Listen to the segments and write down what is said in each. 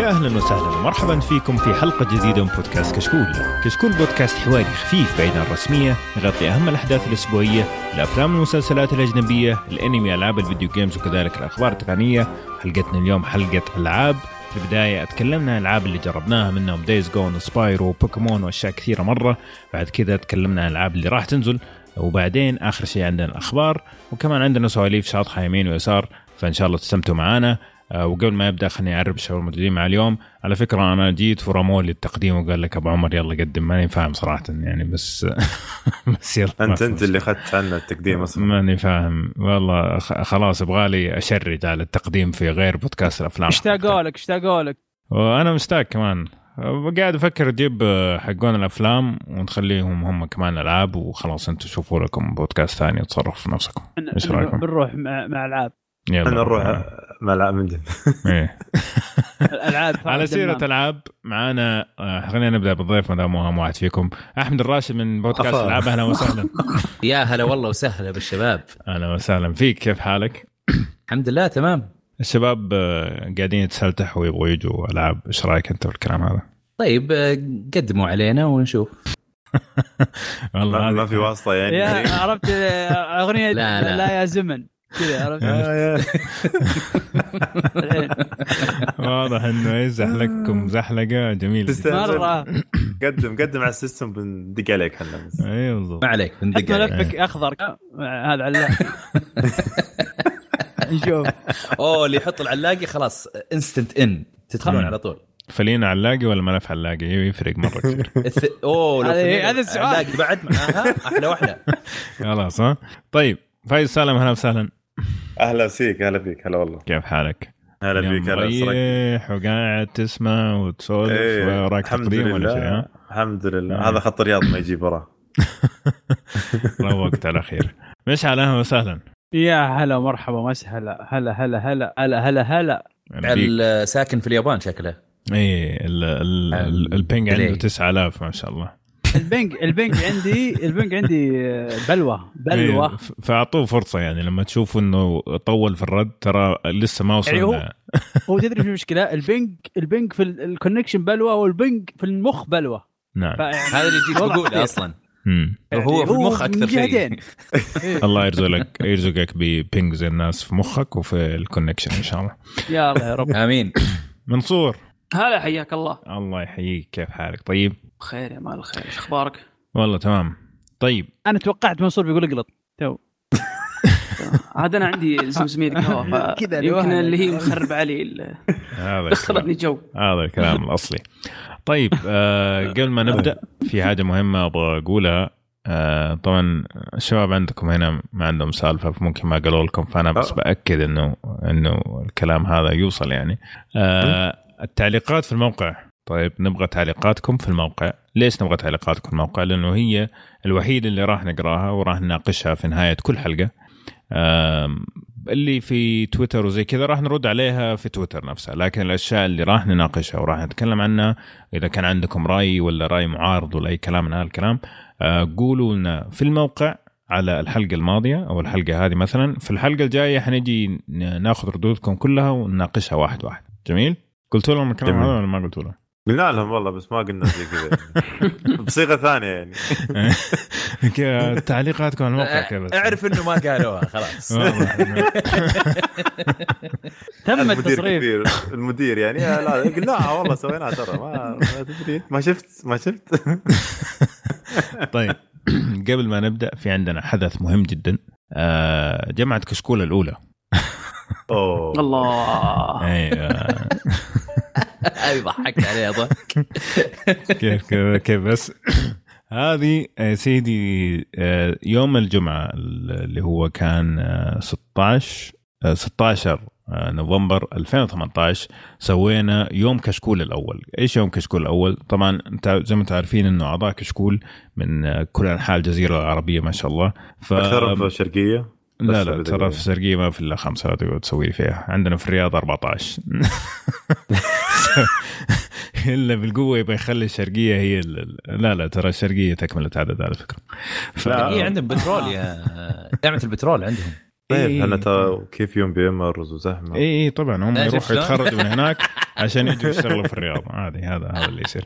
يا أهلا وسهلا ومرحبا فيكم في حلقة جديدة من بودكاست كشكول. كشكول بودكاست حواري خفيف بعيد عن الرسمية يغطي أهم الأحداث الأسبوعية، الأفلام والمسلسلات الأجنبية، الأنمي، ألعاب ال video games وكذلك الأخبار التقنية. حلقتنا اليوم حلقة ألعاب. في البداية تكلمنا عن الألعاب اللي جربناها منهم Days Gone Spyro بوكيمون وأشياء كثيرة مرة بعد كذا تكلمنا عن الألعاب اللي راح تنزل وبعدين آخر شيء عندنا الأخبار وكمان عندنا سواليف شاطحة يمين ويسار فإن شاء الله تستمتعوا معنا وقبل ما يبدأ خليني اعرف الشباب الموجودين مع اليوم. على فكرة أنا جيت ورموا لي التقديم وقال لك أبو عمر يلا قدم. ماني فاهم صراحة يعني بس بس يلا أنت أنت اللي أخذت عنا التقديم أصلا. ماني فاهم. والله خلاص يبغى لي اشرج على التقديم في غير بودكاست الأفلام. اشتاقوا لك؟ اشتاقوا لك؟ وأنا مشتاق كمان. قاعد أفكر أجيب حقون الأفلام ونخليهم هم كمان ألعاب وخلاص أنتم شوفوا لكم بودكاست ثاني تصرفوا نفسكم. إيش رأيكم؟ بنروح مع ألعاب. يلا. إحنا نروح. ملعب من جد. إيه. الألعاب على سيرة ألعاب معانا آه، خلينا نبدأ بالضيف ما دام مهم واحد فيكم. أحمد الراشد من بودكاست ألعاب أهلا وسهلا. يا هلا والله وسهلا بالشباب. أهلا وسهلا. فيك كيف حالك؟ الحمد لله تمام. الشباب آه، قاعدين يتسلتحوا ويبغوا يجوا ألعاب. إيش رأيك أنت بالكلام هذا؟ طيب آه، قدموا علينا ونشوف. والله ما في واسطة يعني. عرفت أغنية لا, لا. لا يا زمن. كذا عرفت؟ آه، واضح إنه يزحلقكم زحلقة جميلة. مرة. قدم قدم على ال system بندق عليك إحنا اي بالضبط. ما عليك بندق عليك. ملفك أخضر. هذا علاق نشوف. أوه اللي يحط العلاقي خلاص instant ان تدخلون على طول. فلين علاقي ولا ملف علاقي يفرق مرة كثير. أوه هذا السؤال. علاقي بعد معاها أحلى وأحلى. خلاص ها. طيب فايز سالم أهلا وسهلا. أهلا فيك أهلا فيك. هلا والله. كيف حالك؟ هلا بيك هلا مريح وقاعد تسمع وتسولف إيه وراك تقديم ولا شيء الحمد لله. آه. هذا خط الرياض ما يجيب وراه. روقت على خير. مشعل أهلا وسهلا. يا هلا ومرحبا وسهلا هلا. هلا هلا هلا هلا هلا ساكن في اليابان شكله. اي ال ping عنده 9000 ما شاء الله. ال ping ال ping عندي ال ping عندي بلوى. بلوى. إيه، فأعطوه فرصة يعني لما تشوفوا إنه طول في الرد ترى لسه ما وصل يعني هو, هو تدري شو المشكلة؟ البنج البنج في الكونكشن بلوى والبنج في المخ بلوى. نعم. هذا اللي جيت بقوله أصلا. يعني هو في المخ أكثر شيء. الله يرزقك يرزقك ب ping زي الناس في مخك وفي ال connection إن شاء الله. يا الله يا رب. آمين. منصور. هلا حياك الله. الله يحييك. كيف حالك؟ طيب؟ بخير يا مال الخير. إيش أخبارك؟ والله تمام. طيب. أنا توقعت منصور بيقول اقلط. تو. عاد أنا عندي زمزميه القهوه كذا يمكن اللي هي مخرب علي هذا دخلتني جو. هذا الكلام الأصلي. طيب آه قبل ما نبدأ في حاجة مهمة أبغى أقولها. آه طبعا الشباب عندكم هنا ما عندهم سالفة فممكن ما قالوا لكم فأنا بس بأكد انه إنه الكلام هذا يوصل يعني. آه. التعليقات في الموقع. طيب نبغى تعليقاتكم في الموقع. ليش نبغى تعليقاتكم في الموقع؟ لأنه هي الوحيدة اللي راح نقراها وراح نناقشها في نهاية كل حلقة. اللي في تويتر وزي كذا راح نرد عليها في تويتر نفسها. لكن الأشياء اللي راح نناقشها وراح نتكلم عنها إذا كان عندكم رأي ولا رأي معارض ولا أي كلام من هذا الكلام آه، قولوا لنا في الموقع على الحلقة الماضية أو الحلقة هذه مثلا. في الحلقة الجاية حنجي ناخذ ردودكم كلها ونناقشها واحد واحد. جميل؟ قلت لهم الكلام هذا ولا ما قلت لهم قلنا لهم والله بس ما قلنا زي كذا. بصيغة ثانية يعني. تعليقاتكم على الموقع كذا. اعرف إنه ما قالوها خلاص. تم التصريف. المدير يعني لا قلناها والله سويناها ترى ما تدري. ما شفت ما شفت. طيب قبل ما نبدأ في عندنا حدث مهم جدا. آه، جمعة كشكول الأولى. أوه. الله. أيوه. هذه ضحكت عليها ضحك كيف كيف كيف بس؟ هذه يا سيدي آه، يوم الجمعة اللي هو كان 16 آه، 16 آه، نوفمبر 2018 سوينا يوم كشكول الأول، إيش يوم كشكول الأول؟ طبعا أنت زي ما أنتم عارفين إنه أعضاء كشكول من كل أنحاء الجزيرة العربية ما شاء الله. ف أكثر في الشرقيه لا لا ترى في الشرقيه ما في إلا خمسة لا تقعد تسوي فيها. عندنا في الرياض 14 إلا بالقوة يبغى يخلي الشرقيه هي لا لا ترى الشرقيه تكمله عدد على فكرة. ف... هي عندهم بترول يا نعمه البترول عندهم. طيب إيه. إحنا ترى كيف يوم بيمرز وزحمة اي اي طبعا هم يروحوا؟ يتخرجوا من هناك عشان يجوا يشتغلوا في الرياض عادي هذا هذا اللي يصير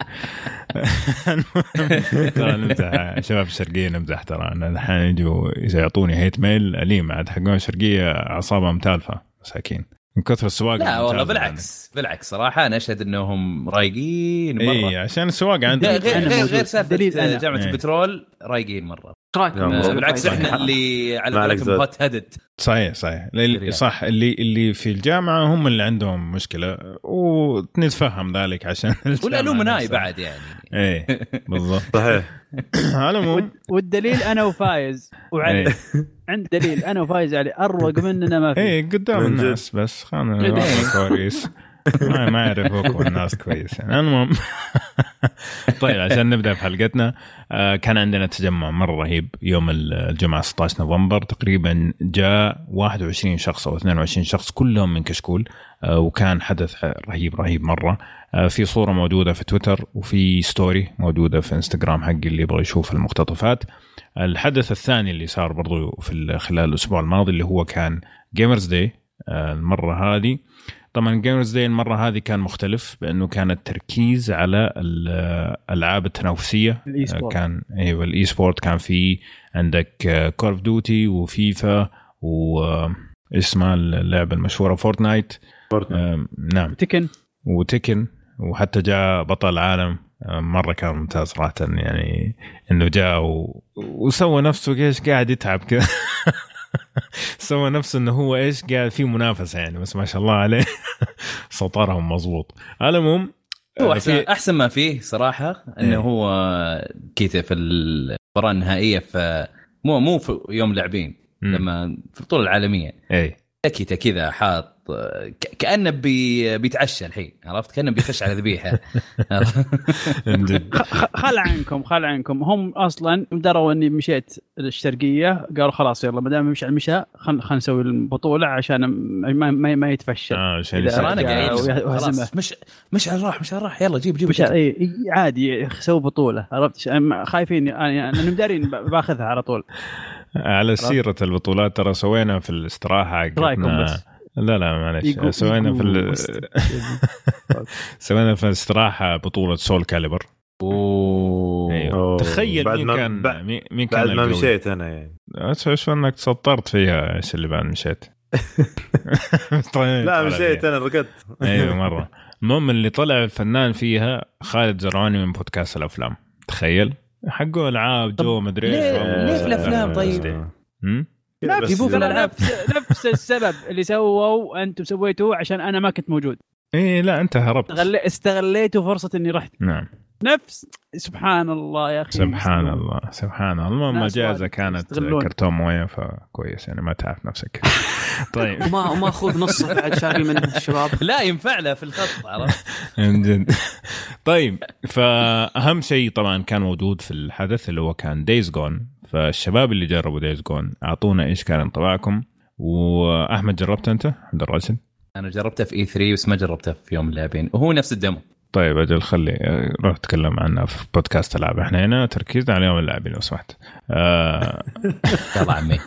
المهم، ترى نمزح شباب الشرقيه نمزح ترى أنا الحين يجوا يعطوني هيت ميل أليم عاد حقون الشرقيه أعصابهم تالفه مساكين من كثر السواق لا والله الممتازة بالعكس بالعكس صراحة أنا أشهد إنهم رايقين يعني. مرة اي عشان السواق عندهم غير غير. غير سالفة. جامعة إيه. البترول رايقين مرة رايك بالعكس؟ إحنا اللي على قولتهم. هوت هيدد صحيح صحيح اللي- الرياض. صح اللي اللي في الجامعة هم اللي عندهم مشكلة ونتفهم ذلك عشان والألومناي. بعد يعني إيه بالضبط صحيح على العموم والد- والدليل أنا وفايز وعلي إيه. عند دليل أنا وفايز علي أروق مننا ما في إيه قدام. الناس بس خلنا إيه. كويس ما ما يعرفوكم الناس كويس يعني المهم طيب عشان نبدا في حلقتنا كان عندنا تجمع مره رهيب يوم الجمعه 16 نوفمبر تقريبا جاء 21 شخص أو 22 شخص كلهم من كشكول وكان حدث رهيب رهيب مره في صوره موجوده في تويتر وفي story موجوده في انستغرام حقي اللي يبغى يشوف المقتطفات الحدث الثاني اللي صار برضو في ال- خلال الأسبوع الماضي اللي هو كان Gamers Day المره هذه طبعا Gamers Day المرة هذه كان مختلف بأنه كان التركيز على الألعاب التنافسية. كان أيوه ال e-sport كان في عندك Call of Duty وفيفا و آه، اسمها اللعبة المشهورة Fortnite آه، نعم. Tekken و Tekken وحتى جاء بطل العالم آه، مرة كان ممتاز صراحة يعني إنه جاء و... وسوى نفسه إيش قاعد يتعب كذا. سوى نفسه إنه هو إيش قاعد في منافسة يعني بس ما شاء الله عليه سطرهم مضبوط على العموم هو آه، احسن في أحسن ما فيه صراحة إنه إيه. هو كذا في المباراة النهائية في مو مو في يوم لاعبين. لما في البطولة العالمية اي كذا كذا حاط ك- كأنه بي بيتعشى الحين عرفت؟ كأنه بيخش على ذبيحة. خل عنكم خل عنكم. هم أصلا دروا إني مشيت الشرقية قالوا خلاص يلا ما دام مشى المشى خل خل نسوي البطولة عشان ما, ما, ما يتفشل آه عشان أنا قاعد مش مش على الراح مش على الراح يلا جيب جيب مش إي عادي سووا بطولة عرفت؟ خايفين يعني أنا دارين ب- باخذها على طول. على سيرة البطولات ترى سوينا في الاستراحة رأيكم حقتنا. بس؟ لا لا معلش سوينا في ال... سوينا في الاستراحة بطولة Soulcalibur. أوه. أوه. تخيل بعد مين ما- كان بعد- مين كان بعد ما؟ مشيت أنا يعني. إيش إنك تسطرت فيها؟ إيش اللي بعد مشيت؟ طيب لا مشيت. أنا رقدت أيوه مرة. المهم اللي طلع الفنان فيها خالد زرعوني من بودكاست الأفلام. تخيل. حقه ألعاب جو مدري إيش. ليه- في الأفلام؟ طيب؟ نفس نفس السبب اللي سووا أنتم سويتوه عشان أنا ما كنت موجود. إيه لا أنت هربت. استغل- استغليتوا فرصة إني رحت. نعم. نفس سبحان الله يا أخي. سبحان الله سبحان الله. المهم وايد كانت. كرتون موية فكويس يعني ما تعب نفسك. طيب. وما وما اخذ نصه بعد شاري منه الشباب. لا ينفع له في الخط عرفت؟ من جد. طيب فأهم شيء طبعا كان موجود في الحدث اللي هو كان Days Gone فالشباب اللي جربوا Days Gone أعطونا إيش كان انطباعكم. وأحمد جربت أنت؟ عبد الراشد أنا جربتها في E3 بس ما جربتها في يوم اللاعبين وهو نفس ال demo. طيب أجل خلي روح تكلم عنها في بودكاست ألعاب. إحنا هنا تركيزنا على يوم اللاعبين لو سمحت. آه. يلا عمي.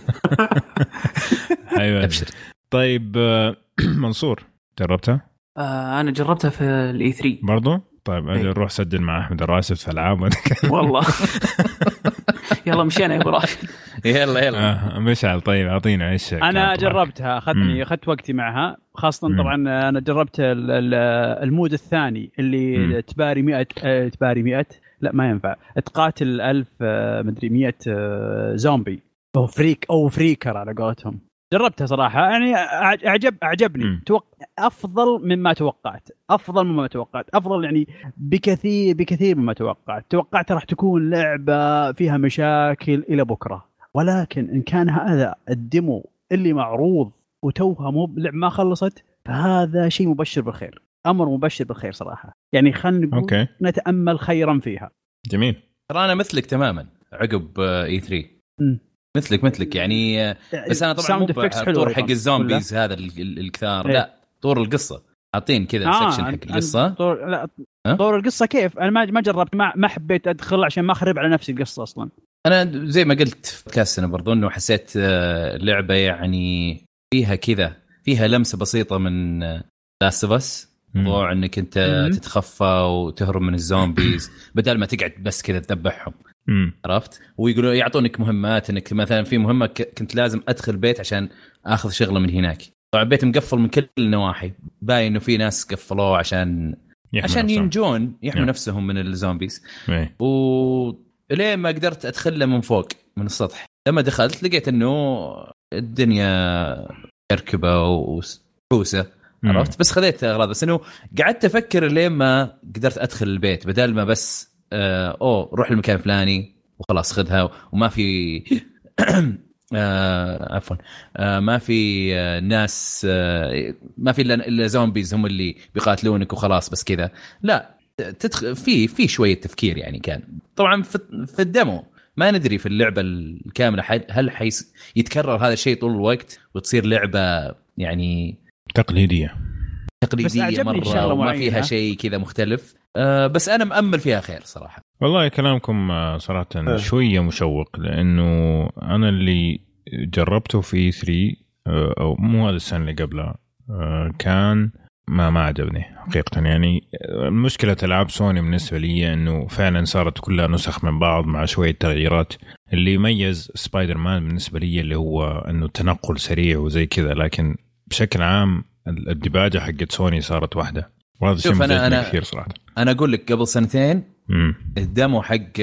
أيوه. أبشر. طيب آه، منصور جربتها آه أنا جربتها في ال E3 برضو؟ طيب أجل إيه. روح سجل مع أحمد الراشد في ألعاب والله يلا مشينا يا أبو راشد يلا يلا آه مشعل طيب اعطينا إيش أنا؟ جربتها مم. اخذني أخذت وقتي معها خاصة مم. طبعا أنا جربت ال- ال- ال mode الثاني اللي مم. تباري 100 آه، تباري 100 لا ما ينفع تقاتل 1000 آه، مدري 100 آه، زومبي أو freak أو freaker على قولتهم جربتها صراحة. يعني اعجب أعجبني. مم. توق... أفضل مما توقعت. أفضل مما توقعت. أفضل يعني بكثير بكثير مما توقعت. توقعت راح تكون لعبة فيها مشاكل إلى بكرة. ولكن إن كان هذا ال demo اللي معروض وتوها مو لعب ما خلصت فهذا شيء مبشر بالخير. أمر مبشر بالخير صراحة. يعني خلينا نقول okay. نتأمل خيرا فيها. جميل. ترى أنا مثلك تماما عقب E3 مم. مثلك مثلك. يعني آه، بس أنا طبعا مو أيضاً. حق ال zombies هذا ال- ال- الكثار. إيه. لا طور القصة. حاطين كذا آه، section حق القصة. طور لا؟ طور القصة كيف؟ أنا ما ما جربت ما, ما حبيت أدخل عشان ما أخرب على نفسي القصة أصلا. أنا زي ما قلت في بودكاست أنا برضو إنه حسيت اللعبة يعني فيها كذا فيها لمسة بسيطة من Last of Us موضوع إنك أنت تتخفى وتهرب من ال zombies. بدل ما تقعد بس كذا تذبحهم. عرفت؟ ويقولوا يعطونك مهمات إنك مثلا في مهمة كنت لازم أدخل بيت عشان آخذ شغله من هناك. طبعا البيت مقفل من كل النواحي. باين إنه في ناس قفلوه عشان عشان نفسهم. ينجون يحموا yeah. نفسهم من ال zombies. yeah. و لين ما قدرت ادخل له من فوق من السطح. لما دخلت لقيت إنه الدنيا كركبة وحوسه عرفت؟ بس خذيت أغراض. بس إنه قعدت أفكر لين ما قدرت أدخل البيت. بدل ما بس آه أوه روح المكان الفلاني وخلاص خذها. وما في آه عفوا. آه ما في آه ناس آه ما في إلا زومبيز هم اللي بيقاتلونك وخلاص بس كذا. لا تدخل في في شوية تفكير يعني كان. طبعا في, في الدمو. ما ندري في اللعبة الكاملة هل حيس يتكرر هذا الشيء طول الوقت وتصير لعبة يعني تقليدية. تقليدية مرة وما فيها شيء كذا مختلف. أه بس أنا مأمل فيها خير صراحة. والله كلامكم آه، صراحة أه. شوية مشوق لأنه أنا اللي جربته في 3 آه، أو مو هذا السنة اللي قبلها آه، كان ما ما عجبني حقيقة. يعني مشكلة ألعاب سوني بالنسبة لي أنه فعلا صارت كلها نسخ من بعض مع شوية تغييرات. اللي يميز سبايدر مان بالنسبة لي اللي هو أنه التنقل سريع وزي كذا لكن بشكل عام الدبلجة حقت سوني صارت واحدة. وهذا الشيء أنا أنا كثير صراحة. أنا أقول لك قبل سنتين مم. ال demo حق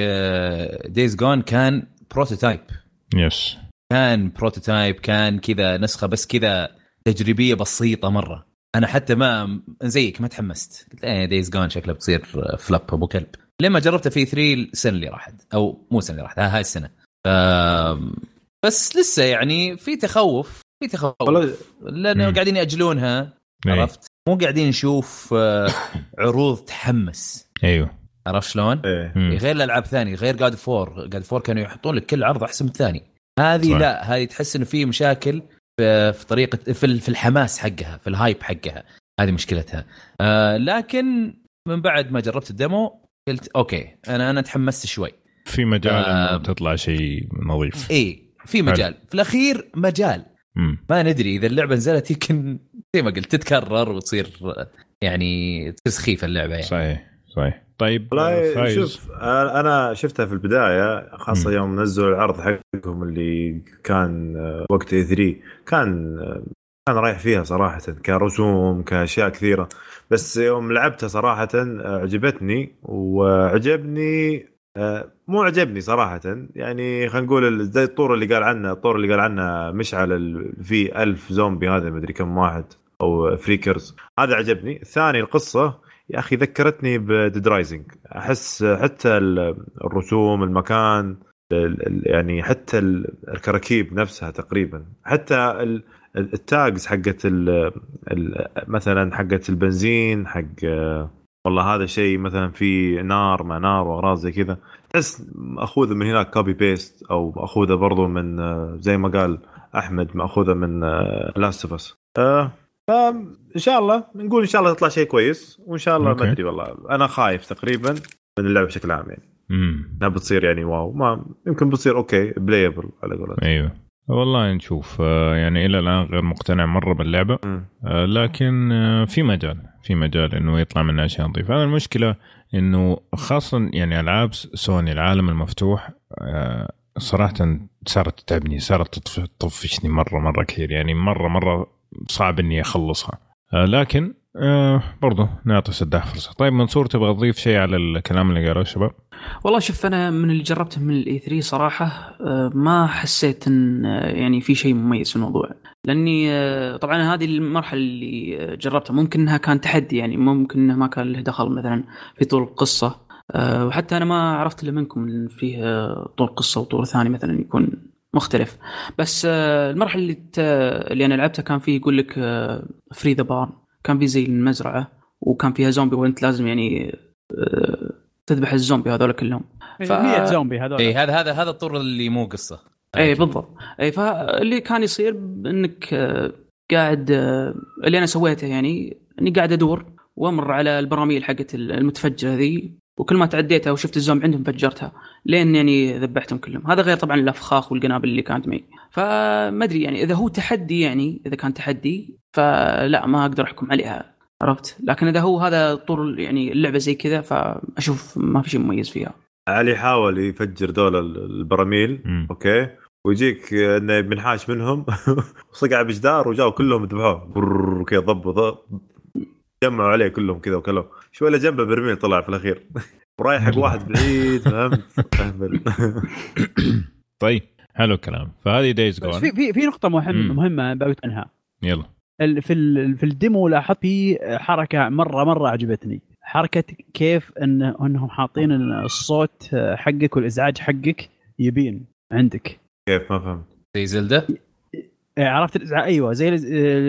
Days Gone كان prototype بس كان بروتوتايب كان كذا نسخة بس كذا تجريبية بسيطة مرة. أنا حتى ما زيك ما تحمست. قلت إيه Days Gone شكله بتصير flop أبو كلب. لما جربته في E3 السنة اللي راحت. أو مو السنة اللي راحت هاي السنة. ف... بس لسه يعني في تخوف. في تخوف. لأنه قاعدين يأجلونها إيه. عرفت؟ مو قاعدين نشوف آه، عروض تحمس. أيوه. عرفت شلون؟ إيه. غير الألعاب ثانية غير God of War God of War كانوا يحطون لك كل عرض أحسن من الثاني. هذه لا هذه تحس إنه في مشاكل في طريقة في في الحماس حقها في ال hype حقها. هذه مشكلتها. آه لكن من بعد ما جربت ال demo قلت okay أنا أنا تحمست شوي. في مجال آه تطلع شيء نظيف. اي في مجال. في الأخير مجال. مم. ما ندري إذا اللعبة نزلت يمكن زي ما قلت تتكرر وتصير يعني تصير سخيفة اللعبة يعني صحيح صحيح طيب والله شوف أنا شفتها في البداية خاصة م. يوم نزلوا العرض حقهم اللي كان وقت إي 3 كان كان رايح فيها صراحة كرسوم كأشياء كثيرة بس يوم لعبتها صراحة عجبتني وعجبني مو عجبني صراحة. يعني خلينا نقول زي الطور اللي قال عنه الطور اللي قال عنه مشعل في ألف زومبي هذا مدري كم واحد أو freakers هذا عجبني الثاني القصة يا أخي ذكرتني ب Dead Rising أحس حتى الرسوم المكان يعني حتى الكراكيب نفسها تقريبا. حتى ال tags حقت مثلا حقت البنزين حق والله هذا شيء مثلا في نار ما نار وأغراض زي كذا تحس مأخوذة من هناك copy paste أو مأخوذة برضو من زي ما قال أحمد مأخوذة من Last of Us فان شاء الله نقول إن شاء الله تطلع شيء كويس وإن شاء الله ما أدري والله أنا خايف تقريبا من اللعبة بشكل عام يعني. انها بتصير يعني wow ما يمكن بتصير okay playable على قولتهم. أيوه. والله نشوف. آه، يعني إلى الآن غير مقتنع مرة باللعبة. آه، لكن آه، في مجال في مجال إنه يطلع منها أشياء نظيفة. أنا المشكلة إنه خاصة يعني ألعاب سوني العالم المفتوح صراحة صارت تتعبني صارت تطفشني مرة مرة كثير. يعني مرة مرة صعب إني أخلصها. لكن آه برضو نعطي سداح فرصة. طيب منصور تبغى تضيف شيء على الكلام اللي قاله الشباب؟ والله شوف أنا من اللي جربته من الاي 3 صراحة آه ما حسيت إن آه، يعني في شيء مميز في الموضوع. لأني آه طبعا هذه المرحلة اللي جربتها ممكن إنها كان تحدي يعني ممكن إنه ما كان له دخل مثلا في طول القصة. أه وحتى أنا ما عرفت إلا منكم إن فيه طول قصة وطول ثاني مثلا يكون مختلف. بس المرحلة اللي. اللي أنا لعبتها كان فيه يقول لك free the barn كان في زي المزرعة وكان فيها زومبي وانت لازم يعني آه، تذبح الزومبي هذول كلهم. ف... 100 زومبي هذول. اي هذا هذا هذا الطور اللي مو قصة. اي بالضبط. اي فاللي كان يصير إنك آه، قاعد اللي أنا سويته يعني إني قاعد أدور وأمر على البراميل حقت المتفجرة ذي وكل ما تعديتها وشفت الزوم عندهم فجرتها لين يعني ذبحتهم كلهم. هذا غير طبعا الأفخاخ والقنابل اللي كانت معي. فما أدري يعني إذا هو تحدي يعني إذا كان تحدي فلا ما أقدر أحكم عليها عرفت؟ لكن إذا هو هذا طول يعني اللعبة زي كذا فأشوف ما في شيء مميز فيها. علي حاول يفجر دول البراميل مم. okay؟ ويجيك إنه بنحاش منهم وصقع بجدار وجاوا كلهم ذبحوه. كذا ضبوا ضب جمعوا عليه كلهم كذا وكلوا شوي الا جنبه برميل طلع في الأخير. ورايح حق واحد بعيد فهمت. طيب حلو الكلام. فهذه Days بس Gone في في في نقطة مهم. مهمة عنها. يلا. ال- في ال- في ال demo لاحظت في حركة مره مرة عجبتني. حركة كيف ان إنهم حاطين الصوت حقك والإزعاج حقك يبين عندك. كيف؟ ما فهمت. زي زلدة؟ إيه، عرفت الإزعاج؟ أيوه زي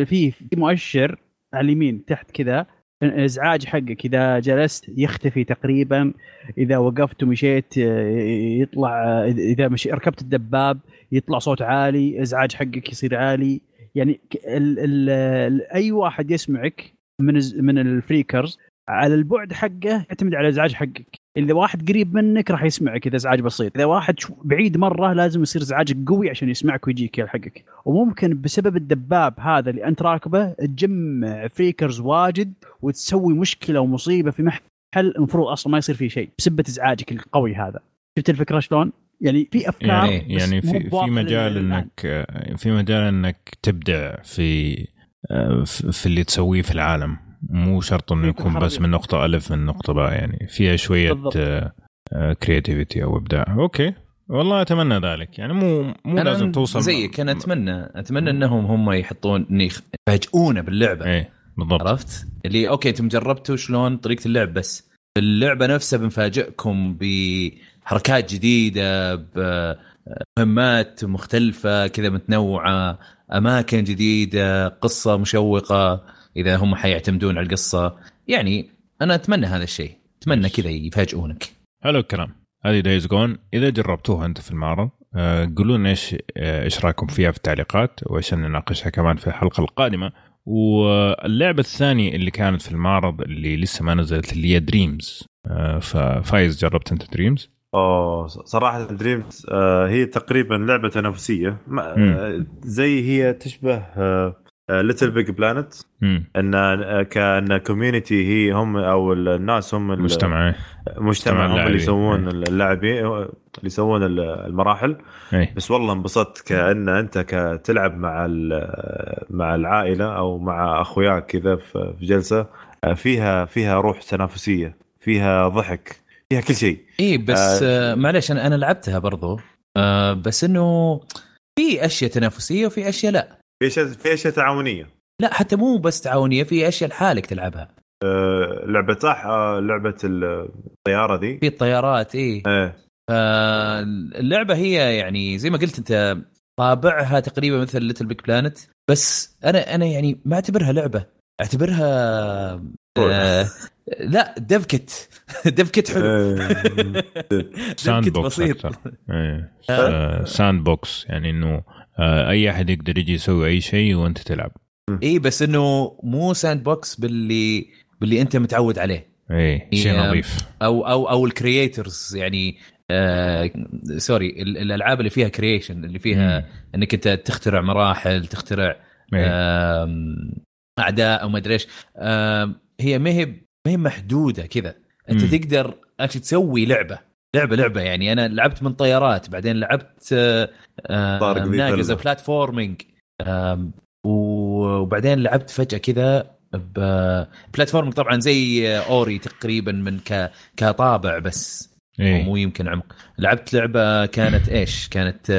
في مؤشر على اليمين تحت كذا. الإزعاج حقك. إذا جلست يختفي تقريبا إذا وقفت ومشيت آه، يطلع آه، اذا مش ركبت الدباب يطلع صوت عالي إزعاج حقك يصير عالي. يعني ال ال ال أي واحد يسمعك من من ال freakers على البعد حقه يعتمد على الازعاج حقك. إذا واحد قريب منك راح يسمعك إذا إزعاج بسيط إذا واحد بعيد مرة لازم يصير ازعاجك قوي عشان يسمعك ويجيك حقك وممكن بسبب الدباب هذا اللي أنت راكبه تجمع freakers واجد وتسوي مشكلة ومصيبة في محل المفروض أصلا ما يصير فيه شيء بسبه إزعاجك القوي هذا شفت الفكرة شلون؟ يعني في أفكار يعني يعني في في مجال. انك في مجال إنك تبدع في في في اللي تسويه في العالم مو شرط إنه يكون بس. من نقطة ألف من نقطة باء يعني فيها شوية بالضبط. creativity أو إبداع okay والله أتمنى ذلك يعني مو مو أنا لازم توصل زيك أنا أتمنى أتمنى إنهم هم يحطون يفاجئونا باللعبة إيه بالضبط عرفت؟ اللي okay أنتم جربتوا شلون طريقة اللعب بس اللعبة نفسها بنفاجئكم بحركات جديدة بمهمات مختلفة كذا متنوعة أماكن جديدة قصة مشوقة إذا هم حيعتمدون على القصة. يعني أنا أتمنى هذا الشيء. أتمنى كذا يفاجئونك. حلو الكلام هذه Days Gone إذا جربتوها أنت في المعرض آه، قولوا لنا إيش آه، إيش رأيكم فيها في التعليقات وعشان نناقشها كمان في الحلقة القادمة. واللعبة الثانية اللي كانت في المعرض اللي لسه ما نزلت اللي هي Dreams ففايز جربت أنت Dreams؟ أوه صراحة Dreams آه هي تقريبا لعبة تنافسية. آه زي هي تشبه آه LittleBigPlanet. إن آه، كأن community هي هم أو الناس هم ال- مجتمع إيه. مجتمع هم. اللي يسوون إيه. اللاعبين اللي يسوون المراحل إيه بس والله انبسطت كأن أنت كتلعب مع ال- مع العائلة أو مع أخوياك كذا في في جلسة آه، فيها فيها روح تنافسية فيها ضحك فيها كل شيء اي بس آه. آه معلش أنا أنا لعبتها برضو آه بس إنه في أشياء تنافسية وفي أشياء لا في اشياء في أشياء تعاونية. لا حتى مو بس تعاونية في أشياء لحالك تلعبها. آه، لعبة صح آه، لعبة الطيارة ذي في الطيارات اي إيه اللعبة هي يعني زي ما قلت أنت طابعها تقريبا مثل LittleBigPlanet بس أنا أنا يعني ما أعتبرها لعبة أعتبرها آه لا dev kit dev kit حلو. sand dev kit box بسيط. آه، sandbox يعني إنه أي أحد يقدر يجي يسوي أي شيء وأنت تلعب. اي بس إنه مو sandbox باللي باللي أنت متعود عليه. إيه شيء هي- نظيف. أو أو أو ال creators يعني آه sorry ال- الألعاب اللي فيها creation اللي فيها مم. إنك أنت تخترع مراحل تخترع. آم، أعداء أو ما أدري إيش. آم، هي ما هي ما هي محدودة كذا. أنت مم. تقدر actually تسوي لعبة. لعبة لعبة يعني. أنا لعبت من طيارات بعدين لعبت آه، آه، طارق. platforming وبعدين لعبت فجأة كذا platforming طبعا زي Ori تقريبا من ك كطابع بس. إيه. مو يمكن عمق. لعبت لعبة كانت إيش؟ كانت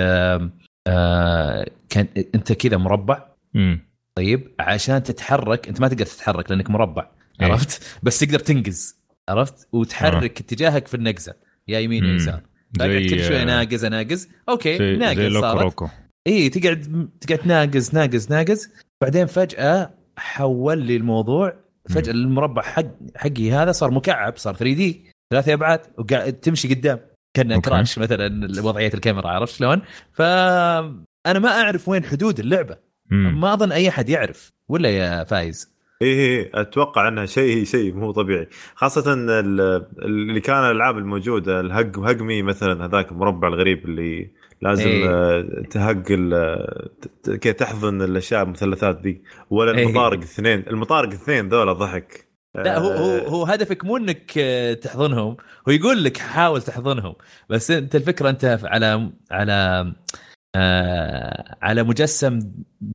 آه كان أنت كذا مربع. مم. طيب عشان تتحرك أنت ما تقدر تتحرك لأنك مربع. إيه. عرفت؟ بس تقدر تنقز. عرفت؟ وتحرك اتجاهك في النقزة. يا يمين يا مم. يسار كل شوي آه، ناقز اناقز أوكي زي, ناقز صارت. اي تقعد تقعد تناقز ناقز ناقز. بعدين فجأة حول لي الموضوع. فجأة المربع حق حقي هذا صار مكعب صار 3 دي. ثلاثة أبعاد وقاعد تمشي قدام. كان. كراش مثلا وضعية الكاميرا عرفت شلون؟ فانا ما أعرف وين حدود اللعبة. مم. ما أظن أي أحد يعرف. ولا يا فايز؟ اي اي أتوقع أنها شيء شيء مو طبيعي. خاصة ال- اللي كان الألعاب الموجودة الهق هقمي مثلا هذاك المربع الغريب اللي لازم إيه. آه، تهق كي تحضن الأشياء المثلثات ذي ولا إيه. المطارق الاثنين المطارق الاثنين ذولا ضحك. لا هو هو آه، هو هدفك مو إنك آه، تحضنهم. هو يقول لك حاول تحضنهم. بس أنت الفكرة أنت على على آه على مجسم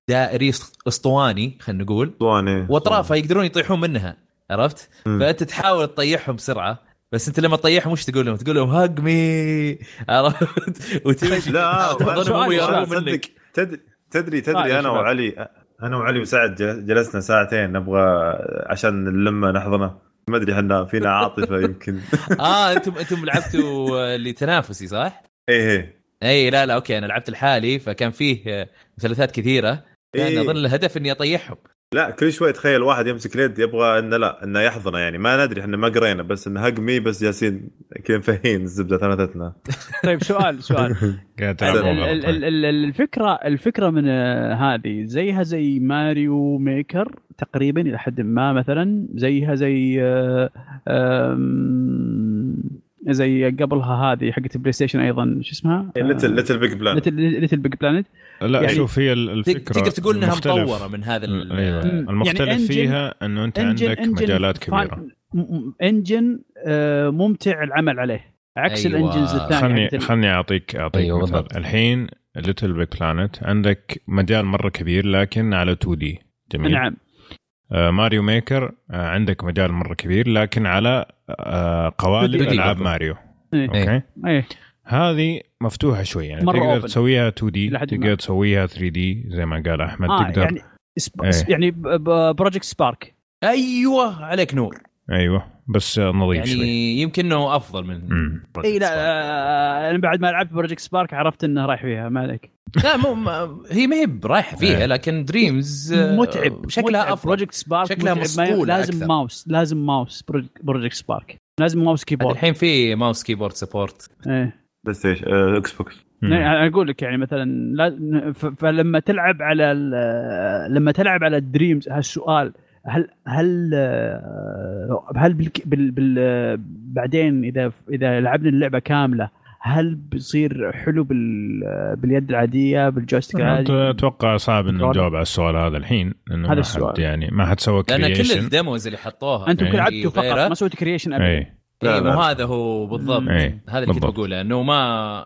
دائري إسطواني خلينا نقول إسطواني وأطرافها يقدرون يطيحون منها عرفت؟ مم. فأنت تحاول تطيحهم بسرعة بس أنت لما تطيحهم وش تقول لهم؟ تقول لهم هق مي عرفت؟ وتمشي لا منك تدري تدري آه، تدري أنا. وعلي أنا وعلي وسعد جل- جلسنا ساعتين نبغى عشان نلمه نحضنه ما أدري إحنا فينا عاطفة يمكن آه أنتم أنتم لعبتوا اللي تنافسي صح؟ إيه إيه اي لا لا أوكي أنا لعبت الحالي فكان فيه آه، مثلثات كثيرة. كان إيه. أظن الهدف إني أطيحهم. لا كل شوي تخيل واحد يمسك اليد يبغى إنه لا إنه يحضنه يعني ما ندري إحنا ما قرينا بس إنه هقمي بس جالسين كذا مفهين الزبدة ثلاثتنا. طيب سؤال سؤال. الفكرة الفكرة من آه، هذه زيها زي Mario Maker تقريبا إلى حد ما مثلا زيها زي آه، زي قبلها هذه حقت ال PlayStation أيضا شو اسمها؟ Little Little Big Plan Little Big Planet لا يعني شوف هي ال- الفكرة تقدر تقول إنها مطورة من هذا أيوه. مم. المختلف يعني فيها إنه أنت عندك مجالات كبيرة. engine آه، ممتع العمل عليه. عكس أيوة. ال engines الثانية خلني ال- خلني اعطيك أعطيك أيوة مثال. بالضبط. الحين Little Big Planet عندك مجال مرة كبير لكن على 2D جميل؟ نعم. Mario Maker آه عندك مجال مرة كبير لكن على آه قوالب 2D ألعاب. ماريو إيه. أوكي إيه هذه مفتوحة شوي يعني مرة تقدر open. تسويها 2D. تقدر تسويها 3D زي ما قال أحمد آه تقدر يعني سب... إيه. يعني Project Spark أيوه عليك نور أيوه بس آه، نظيف شوي يعني يمكن إنه أفضل من. إي لا آه، أنا بعد ما لعبت Project Spark عرفت إنه رايح فيها ما عليك لا مو ما هي ما هي برايحه فيها إيه. لكن Dreams متعب شكلها متعب. أفضل Project Spark شكلها مصقولة لازم أكثر. ماوس لازم mouse Project Spark لازم mouse keyboard الحين في mouse keyboard support إيه PlayStation آه، Xbox. أنا أقول لك يعني مثلا فلما تلعب على ال- لما تلعب على ال Dreams هالسؤال هل هل هل بالك- بال بال بعدين إذا إذا لعبنا اللعبة كاملة هل بيصير حلو بال باليد العادية بال joystick العادي؟ أتوقع صعب إنه. نجاوب على السؤال هذا الحين لأنه هذا ما السؤال. حد يعني ما حد سوى لأن كل ال demos اللي حطوها أنتم. كل لعبتوا فقط غيره. ما سويتوا creation ابدا اي لا، اي لا. مو هذا هو بالضبط إيه، هذا اللي كنت. بقوله إنه ما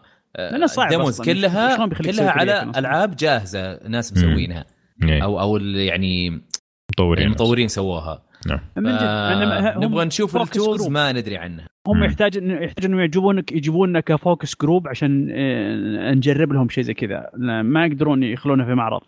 ال demos. كلها كلها على؟ ألعاب جاهزة ناس. مسوينها إيه. أو أو ال- يعني مطورين المطورين سووها هم نبغى نشوف ال tools. ما ندري عنها هم. يحتاج يحتاج إنه يجيبونك يجيبوننا ك focus group عشان آه، نجرب لهم شيء زي كذا لا، ما يقدرون يخلونه في معرض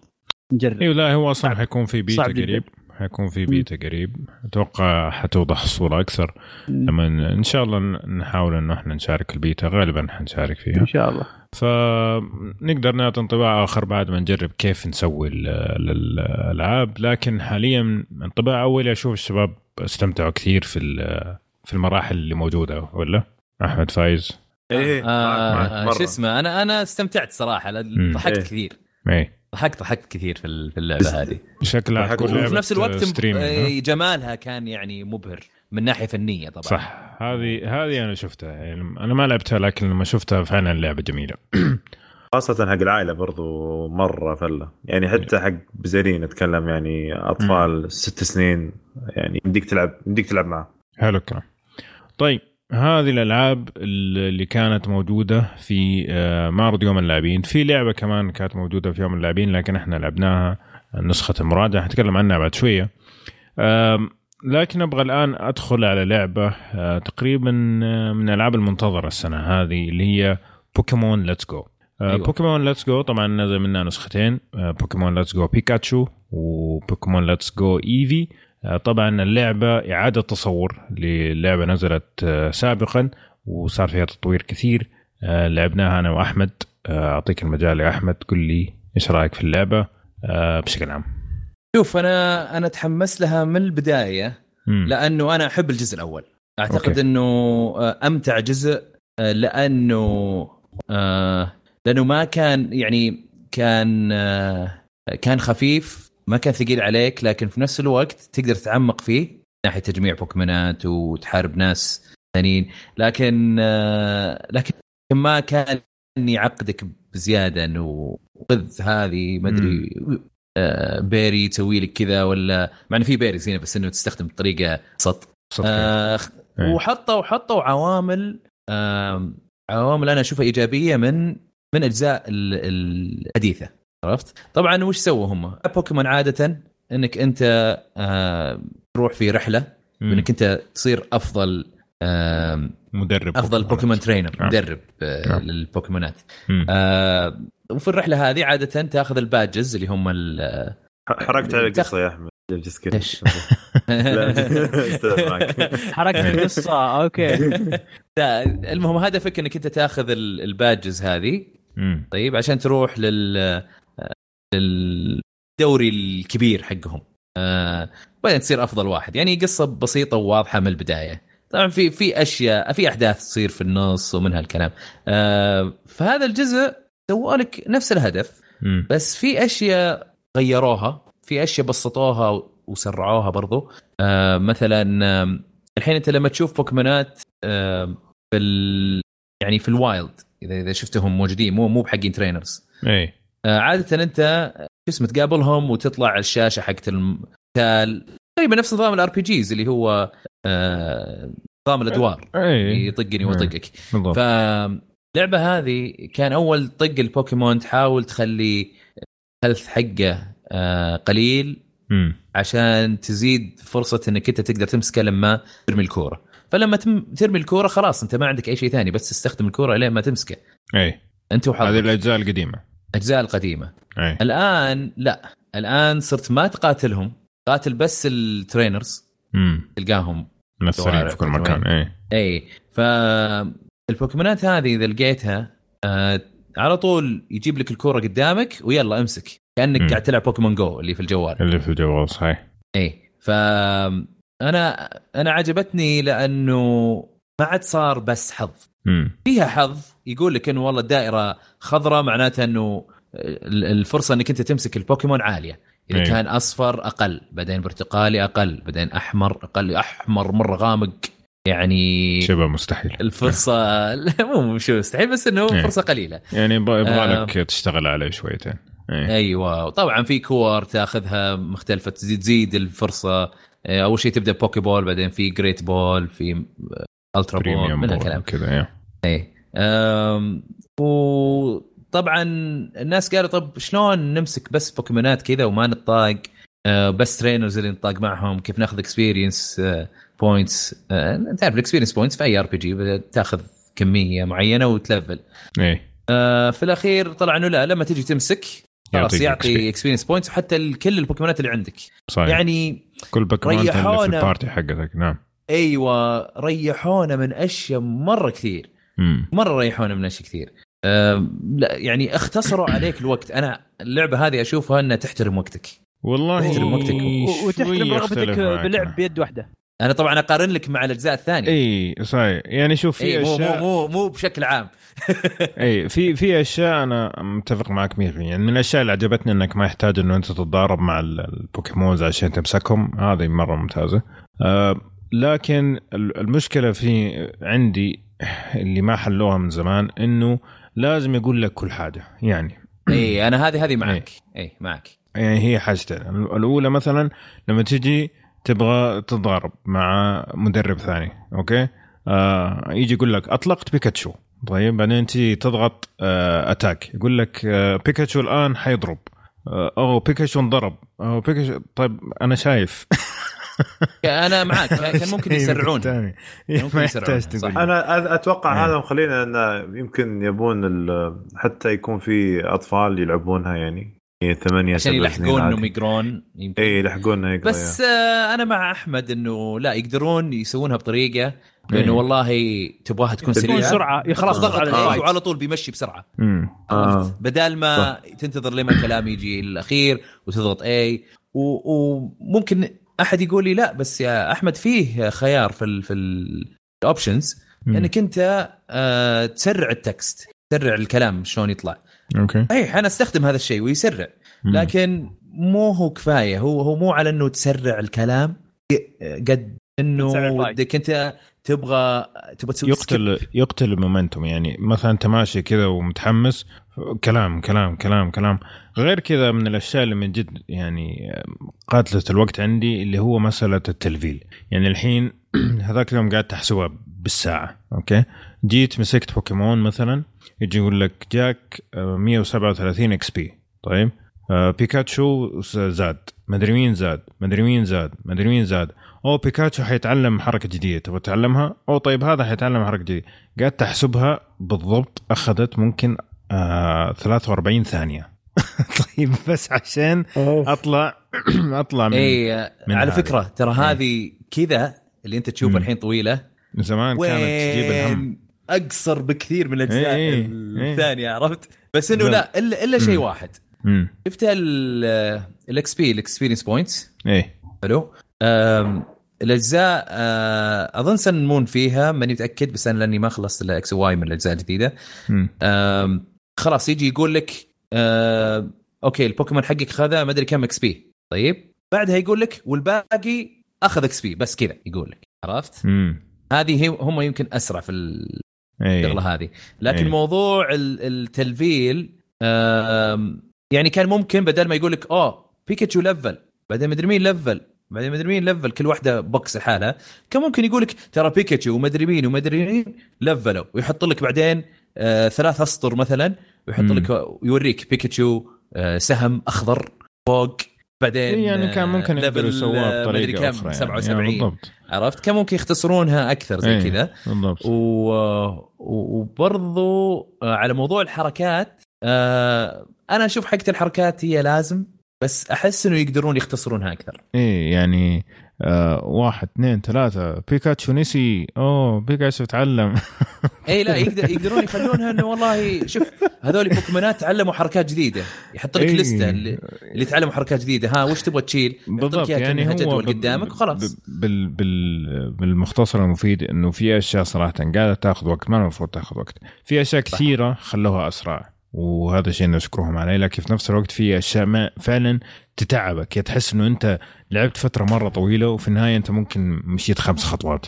نجرب أيوه لا هو أصلا. حيكون في بيتا. قريب حيكون في بيتا قريب. أتوقع حتوضح الصورة أكثر. لما ان شاء الله نحاول إنه إحنا نشارك البيتا غالبا حنشارك فيها. إن شاء الله. فنقدر نعطي انطباع آخر بعد ما نجرب كيف نسوي ال- الألعاب. لكن حاليا انطباع اولي أشوف الشباب استمتعوا كثير في ال- في المراحل اللي موجودة ولا؟ أحمد فايز؟ إيه آه آه، شو. اسمه أنا أنا استمتعت صراحة. ضحكت إيه. كثير. اي ضحكت ضحكت كثير في ال- في اللعبة هذه. شكلها وفي نفس الوقت آه، جمالها كان يعني مبهر من ناحية فنية طبعا. صح. هذه هذه أنا شفتها يعني أنا ما لعبتها لكن لما شفتها فعلا لعبه جميلة. خاصة حق العائلة برضو مرة فلة. يعني حتى حق بزرين أتكلم يعني أطفال ست سنين يعني يمديك تلعب يمديك تلعب معه. حلو الكلام. طيب هذه الألعاب اللي كانت موجودة في آه، معرض يوم اللاعبين. في لعبة كمان كانت موجودة في يوم اللاعبين لكن إحنا لعبناها. نسخة المراجعة حنتكلم عنها بعد شوية. لكن أبغى الآن أدخل على لعبة آه، تقريبا آه، من الألعاب المنتظرة السنة هذه اللي هي Pokémon Let's Go أيوة. Pokémon Let's Go طبعا نزل منها نسختين. Pokémon Let's Go Pikachu و Pokémon Let's Go Eevee طبعا اللعبة إعادة تصور للعبة نزلت آه، سابقا وصار فيها تطوير كثير آه، لعبناها أنا وأحمد آه، أعطيك المجال يا أحمد قل لي إيش رأيك في اللعبة آه، بشكل عام شوف أنا أنا أتحمس لها من البداية مم. لأنه أنا أحب الجزء الأول أعتقد أوكي. إنه آه، أمتع جزء آه، لأنه آه، لأنه ما كان يعني كان آه، كان خفيف ما كان ثقيل عليك لكن في نفس الوقت تقدر تتعمق فيه من ناحية تجميع بوكيمونات وتحارب ناس ثانيين. لكن آه، لكن ما كان يعقدك بزيادة إنه خذ هذه ما أدري آه، berry تسوي لك كذا ولا مع إنه في berries هنا بس إنه تستخدم بطريقة سط آه إيه. وحطوا وحطوا عوامل آه عوامل أنا أشوفها إيجابية من من أجزاء ال- الحديثة. عرفت؟ طبعا وش سووا هم؟ بوكيمون عادة إنك أنت آه تروح في رحلة. إنك أنت تصير أفضل آه مدرب أفضل Pokémon trainer نعم. مدرب آه نعم. للبوكيمونات. آه وفي الرحلة هذه عادة تأخذ ال badges اللي هم ال- حركت على القصة يا أحمد كذا إيش؟ حركت القصة أوكي المهم هدفك إنك أنت تأخذ ال- ال badges هذه. طيب عشان تروح لل للدوري الكبير حقهم. آه بعدين تصير أفضل واحد. يعني قصة بسيطة وواضحة من البداية. طبعا في في أشياء في أحداث تصير في النص ومنها الكلام آه فهذا الجزء سووا لك نفس الهدف. بس في أشياء غيروها في أشياء بسطوها وسرعوها برضو. آه مثلا الحين أنت لما تشوف بوكيمونات آم، في. يعني في ال wild اذا إذا شفتهم موجودين مو مو بحقين trainers اي آه، عادة أنت شو اسمه تقابلهم وتطلع الشاشة حقت القتال تقريبا نفس نظام ال RPGs اللي هو آه، نظام الأدوار. اي يطقني واطقك بالضبط. فاللعبه هذه كان أول طق البوكيمون تحاول تخلي ال health حقه آه، قليل مم. عشان تزيد فرصة إنك أنت تقدر تمسكه لما ترمي الكورة. فلما ترمي الكورة خلاص أنت ما عندك أي شيء ثاني بس تستخدم الكورة لين ما تمسكه. اي أنت هذه وحظك الأجزاء القديمة. الاجزاء القديمة. اي الآن لا. الآن صرت ما تقاتلهم. قاتل بس ال trainers. مم. تلقاهم منثرين في كل مكان. اي اي فالبوكيمونات هذه إذا لقيتها آه على طول يجيب لك الكورة قدامك ويلا امسك. كأنك مم. قاعد تلعب بوكيمون جو اللي في الجوال. اللي في الجوال صحيح. اي ف أنا أنا عجبتني لأنه ما عاد صار بس حظ. مم. فيها حظ يقول لك إنه والله الدائرة خضراء معناتها إنه ال- الفرصة إنك أنت تمسك البوكيمون عالية. إذا أي. كان أصفر أقل بعدين برتقالي أقل بعدين أحمر أقل أحمر مرة غامق. يعني شبه مستحيل. الفرصة لا، مو شو مستحيل بس إنه إيه. فرصة قليلة. يعني يبغى آه. لك تشتغل عليه شويتين. اي أيوه. وطبعا في كور تأخذها مختلفة تزيد تزيد الفرصة. إيه، أول شيء تبدأ بوكي ball بعدين في great ball في ultra premium من الكلام. كذا. اي وطبعا الناس قالوا طب شلون نمسك بس بوكيمونات كذا وما نطاق أه، بس trainers اللي نطاق معهم كيف ناخذ experience points أنت عارف ال experience points في أي RPG تاخذ كمية معينة وتلفل. اي أه، في الأخير طلع إنه لا لما تجي تمسك خلاص يعطي. experience points وحتى كل البوكيمونات اللي عندك. صحيح. يعني كل بوكيمون في. ال party حقتك نعم. أيوه ريحونا من أشياء مرة كثير. مم. مرة ريحونا من أشياء كثير. لا يعني اختصروا عليك الوقت. أنا اللعبة هذه أشوفها أنها تحترم وقتك. والله تحترم وقتك. وتحترم رغبتك أنا. بيد واحدة. أنا طبعا أقارن لك مع الأجزاء الثانية. إي صحيح. يعني شوف في إي مو مو أشياء مو مو بشكل عام. إي في في أشياء أنا متفق معك 100% يعني من الأشياء اللي عجبتني إنك ما يحتاج إنه أنت تتضارب مع ال- البوكيمونز عشان تمسكهم هذه مرة ممتازة. آه لكن ال- المشكلة في عندي اللي ما حلوها من زمان إنه لازم يقول لك كل حاجة يعني. إي أنا هذه هذه معك. إي. معك. يعني هي حاجتين. الأولى مثلا لما تجي تبغى تتضارب مع مدرب ثاني okay؟ آه يجي يقول لك أطلقت بيكاتشو. طيب بعدين تجي تضغط آه attack. يقول لك آه بيكاتشو الآن حيضرب. آه أو بيكاتشو انضرب. أو بيكاتشو طيب أنا شايف. أنا معك كان ممكن يسرعون. ممكن يسرعون، صح. أنا أتوقع إيه. هذا مخلينا انه يمكن يبون حتى يكون في أطفال يلعبونها يعني يعني ثمانية عشان يلحقون. يقرون يمكن اي يلحقوننا يقرا بس آه أنا مع أحمد إنه لا يقدرون يسوونها بطريقة لأنه إيه. والله تبغاها تكون تكون سريعة سرعة، خلاص يخلص ضغط على على. وعلى طول بيمشي بسرعة. آه. بدال ما تنتظر لما الكلام يجي الأخير وتضغط اي وممكن أحد يقول لي لا بس يا أحمد فيه خيار في ال في ال options. إنك أنت آه تسرع ال text تسرع الكلام شلون يطلع okay أي أنا أستخدم هذا الشيء ويسرع. لكن مو هو كفاية هو هو مو على إنه تسرع الكلام قد إنه. ودك أنت تبغى تبغى تسوي يقتل يقتل ال momentum يعني مثلا انت ماشي كذا ومتحمس كلام كلام كلام كلام. غير كذا من الأشياء اللي من جد يعني قاتلة الوقت عندي اللي هو مسألة التلفيل. يعني الحين هذاك اليوم قاعد تحسبها بالساعة okay؟ جيت مسكت بوكيمون مثلا يجي يقول لك جاك آه، 137 XP. طيب؟ آه، بيكاتشو زاد. مدري مين زاد؟ مدري مين زاد؟ مدري مين زاد؟ أو بيكاتشو حيتعلم حركة جديدة. تبغى تعلمها أو طيب هذا حيتعلم حركة جديدة. قعدت أحسبها بالضبط أخذت ممكن آه 43 ثانية. طيب بس عشان اطلع أطلع من اي من على هذه. فكرة ترى إيه. هذه كذا اللي أنت تشوفها. الحين طويلة. من زمان كانت تجيب الهم. أقصر بكثير من الأجزاء إيه، إيه، الثانية عرفت؟ بس إنه. لا الا إلا شيء. واحد. شفت ال XP ال experience points إيه. حلو. الأجزاء أه، أظن Sun Moon فيها ماني متأكد بس أنا لأني ما خلصت إلا X Y من الأجزاء الجديدة. خلاص يجي يقول لك أم، okay البوكيمون حقك خذا ما أدري كم XP. طيب. بعدها يقول لك والباقي أخذ XP بس كذا يقول لك. عرفت؟ امم هذه هم يمكن أسرع في الشغله إيه. هذه. لكن إيه. موضوع ال- التلفيل يعني كان ممكن بدل ما يقول لك أوه بيكاتشو level بعدين مدري مين level بعدين مدري مين level كل واحدة box لحالها. كان ممكن يقول لك ترى بيكاتشو ومدري مين ومدري مين ليفلوا. ويحط لك بعدين آه ثلاث أسطر مثلا ويحط. لك يوريك بيكاتشو آه سهم أخضر فوق بعدين يعني كان ممكن آه، يقدروا يسووها بطريقة كم أخرى يعني. 77 يعني بالضبط عرفت كان ممكن يختصرونها أكثر زي. كذا بالضبط و... وبرضو على موضوع الحركات أنا أشوف حقة الحركات هي لازم بس أحس إنه يقدرون يختصرونها أكثر. إيه يعني آه واحد اثنين ثلاثة. بيكاتشو نسي. أوه بيكاتشو تعلم. اي لا يقدر يقدرون يخلونها إنه والله شوف هذول بوكيمونات تعلموا حركات جديدة. يحط لك إيه. لستة اللي, اللي تعلموا حركات جديدة. ها وش تبغى تشيل؟ بالضبط يعني هو جدول قدامك وخلاص. بال بال بالمختصر المفيد إنه في أشياء صراحة قاعدة تاخذ وقت ما المفروض تاخذ وقت. في أشياء صح. كثيرة خلوها أسرع. وهذا شيء نشكرهم عليه لكن في نفس الوقت في أشياء ما فعلا تتعبك يعني تحس إنه أنت لعبت فترة مرة طويلة وفي النهاية أنت ممكن مشيت خمس خطوات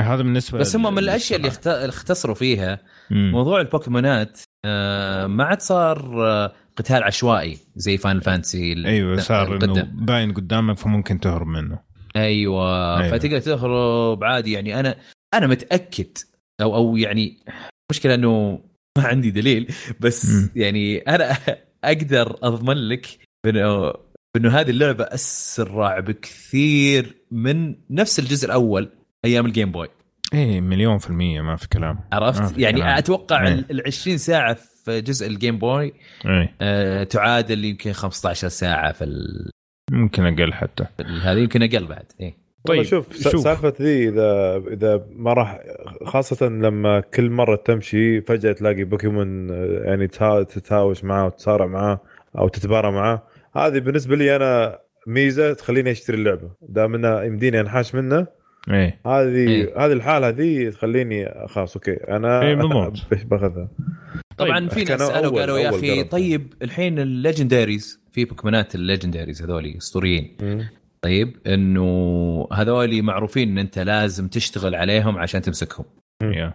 هذا بالنسبة بس هم من الأشياء اللي اختصروا فيها مم. موضوع البوكيمونات آه، ما عاد صار آه، قتال عشوائي زي فان فانسي أيوه صار إنه. باين قدامك فممكن تهرب منه أيوه أيوة. فتقدر تهرب عادي يعني أنا أنا متأكد أو أو يعني مشكلة إنه ما عندي دليل بس مم. يعني أنا أقدر أضمن لك انه انه هذه اللعبة أسرع بكثير من نفس الجزء الأول أيام ال Game Boy إيه مليون في المية ما في كلام عرفت في يعني كلام. أتوقع إيه. ال 20 ساعة في جزء ال Game Boy إيه آه، تعادل يمكن 15 ساعة في ال- ممكن أقل حتى هذه يمكن أقل بعد إيه. طيب شوف, شوف. سالفة ذي إذا إذا ما راح خاصة لما كل مرة تمشي فجأة تلاقي بوكيمون يعني تها- تتهاوش معاه وتصارع معاه أو تتبارى معاه هذه بالنسبة لي أنا ميزة تخليني أشتري اللعبة دام إنه يمديني أنحاش منه إيه هذه إيه. هذه الحالة هذه تخليني خلاص okay أنا إيه، باخذها طبعا طيب، في ناس سالوا أول- قالوا يا أخي. طيب الحين ال legendaries في بوكيمونات ال legendaries هذول أسطوريين. طيب إنه هذول معروفين إن أنت لازم تشتغل عليهم عشان تمسكهم.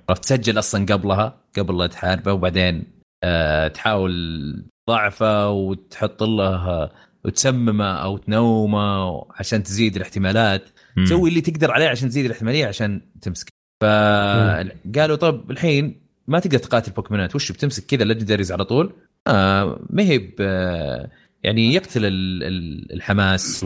عرفت؟ تسجل أصلا قبلها قبل لا تحاربه وبعدين آه تحاول ضعفه وتحط له وتسممه أو تنومه عشان تزيد الاحتمالات. مم. تسوي اللي تقدر عليه عشان تزيد الاحتمالية عشان تمسك. فقالوا طب الحين ما تقدر تقاتل بوكيمونات وش بتمسك كذا؟ ال legendaries على طول. آه ما هي ب- آه، يعني يقتل ال- ال- الحماس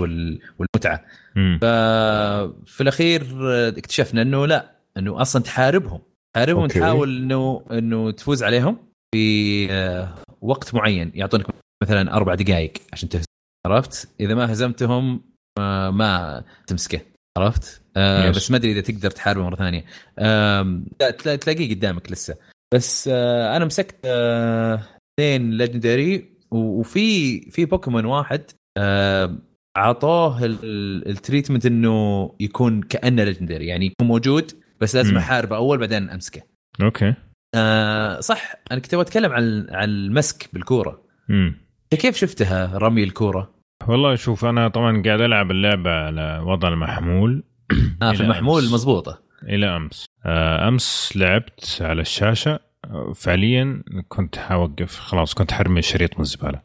والمتعه مم. ففي الأخير آه، اكتشفنا إنه لا إنه أصلا تحاربهم تحاربهم أوكي. تحاول إنه إنه تفوز عليهم في آه، وقت معين يعطونك مثلا أربع دقائق عشان تهزم عرفت؟ إذا ما هزمتهم ما, ما تمسكه عرفت؟ آه. بس ما أدري إذا تقدر تحاربه مرة ثانية تلا- تلاقيه قدامك لسه بس آه أنا مسكت آه، اثنين legendary وفي في بوكيمون واحد آه ال- treatment إنه يكون كأنه legendary يعني يكون موجود بس لازم. أحاربه أول بعدين أمسكه. أوكي. آه صح أنا كنت أتكلم عن عن المسك بالكورة. مم. كيف شفتها رمي الكورة؟ والله شوف أنا طبعا قاعد ألعب اللعبة على وضع المحمول. آه في المحمول مضبوطة. إلى أمس. آه، أمس لعبت على الشاشة. فعليا كنت حوقف خلاص كنت حرمي الشريط من الزبالة.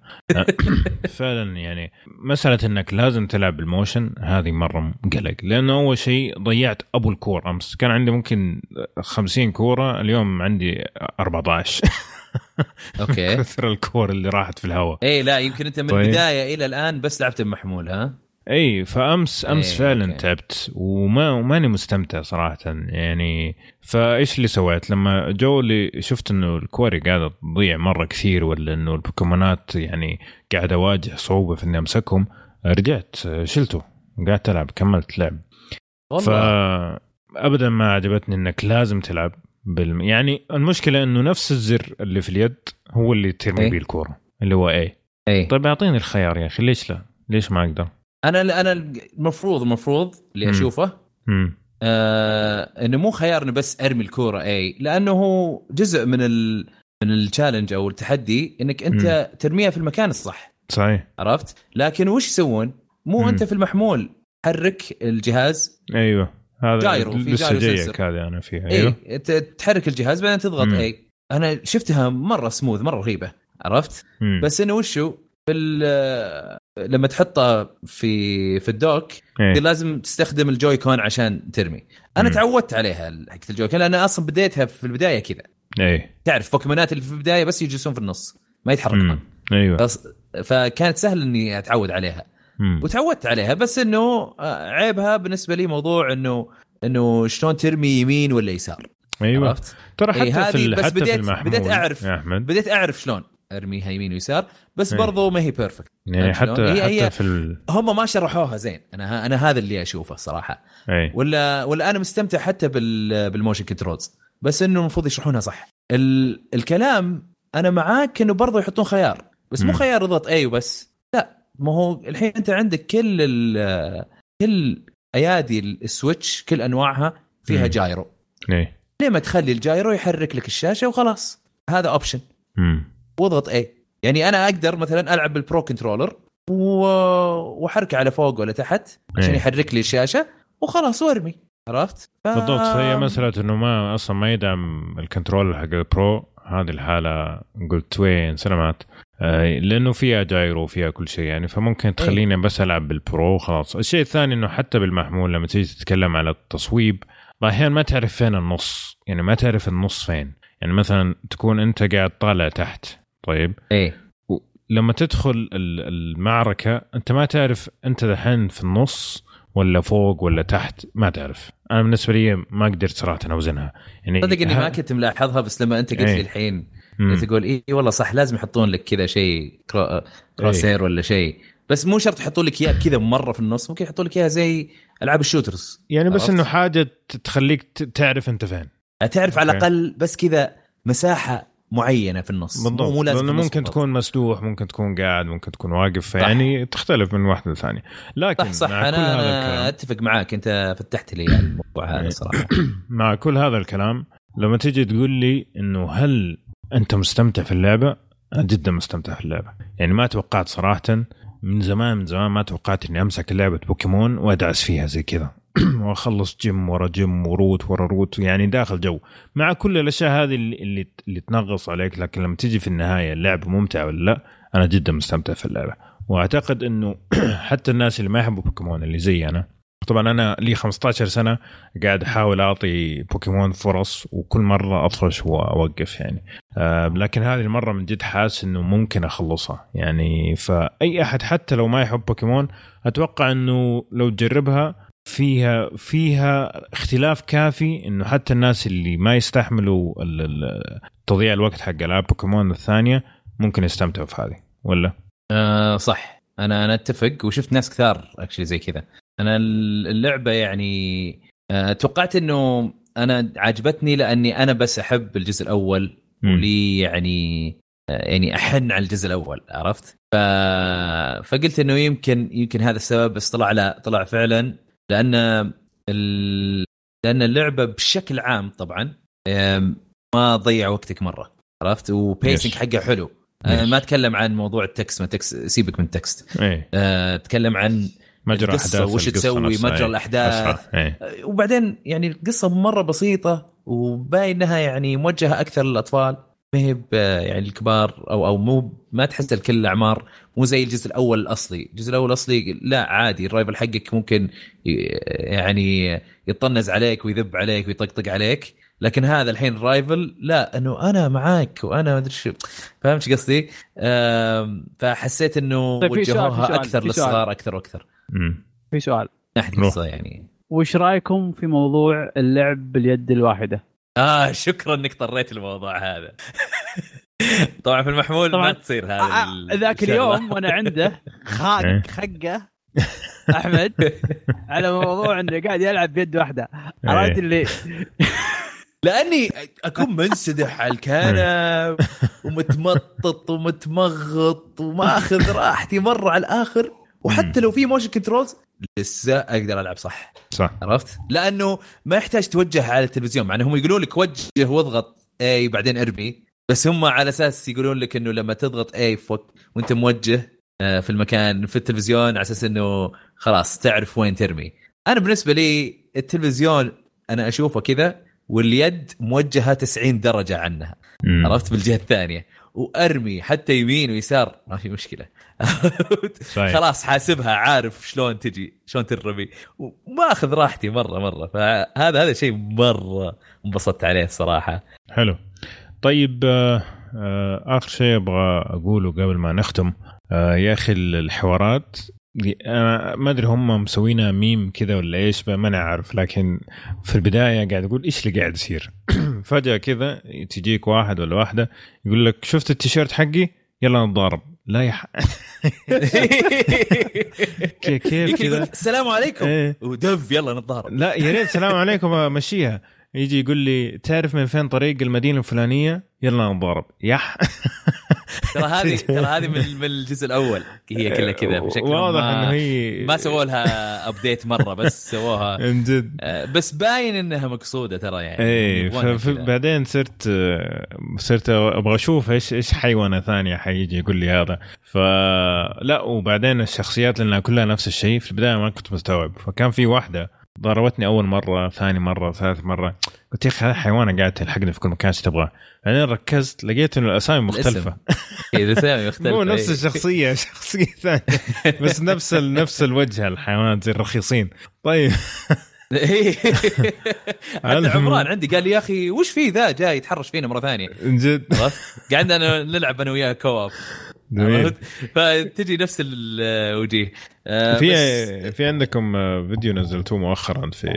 فعلا يعني مسألة إنك لازم تلعب بال motion هذه مرة قلق لأنه أول شيء ضيعت أبو الكور أمس. كان عندي ممكن 50 كورة اليوم عندي 14 أوكي. كثر الكور اللي راحت في الهواء. اي لا يمكن أنت من طيب. البداية إلى الآن بس لعبت بمحمول ها؟ أي فأمس أمس أي فعلا أوكي. تعبت وما وماني مستمتع صراحة يعني فإيش اللي سويت لما جو اللي شفت إنه الكوري قاعدة تضيع مرة كثير ولا إنه البوكيمونات يعني قاعد اواجه صعوبة في إني أمسكهم رجعت شلته قعدت ألعب كملت لعب والله فابدا ما عجبتني إنك لازم تلعب بالم... يعني المشكلة إنه نفس الزر اللي في اليد هو اللي ترمي به الكورة اللي هو اي اي طيب أعطيني الخيار يا أخي ليش لا؟ ليش ما أقدر؟ أنا أنا المفروض المفروض اللي أشوفه آه إنه مو خيار انه بس أرمي الكورة إي لأنه هو جزء من ال من ال challenge أو التحدي إنك أنت مم. ترميها في المكان الصح صحيح عرفت؟ لكن وش يسوون؟ مو مم. أنت في المحمول حرك الجهاز أيوه هذا gyro في gyro جايك هذه أنا فيها أيوه اي تحرك الجهاز بعدين تضغط مم. إي أنا شفتها مرة سموث مرة رهيبة عرفت؟ مم. بس إنه وشو في لما تحطها في في ال dock إيه؟ لازم تستخدم الجوي كون عشان ترمي. أنا مم. تعودت عليها حقت الجوي كون لأن أصلا بديتها في البداية كذا. إيه. تعرف بوكيمونات اللي في البداية بس يجلسون في النص ما يتحركون. أيوه. بس فكانت سهل إني أتعود عليها. مم. وتعودت عليها بس إنه آه، عيبها بالنسبة لي موضوع إنه إنه شلون ترمي يمين ولا يسار. أيوه. عرفت؟ ترى حتى إيه في بس حتى بديت في بديت أعرف بديت أعرف شلون. ارميها يمين ويسار بس إيه. برضو ما هي perfect يعني حتى هي حتى هي في ال... هم ما شرحوها زين. أنا أنا هذا اللي أشوفه الصراحه أي. ولا ولا أنا مستمتع حتى بال بال motion controls بس إنه المفروض يشرحونها صح. ال... الكلام أنا معاك إنه برضو يحطون خيار. بس مو خيار اضغط A وبس. لا ما هو الحين أنت عندك كل ال... كل أيادي السويتش كل أنواعها فيها gyro. إيه. ليه ما تخلي ال gyro يحرك لك الشاشة وخلاص؟ هذا option واضغط A يعني أنا أقدر مثلا ألعب بال Pro Controller و... وأحركه على فوق ولا تحت عشان إيه. يحرك لي الشاشة وخلاص وارمي. عرفت؟ ف... بالضبط. فهي مسألة إنه ما أصلا ما يدعم ال control حق البرو هذه الحالة قلت وين سلامات. آه لأنه فيها جايرو وفيها كل شيء يعني فممكن إيه. تخليني بس ألعب بالبرو خلاص الشيء الثاني إنه حتى بالمحمول لما تيجي تتكلم على التصويب أحيانا ما تعرف فين النص. يعني ما تعرف النص فين. يعني مثلا تكون أنت قاعد طالع تحت. طيب. إيه. لما تدخل المعركة أنت ما تعرف أنت دحين في النص ولا فوق ولا تحت ما تعرف. أنا بالنسبة لي ما قدرت صراحة أوزنها. يعني صدق إني ما كنت ملاحظها بس لما أنت قلت لي إيه. الحين تقول اي والله صح لازم يحطون لك كذا شيء cro... crosshair إيه. ولا شيء. بس مو شرط يحطون لك إياه كذا مرة في النص ممكن يحطون لك إياها زي ألعاب ال shooters. يعني بس إنه حاجة تخليك تعرف أنت فين. تعرف على الأقل بس كذا مساحة معينة في النص. بالضبط. مو لازم ممكن تكون مسلوح ممكن تكون قاعد ممكن تكون واقف يعني تختلف من واحدة لثانيه لكن صح صح. مع أنا كل هذا الكلام أتفق معاك. أنت فتحت لي الموضوع هذا صراحة. مع كل هذا الكلام لما تيجي تقول لي إنه هل أنت مستمتع في اللعبة؟ أنا جدا مستمتع في اللعبة. يعني ما توقعت صراحة من زمان من زمان ما توقعت إني أمسك لعبه بوكيمون وأدعس فيها زي كذا. واخلص جيم ورا gym و route ورا route يعني داخل جو. مع كل الأشياء هذه اللي اللي, تنغص عليك لكن لما تيجي في النهاية اللعبه ممتعه ولا لا أنا جدا مستمتع في اللعبة. وأعتقد إنه حتى الناس اللي ما يحبوا بوكيمون اللي زي أنا طبعا أنا لي 15 سنة قاعد أحاول أعطي بوكيمون فرص وكل مرة اطفش واوقف يعني. آه لكن هذه المرة من جد حاسس إنه ممكن أخلصها. يعني فأي أحد حتى لو ما يحب بوكيمون أتوقع إنه لو تجربها فيها فيها اختلاف كافي إنه حتى الناس اللي ما يستحملوا تضييع الوقت حق ألعاب بوكيمون الثانية ممكن يستمتعوا في هذه ولا؟ آه صح أنا أنا أتفق وشفت ناس كثار اكشلي زي كذا أنا اللعبة يعني آه توقعت إنه أنا عجبتني لأني أنا بس أحب الجزء الأول ولي يعني آه يعني أحن على الجزء الأول عرفت؟ ف... فقلت إنه يمكن يمكن هذا السبب بس طلع لا طلع فعلا لأن ال... لأن اللعبة بشكل عام طبعا ما تضيع وقتك مرة عرفت؟ و pacing حقها حلو. أه ما أتكلم عن موضوع ال text ما text سيبك من ال text إيه أه أتكلم عن مجرى القصة أحداث وش تسوي مجرى. إيه أه وبعدين يعني القصة مرة بسيطة وباين إنها يعني موجهة أكثر للأطفال. ما هي ب- يعني الكبار أو أو مو ما تحس لكل الأعمار مو زي الجزء الأول الأصلي، الجزء الأول الأصلي لا عادي ال rival حقك ممكن يعني يطنز عليك ويذب عليك ويطقطق عليك لكن هذا الحين الرايفل لا أنه أنا معاك وأنا ما أدري شو فهمت قصدي؟ فحسيت إنه طيب وجهوها أكثر. للصغار أكثر وأكثر. في سؤال ناحية. قصه يعني وش رأيكم في موضوع اللعب باليد الواحدة؟ آه شكرا إنك طريت الموضوع هذا طبعا في المحمول طبعاً. ما تصير هذا آه، ذاك اليوم وأنا عنده إيه. خاق خقة أحمد على موضوع إنه قاعد يلعب بيد واحدة عرفت إيه. اللي لأني أكون منسدح على الكنب ومتمطط ومتمغط وما أخذ راحتي مرة على الآخر وحتى لو في motion controls لسه أقدر ألعب صح صح عرفت؟ لأنه ما يحتاج توجه على التلفزيون مع انهم يقولون لك وجه واضغط A بعدين ارمي بس هم على أساس يقولون لك إنه لما تضغط A فوق وأنت موجه آه، في المكان في التلفزيون على أساس إنه خلاص تعرف وين ترمي. أنا بالنسبة لي التلفزيون أنا أشوفه كذا واليد موجهة 90 درجة عنها مم. عرفت بالجهة الثانية وارمي حتى يمين ويسار. ما في مشكلة. صحيح. خلاص حاسبها عارف شلون تجي شلون ترمي. وما أخذ راحتي مرة مرة. فهذا هذا شيء مرة انبسطت عليه الصراحة. حلو. طيب آه، آه، آخر شيء أبغى أقوله قبل ما نختم آه، يا أخي الحوارات ما أدري هم مسوينها ميم كذا ولا إيش ما أنا عارف. لكن في البداية قاعد أقول إيش اللي قاعد يصير؟ فجأة كذا تجيك واحد ولا واحدة يقول لك شفت التيشيرت حقي؟ يلا نتضارب. لا يا. كيف كيف كذا؟ السلام عليكم. إيه. ودف يلا نتضارب. لا يا ريت السلام عليكم. امشيها يجي يقول لي تعرف من فين طريق المدينة الفلانية؟ يلا نضارب يح. ترى هذه ترى هذه من من الجزء الأول. هي كلها كذا بشكل واضح إنه هي ما سووا لها ابديت مرة بس سووها. من جد. آه، بس باين إنها مقصودة ترى يعني. إيه. بعدين صرت صرت أبغى أشوف إيش إيش حيوانة ثانية حيجي يقول لي هذا. فلا وبعدين الشخصيات لأنها كلها نفس الشيء. في البداية ما كنت مستوعب. فكان في واحدة ضربتني أول مرة ثاني مرة ثالث مرة قلت يا أخي هذا حيوانه قاعد تلحقني في كل مكان إيش تبغى بعدين ركزت لقيت إنه الأسامي مختلفة إيه، الأسامي مختلفة مو نفس إيه. الشخصية شخصية ثانية بس نفس نفس الوجه الحيوانات زي الرخيصين طيب إيه. حتى المهم. عمران عندي قال لي يا أخي وش في ذا جاي يتحرش فينا مرة ثانية جد؟ قعدنا نلعب أنا وياه كواب؟ فتجي نفس الوجيه آه، في بس- في عندكم فيديو نزلتوه مؤخرا في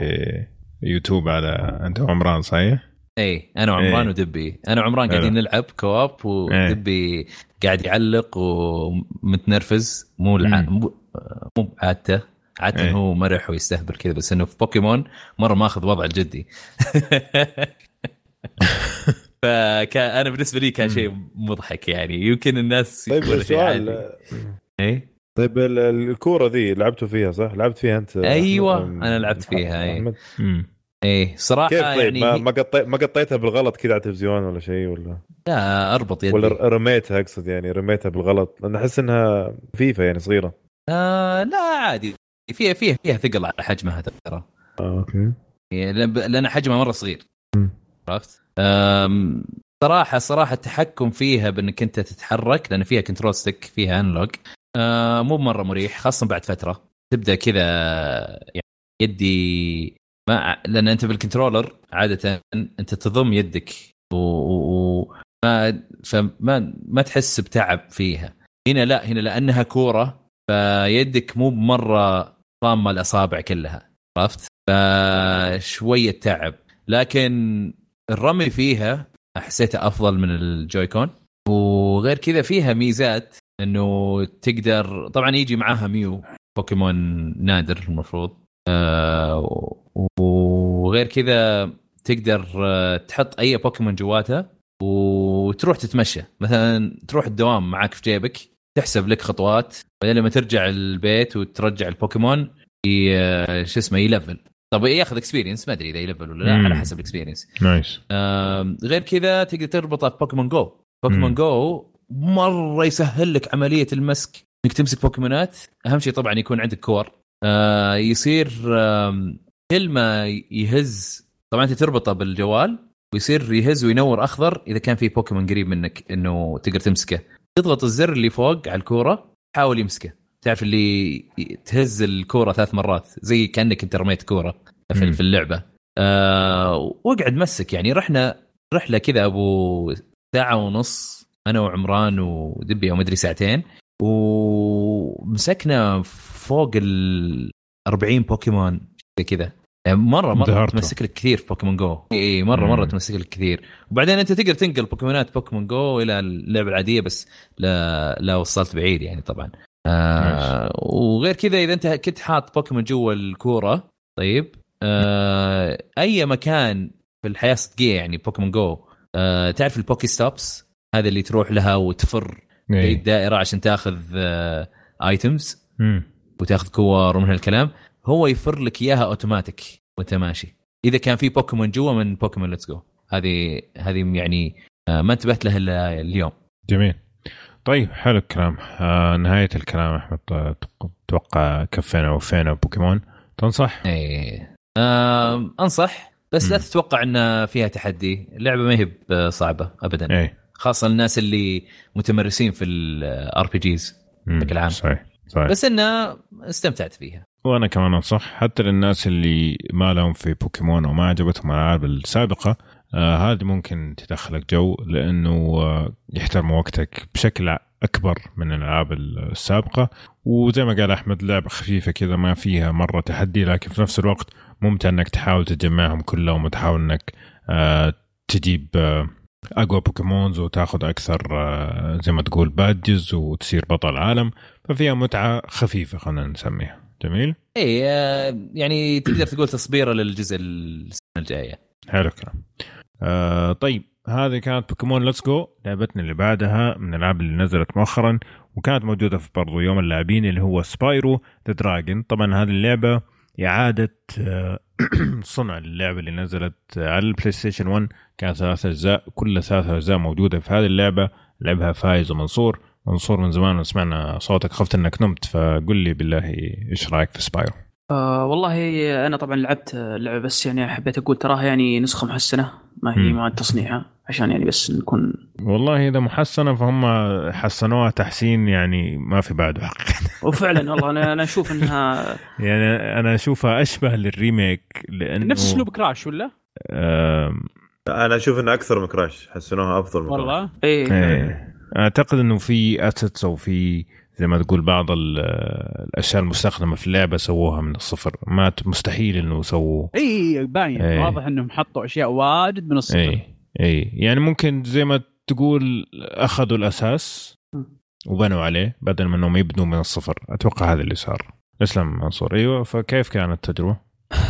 يوتيوب على أنت وعمران صحيح؟ اي أنا وعمران إيه. ودبي. أنا وعمران قاعدين. نلعب co-op ودبي قاعد يعلق ومتنرفز. مو الع... مو بعادته عادة إيه. هو مرح ويستهبل كذا بس إنه في بوكيمون مرة ماخذ وضع الجدي فكان أنا بالنسبة لي كان شيء مضحك يعني. يمكن الناس طيب يقولوا شيء عادي. سؤال إيه؟ طيب ال- ال- الكورة ذي لعبتوا فيها صح؟ لعبت فيها أنت؟ أيوة، أحمد؟ أنا لعبت فيها،؟ امم إيه صراحة كيف؟ طيب يعني ما ما قطيت ما قطيتها بالغلط كذا على التلفزيون ولا شيء ولا؟ لا أربط يدي. ولا رميتها أقصد يعني رميتها بالغلط. لأن أحس إنها خفيفه يعني صغيرة. آه لا عادي. فيها فيها فيها ثقل على حجمها ترى. آه أوكي. لأن- لأن حجمها مرة صغير. عرفت؟ أم، صراحة صراحة التحكم فيها بأنك أنت تتحرك لأن فيها control stick فيها analog أه مو مره مريح خاصة بعد فترة. تبدأ كذا يعني يدي ما لأن أنت بال controller عادة أنت تضم يدك و, و... و... ما فما ما تحس بتعب فيها. هنا لا هنا لأنها كورة فيدك مو مره ضامه الاصابع كلها عرفت؟ فشوية تعب. لكن الرمي فيها حسيته أفضل من ال Joy-Con. وغير كذا فيها ميزات إنه تقدر طبعا يجي معاها ميو بوكيمون نادر المفروض. آه وغير كذا تقدر آه، تحط أي بوكيمون جواتها وتروح تتمشى. مثلا تروح الدوام معاك في جيبك تحسب لك خطوات بعدين لما ترجع البيت وترجع البوكيمون آه، شو اسمه يلفل. طب ياخذ experience ما أدري إذا يلفل ولا لا. على حسب ال experience nice. غير كذا تقدر تربطها في Pokemon Go. Pokemon Go مرة يسهل لك عملية المسك إنك تمسك بوكيمونات أهم شيء طبعا يكون عندك كور آه يصير آه كل ما يهز طبعا أنت تربطه بالجوال ويصير يهز وينور أخضر إذا كان في بوكيمون قريب منك إنه تقدر تمسكه. تضغط الزر اللي فوق على الكورة حاول يمسكه. تعرف اللي تهز الكورة ثلاث مرات زي كأنك أنت رميت كورة في, في اللعبة. أه واقعد مسك يعني رحنا رحلة كذا أبو ساعة ونص أنا وعمران ودبي أو مدري ساعتين ومسكنا فوق ال 40 بوكيمون كذا. يعني مرة مرة. تمسك لك كثير في Pokemon Go. إي مرة مرة تمسك لك كثير. وبعدين أنت تقدر تنقل بوكيمونات Pokemon Go إلى اللعبة العادية بس لا لا وصلت بعيد يعني طبعا. آه وغير كذا إذا أنت كنت حاط بوكيمون جوا الكورة طيب آه أي مكان في الحياة الصدقيه يعني Pokemon Go آه تعرف ال PokeStops؟ هذا اللي تروح لها وتفر إيه. الدائرة عشان تاخذ آه items وتاخذ كور ومن هالكلام. هو يفر لك إياها اوتوماتيك وأنت ماشي. إذا كان في بوكيمون جوا من Pokemon Let's Go هذه هذه يعني آه، ما انتبهت لها إلا اليوم. جميل. طيب حلو الكلام. آه نهاية الكلام أحمد. أتوقع كفينا وفينا بوكيمون؟ تنصح؟ إيه. آه أنصح بس م. لا تتوقع إن فيها تحدي. اللعبة ما هي صعبة ابدا. إيه. خاصة الناس اللي متمرسين في ال RPGs بشكل عام. صحيح صحيح. بس انه استمتعت فيها. وأنا كمان أنصح حتى للناس اللي ما لهم في بوكيمون وما عجبتهم الألعاب السابقة آه هذه ممكن تدخلك جو لأنه آه يحترم وقتك بشكل أكبر من الألعاب السابقة. وزي ما قال أحمد لعبة خفيفة كذا ما فيها مرة تحدي لكن في نفس الوقت ممتع إنك تحاول تجمعهم كلهم وتحاول إنك آه تجيب آه أقوى Pokemons وتاخذ أكثر آه زي ما تقول badges وتصير بطل العالم ففيها متعة خفيفة خلينا نسميها. جميل؟ اي آه، يعني تقدر تقول تصبيرة للجزء السنة الجاية. حلو الكلام. آه طيب هذه كانت Pokemon Let's Go لعبتنا اللي بعدها من الألعاب اللي نزلت مؤخرا وكانت موجودة في برضو يوم اللاعبين اللي هو Spyro the Dragon طبعا هذه اللعبة إعادة آه، صنع اللعبة اللي نزلت على البلاي ستيشن 1 كانت ثلاث أجزاء كل ثلاث أجزاء موجودة في هذه اللعبة. لعبها فايز ومنصور منصور من زمان سمعنا صوتك خفت إنك نمت فقل لي بالله إيش رأيك في Spyro؟ آه والله أنا طبعا لعبت اللعبة بس يعني حبيت أقول تراها يعني نسخة محسنة ما هي معاد تصنيعها عشان يعني بس نكون والله إذا محسنة فهم حسنوها تحسين يعني ما في بعده حقيقة. وفعلا والله أنا أنا أشوف إنها يعني أنا أشوفها أشبه لل remake لأنه نفس أسلوب Crash ولا؟ أنا أشوف إنه أكثر من Crash حسنوها أفضل من والله؟ إيه, إيه. أعتقد إنه في assets أو في زي ما تقول بعض الأشياء المستخدمة في اللعبة سووها من الصفر. ما مستحيل إنه سووا إي باين. إيه. واضح إنهم حطوا أشياء واجد من الصفر. إي إي. يعني ممكن زي ما تقول أخذوا الأساس وبنوا عليه بدل من إنهم يبنوا من الصفر. أتوقع هذا اللي صار. أسلم منصور. أيوه فكيف كانت التجربة؟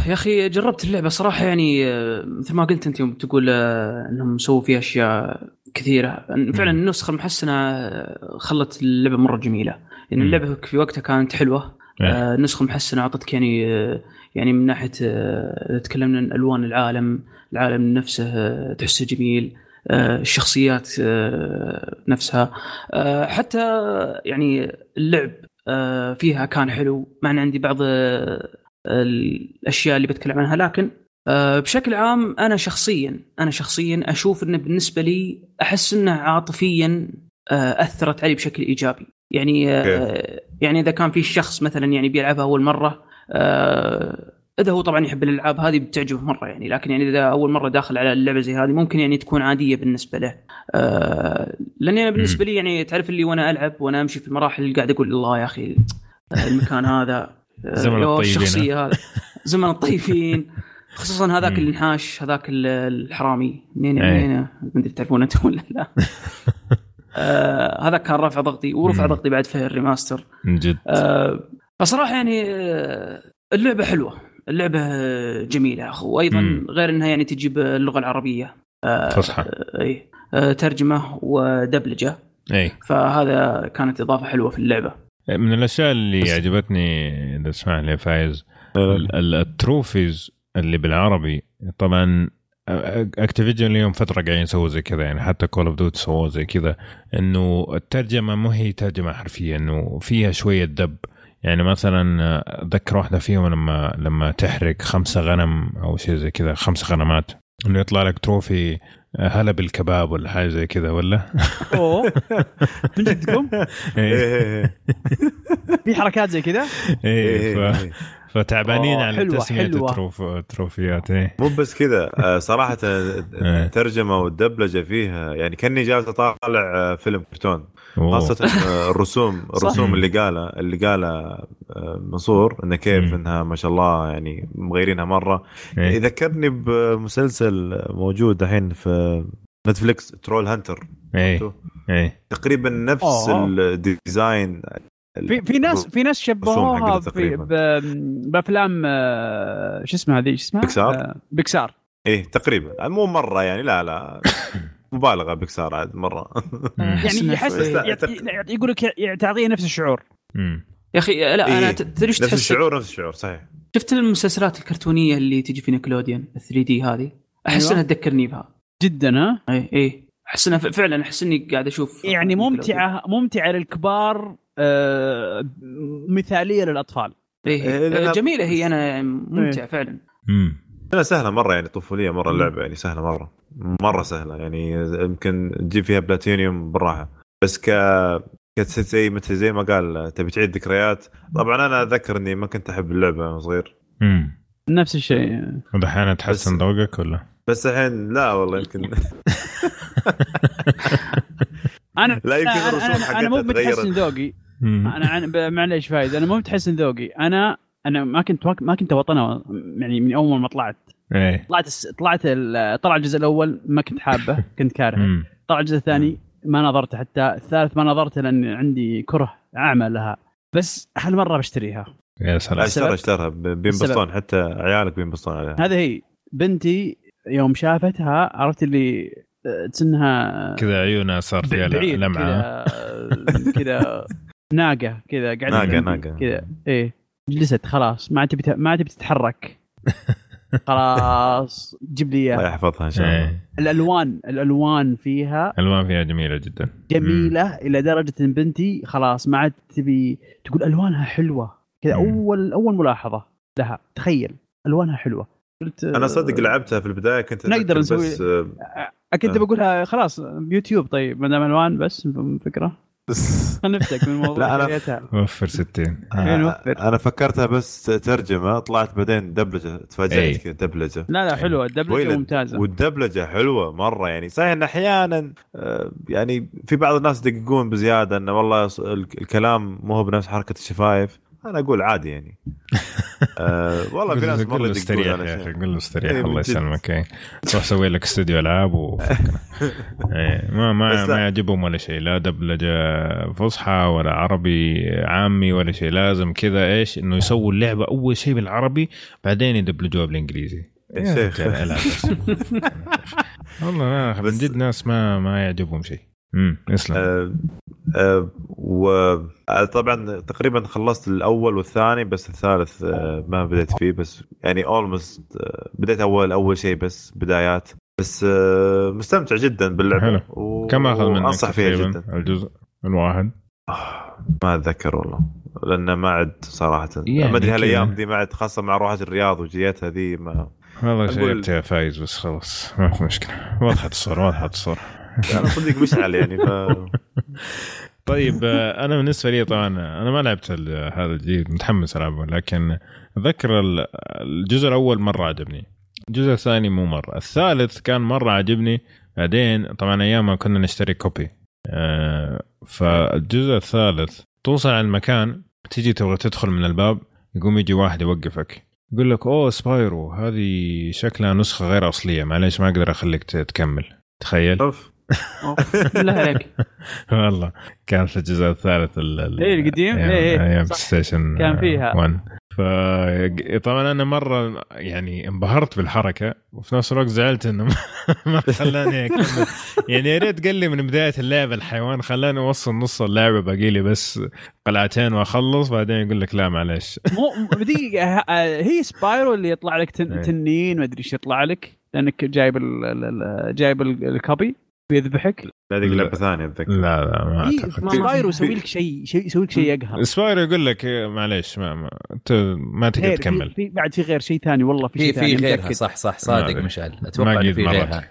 يا أخي جربت اللعبة صراحة يعني آه، مثل ما قلت أنت يوم تقول آه، إنهم سووا فيها أشياء كثيرة. فعلا النسخة المحسنه آه، خلت اللعبة مرة جميلة. يعني اللعبة في وقتها كانت حلوة. آه النسخة المحسنه أعطتك يعني يعني من ناحية آه تكلمنا عن ألوان العالم العالم نفسه تحسه جميل آه الشخصيات آه نفسها. آه حتى يعني اللعب آه فيها كان حلو. مع إن عندي بعض الأشياء اللي بتكلم عنها لكن آه، بشكل عام أنا شخصيا أنا شخصيا أشوف انه بالنسبة لي أحس إنه عاطفيا آه، أثرت علي بشكل إيجابي. يعني آه، يعني إذا كان في شخص مثلا يعني بيلعبها أول مرة إذا هو طبعا يحب الألعاب هذه بتعجبه مرة يعني لكن يعني إذا أول مرة داخل على اللعبة زي هذه ممكن يعني تكون عادية بالنسبة له. لاني أنا بالنسبة لي يعني تعرف اللي وأنا ألعب وأنا أمشي في المراحل قاعد أقول الله يا أخي المكان هذا زمن الطيبين الشخصية هذا زمن الطيبين. خصوصا هذاك النحاش هذاك الحرامي. منين منين ما أدري تعرفون أنتم ولا لا. آه هذا كان رافع ضغطي ورفع ضغطي بعد في الريماستر من جد. آه فصراحة يعني آه اللعبة حلوة. اللعبة جميلة وأيضا مم. غير إنها يعني تجيب اللغة العربية. آه فصحى. اي آه ترجمة ودبلجة. اي فهذا كانت إضافة حلوة في اللعبة. من الاشياء اللي عجبتني إذا تسمح لي فايز ال trophies اللي بالعربي. طبعا Activision اليوم فترة قاعدين يسووا زي كذا يعني حتى Call of Duty سووا زي كذا. إنه الترجمة مو هي ترجمة حرفية إنه فيها شوية دب. يعني مثلا اتذكر واحدة فيهم لما لما تحرق خمسة غنم أو شيء زي كذا خمس غنمات. إنه يطلع لك trophy هلا بالكباب ولا حاجة زي كذا ولا أوه من جدكم إيه. إيه، في حركات زي كذا إيه ف... فتعبانين على تسمية. التروف... التروفيات إيه مو بس كذا آه، صراحة إيه. الترجمة والدبلجة فيها يعني كأني جالس أطالع آه، فيلم كرتون. خاصة الرسوم الرسوم اللي قالها اللي قالها آه، منصور إنه كيف مم. إنها ما شاء الله يعني مغيرينها مرة. إيه. يذكرني بمسلسل موجود الحين في نتفليكس Troll Hunter. إيه. إيه. تقريبا نفس. ال design. في في ناس في ناس شبهوها بأفلام آه، شو اسمها هذه؟ شو اسمها؟ بيكسار؟ آه، بيكسار. إيه تقريبا. مو مرة يعني لا لا. مبالغة بيكسار عاد مرة. يعني يحس يقول لك تعطيه نفس الشعور. يا أخي لا أنا إيه. تدري إيش نفس تحس الشعور نفس الشعور صحيح شفت المسلسلات الكرتونية اللي تجي في نيكلوديان ال 3D هذه أحس أيوة. إنها تذكرني بها جدا ها اي اي أحس إنها فعلا أحس إني قاعد أشوف يعني ممتعة ممتعة للكبار آه، مثالية للأطفال إيه إيه، إيه. جميلة هي أنا ممتعة فعلا مم. لا سهلة مرة يعني طفولية مرة اللعبة يعني سهلة مرة مرة سهلة يعني يمكن تجيب فيها بلاتينيوم بالراحة بس ك زي مثل زي ما قال تبي تعيد ذكريات طبعا أنا أتذكر إني ما كنت أحب اللعبة وأنا صغير مم. نفس الشيء ودحين تحسن ذوقك ولا؟ بس الحين لا والله يمكن أنا لا، يمكن أنا- الرسوم أنا, أنا مو. متحسن ذوقي. أنا عن- ب- معليش فايد أنا مو متحسن ذوقي أنا أنا ما كنت ما كنت وطنه يعني من أول ما طلعت. إيه. طلعت الس- طلعت ال- طلع الجزء الأول ما كنت حابه كنت كارهه. طلع الجزء الثاني ما نظرت حتى. الثالث ما نظرت لأن عندي كره أعمى لها. بس هالمرة بشتريها. يا سلام. اشترى اشترى ب- بينبسطون. حتى عيالك بينبسطون عليها. هذه هي. بنتي يوم شافتها عرفت اللي آه، تسنها كذا عيونها صار فيها لمعة. كذا كذا ناقة كذا قاعدة ناقة- جنبي ناقة. كذا. إيه. جلست خلاص. ما تبي ما تبي تتحرك. خلاص. جيب لي الله يحفظها إن شاء الله. إيه. الألوان الألوان فيها ألوان فيها جميلة جدا. جميلة إلى درجة إن بنتي خلاص. ما عاد تبي تقول ألوانها حلوة. كذا مم. أول أول ملاحظة لها. تخيل. ألوانها حلوة. قلت أنا صدق لعبتها في البداية كنت نقدر نسوي- بس آه، كنت آه. بقولها خلاص بيوتيوب. طيب ما دام ألوان بس فكرة. خلينا نفتك من الموضوع لا، أنا- شريتها. وفر 60 إيه، نوفر. أنا فكرتها بس ترجمة طلعت بعدين دبلجة إيه. تفاجات كذا دبلجة لا لا حلوة الدبلجه ويلد. ممتازة والدبلجة حلوة مرة يعني صحيح إن أحيانا آه، يعني في بعض الناس يدققون بزيادة إنه والله الكلام مو هو بنفس حركة الشفايف أنا أقول عادي يعني. آه والله في ناس قول مرة له يدققون استريح يا أخي. قول له استريح إيه، الله. يسلمك إيه. روح سوي لك استوديو ألعاب وفكنا. إيه ما ما. ما يعجبهم ولا شيء. لا دبلجه فصحى ولا عربي عامي ولا شيء. لازم كذا إيش؟ إنه يسووا اللعبة أول شيء بالعربي بعدين يدبلجوها بالانجليزي يا شيخ. والله من جد ناس ما ما يعجبهم شيء. امم اسلم آه آه وطبعا تقريبا خلصت الأول والثاني بس الثالث آه ما بديت فيه بس يعني اولموست آه بديت أول أول شيء بس بدايات. بس آه مستمتع جدا باللعبة حلو. و... كم أخذ منك انصح فيها جدا. الجزء الواحد؟ آه، ما أتذكر والله لأنه ما عد صراحة. يعني ما ادري هالايام. دي ما عد خاصة مع روحة الرياض وجيتها ذي ما والله يا فايز بس خلاص ما في مشكلة. وضحت الصورة وضحت الصورة أنا صدق مشعل يعني ف... طيب أنا بالنسبة لي طبعا أنا ما لعبت هذا الجديد متحمس ألعبه لكن اتذكر ال- الجزء الأول مرة عجبني الجزء الثاني مو مرة الثالث كان مرة عجبني بعدين طبعا أيام ما كنا نشتري كوبي آه، فالجزء الثالث توصل على المكان تيجي تبغى تدخل من الباب يقوم يجي واحد يوقفك يقول لك أوه سبايرو هذه شكلها نسخة غير أصلية معليش ما أقدر أخليك تكمل. تخيل؟ أوف. بالله عليك والله كان في الجزء الثالث ال- ال- إيه، القديم. أيام, أيام صح. بلاي ستيشن كان فيها. 1 ف طبعا أنا مرة يعني انبهرت بالحركة وفي نفس الوقت زعلت إنه ما- خلاني أكمل يعني يا ريت قال لي من بداية اللعبة الحيوان خلاني أوصل نص اللعبة باقي لي بس قلعتين وأخلص بعدين يقول لك لا معلش مو دقيقة ه- هي سبايرو اللي يطلع لك. إيه. تنين ما أدري إيش يطلع لك لأنك جايب ال ال- ال- جايب ال- ال copy بيذبحك؟ لا هذيك لا. لعبة ثانية أتذكر. لا لا ما في اعتقد ما- سبايرو يسوي لك شيء شيء يسوي لك شيء يقهر. سبايرو يقول لك إيه، معليش ما ما, ما تقدر غير تكمل. في, في بعد في غير شيء ثاني والله في في شيء في ثاني غيرها متأكد. صح صح صادق ما مشعل. ما أتوقع في. غيرها.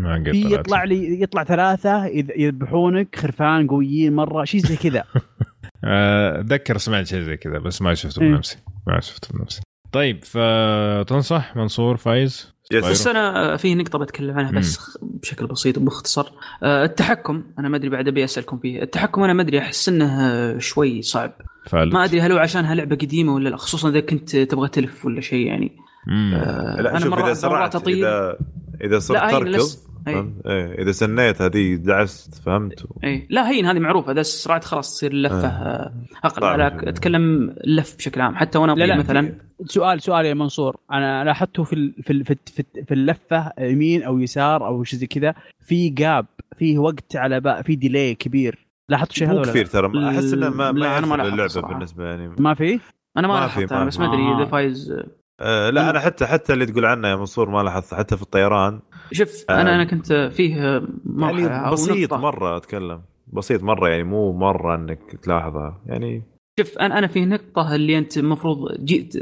ما قد في يطلع لي يطلع ثلاثة يذ- يذبحونك خرفان قويين مرة شيء زي كذا. آه، أتذكر سمعت شيء زي كذا بس ما شفته إيه. بنفسي. ما شفته بنفسي. طيب فتنصح منصور فايز؟ بس أنا في نقطة بتكلم عنها بس خ- بشكل بسيط وباختصار آه، التحكم أنا ما أدري بعد أبي أسألكم فيه التحكم أنا ما أدري أحس إنه شوي صعب فالت. ما أدري هل هو عشانها لعبه قديمة ولا لا خصوصا إذا كنت تبغى تلف ولا شيء يعني مم. آه، لا أنا شوف إذا مرات سرعت مرات اطير اذا إذا صرت تركض. فهمت؟ إيه إذا سنيت هذه دعست فهمت أي لا هين هذه معروفة إذا سرعت خلاص تصير اللفة آه. أقل. لا أتكلم اللف بشكل عام حتى وأنا لا لا مثلا في- سؤال سؤال يا منصور أنا لاحظته في ال- في ال- في في- في اللفة يمين أو يسار أو شيء زي كذا في جاب في وقت على بقى في ديلي كبير لاحظت شيء هذا كثير؟ ترى ما- أحس إنه ما ما أنا ما اللعبة صراحة. بالنسبة يعني ما في؟ أنا ما ما في- لاحظت ما أنا بس. ما أدري. إذا فايز آه لا أنا حتى حتى اللي تقول عنه يا منصور ما لاحظت حتى في الطيران شوف آه. أنا أنا كنت فيه يعني بسيط. مرة أتكلم. بسيط مرة يعني مو مرة إنك تلاحظها يعني شوف أنا أنا في نقطة اللي أنت المفروض جيت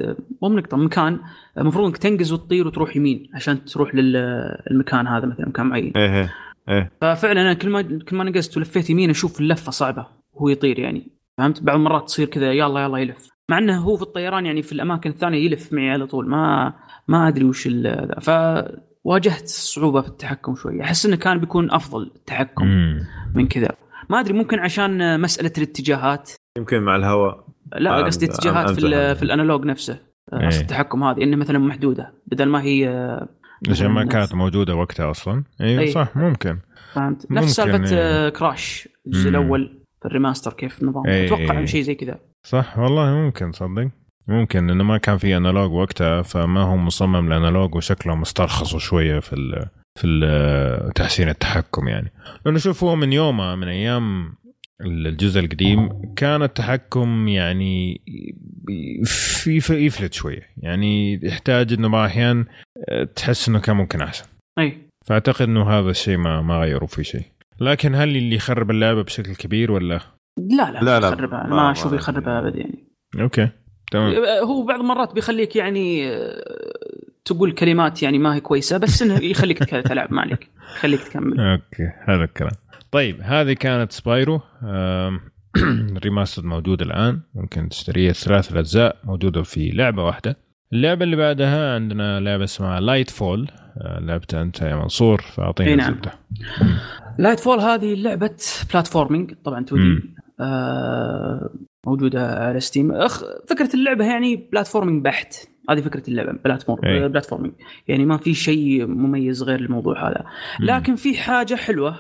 مو نقطه مكان. المفروض إنك تنقز وتطير وتروح يمين عشان تروح للمكان هذا مثلا مكان معين. إيه إيه إيه. ففعلا أنا كل ما كل ما نقزت ولفيت يمين أشوف اللفة صعبة وهو يطير يعني. فهمت؟ بعض المرات تصير كذا يلا يلا يلف. مع إنه هو في الطيران يعني في الأماكن الثانية يلف معي على طول. ما ما أدري وش ال- ذا. فواجهت صعوبه في التحكم شوي أحس إنه كان بيكون أفضل التحكم مم. من كذا ما أدري ممكن عشان مسألة الاتجاهات يمكن مع الهواء لا أم- قصدي اتجاهات في, أمزح. في ال analog نفسه. أصل التحكم هذه انه مثلا محدودة بدل ما هي عشان ما كانت موجودة وقتها أصلا أيوه أي. صح ممكن فهمت ممكن، نفس سالفة إيه. آه، كراش الجزء. الأول في ال remaster كيف النظام إيه. أتوقع شيء زي كذا صح والله ممكن صدق ممكن انه ما كان في أنالوج وقتها فما هو مصمم الانالوج وشكله مسترخص شوية في ال في تحسين التحكم يعني. لأنه شوف هو من يومه من أيام الجزء القديم كان التحكم يعني في يفلت شوية. يعني يحتاج إنه بعض الأحيان تحس إنه كان ممكن أحسن. أي. فأعتقد إنه هذا الشيء ما ما غيروا فيه شيء. لكن هل اللي يخرب اللعبة بشكل كبير ولا؟ لا لا لا، لا، يخربها. ما- أشوف يخربها ابد يعني. okay. تمام. هو بعض المرات بيخليك يعني آه، تقول كلمات يعني ما هي كويسة بس إنه يخليك تلعب ما عليك. يخليك تكمل. okay هذا الكلام. طيب هذه كانت سبايرو. remaster موجود الآن. ممكن تشتريها ثلاث اجزاء موجودة في لعبة واحدة. اللعبة اللي بعدها عندنا لعبة اسمها Light Fall لعبتها أنت يا منصور فاعطينا نعم. Light Fall هذه لعبة platforming طبعا 2 مم. D آه موجودة على ستيم أخ فكرة اللعبة يعني platforming بحت هذه فكرة اللعبة platform إي. platforming يعني ما في شيء مميز غير الموضوع هذا لكن في حاجة حلوة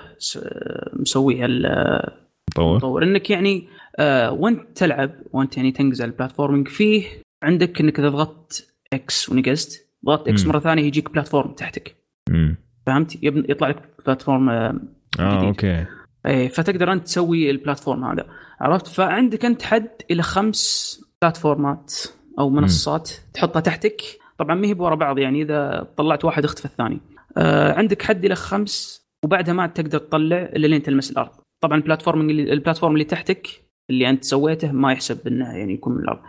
مسويها ال- طور المطور إنك يعني آه وانت تلعب وانت يعني تنقز على ال platforming فيه عندك إنك إذا ضغطت X ونقزت ضغطت X. مرة ثانية يجيك platform تحتك مم. فهمت؟ يطلع لك platform آه آه جديد. okay إيه فتقدر أنت تسوي ال platform هذا عرفت؟ فعندك أنت حد إلى خمس platform ات أو منصات تحطها تحتك. طبعا ما هي ورا بعض يعني إذا طلعت واحد اختفى الثاني. آه عندك حد إلى خمس وبعدها ما عاد تقدر تطلع إلا لين تلمس الأرض. طبعا ال platform اللي ال platform اللي تحتك اللي أنت سويته ما يحسب إنه يعني يكون من الأرض.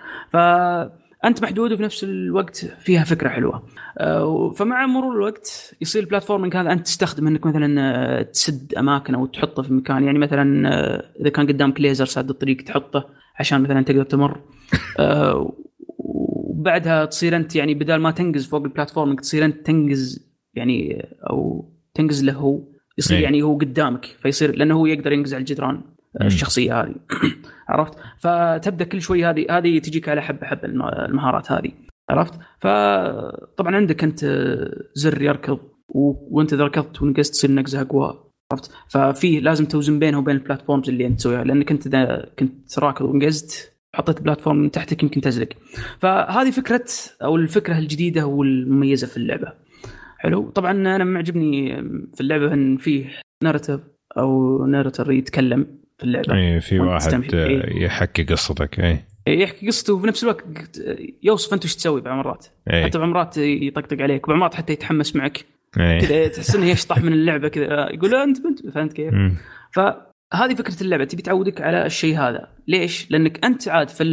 فانت محدود وفي نفس الوقت فيها فكرة حلوة. آه، فمع مرور الوقت يصير ال platforming هذا أنت تستخدم إنك مثلا آه، تسد أماكن أو تحطه في مكان. يعني مثلا آه، إذا كان قدامك ليزر ساد الطريق تحطه عشان مثلا تقدر تمر. وبعدها تصير أنت يعني بدال ما تنقز فوق ال platforming تصير أنت تنقز يعني أو تنقز له هو. يصير إيه. يعني هو قدامك فيصير لأنه هو يقدر ينقز على الجدران. الشخصية هذه. عرفت؟ فتبدأ كل شوي هذه هذه تجيك على حبه حبه الم- المهارات هذه عرفت؟ فطبعا عندك أنت زر يركض و... وأنت إذا ركضت ونقزت تصير نقزه أقوى عرفت؟ ففي لازم توزن بينه وبين البلاتفورمز اللي أنت تسويها لأنك أنت إذا كنت راكض ونقزت حطيت بلاتفورم من تحتك يمكن تزلق. فهذه فكرة أو الفكرة الجديدة والمميزة في اللعبة. حلو؟ طبعا أنا معجبني في اللعبة إن فيه نارتيف أو نارتر يتكلم. في اللعبة اي في واحد إيه. يحكي قصتك اي يحكي قصته وفي نفس الوقت يوصف أنت وش تسوي بعض المرات اي حتى بعض المرات يطقطق عليك وبعض المرات حتى يتحمس معك إيه. كذا تحس إنه يشطح من اللعبة كذا يقول أنت بنت فهمت كيف؟ مم. فهذه فكرة اللعبة تبي تعودك على الشيء هذا ليش؟ لأنك أنت عاد في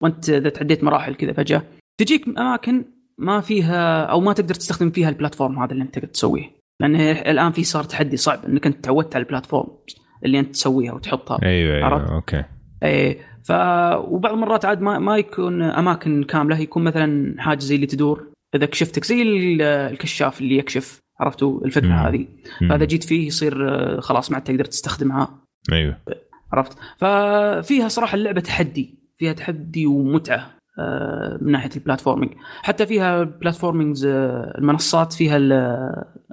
وأنت إذا تعديت مراحل كذا فجأة تجيك أماكن ما فيها أو ما تقدر تستخدم فيها ال platform هذا اللي أنت تقدر تسويه لأن الآن في صار تحدي صعب إنك أنت تعودت على ال platform اللي انت تسويها وتحطها أيوه أيوه عرفت؟ okay. إيه ف وبعض المرات عاد ما, ما يكون أماكن كاملة يكون مثلا حاجة زي اللي تدور إذا كشفتك زي ال- الكشاف اللي يكشف عرفتوا الفكرة مم. هذه. فإذا جيت فيه يصير آه، خلاص ما عاد تقدر تستخدمها. أيوه. عرفت؟ ففيها صراحة اللعبة تحدي فيها تحدي ومتعة آه، من ناحية ال platforming حتى فيها platforming المنصات فيها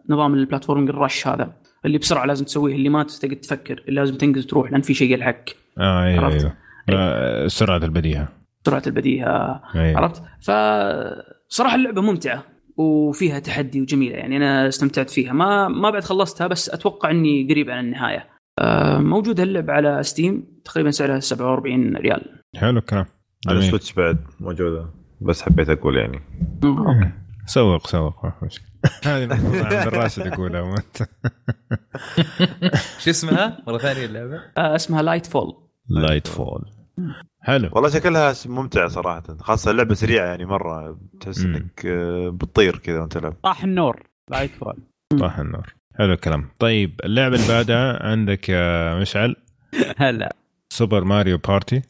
نظام ال platforming ال rush هذا. اللي بسرعة لازم تسويه اللي ما تقعد تفكر اللي لازم تنقز تروح لأن في شيء يلحقك. آه أيوه عرفت؟ أيوه لا، سرعة البديهة. سرعة البديهة أيوه. عرفت؟ فصراحه اللعبة ممتعة وفيها تحدي وجميلة يعني أنا استمتعت فيها. ما ما بعد خلصتها بس أتوقع إني قريب على النهاية. آه، موجودة اللعبة على Steam تقريبا سعرها 47 ريال. حلو الكلام. على. Switch بعد موجودة بس حبيت أقول يعني. سوق سوق ما في مشكلة. هذه المفروض عند الراشد يقولها مو أنت. شو اسمها؟ مرة ثانية اللعبة؟ آه، اسمها Light Fall لايت فول حلو. والله شكلها ممتعه صراحة خاصة اللعبة سريعة يعني مرة. تحس. إنك آه، بتطير كذا وأنت تلعب طاح النور. لايت فول طاح النور. حلو الكلام. طيب اللعبة اللي بعدها عندك يا مشعل؟ هلا. سوبر ماريو بارتي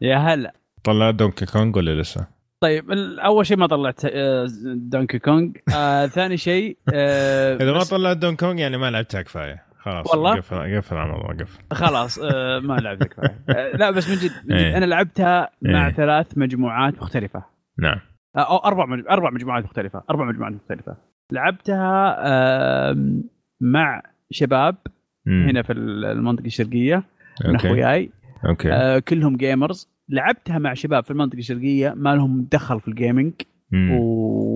يا هلا. طلعت دونكي كونغ ولا لسه؟ طيب أول شيء ما طلعت آه، دونكي كونغ آه، ثاني شيء آه، إذا ما طلعت دونكي كونغ يعني ما لعبتها كفاية. خلاص والله؟ قفل قفل على الموضوع قفل. خلاص آه، ما لعبت كفاية. آه، لا بس من جد, من جد إيه. أنا لعبتها مع إيه. ثلاث مجموعات مختلفة. نعم. آه، أو أربع أربع مجموعات مختلفة أربع مجموعات مختلفة. لعبتها آم، مع شباب مم. هنا في المنطقة الشرقية من اخوياي أوكي. آه، كلهم gamers لعبتها مع شباب في المنطقة الشرقية ما لهم دخل في ال gaming.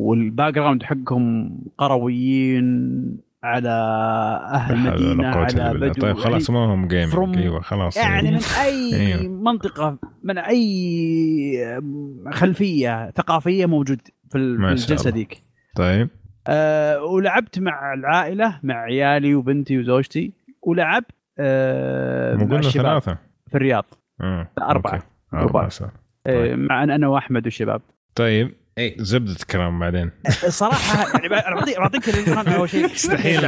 وال background حقهم قرويين على أهل مدينه على. بدو طيب خلاص يعني, ما هم gaming أيوه خلاص يعني أيوة. من أي أيوه. منطقة من أي خلفية ثقافية موجود في الجلسة. ذيك طيب أه ولعبت مع العائلة مع عيالي وبنتي وزوجتي ولعبت أه مو مع قلنا الشباب ثلاثة في الرياض آه. أربعة. أوكي. أربعة أربعة. صار. أه مع أنا واحمد والشباب طيب اي زبدة الكلام بعدين الصراحه يعني بعطيك بعطيك أول شيء مستحيل.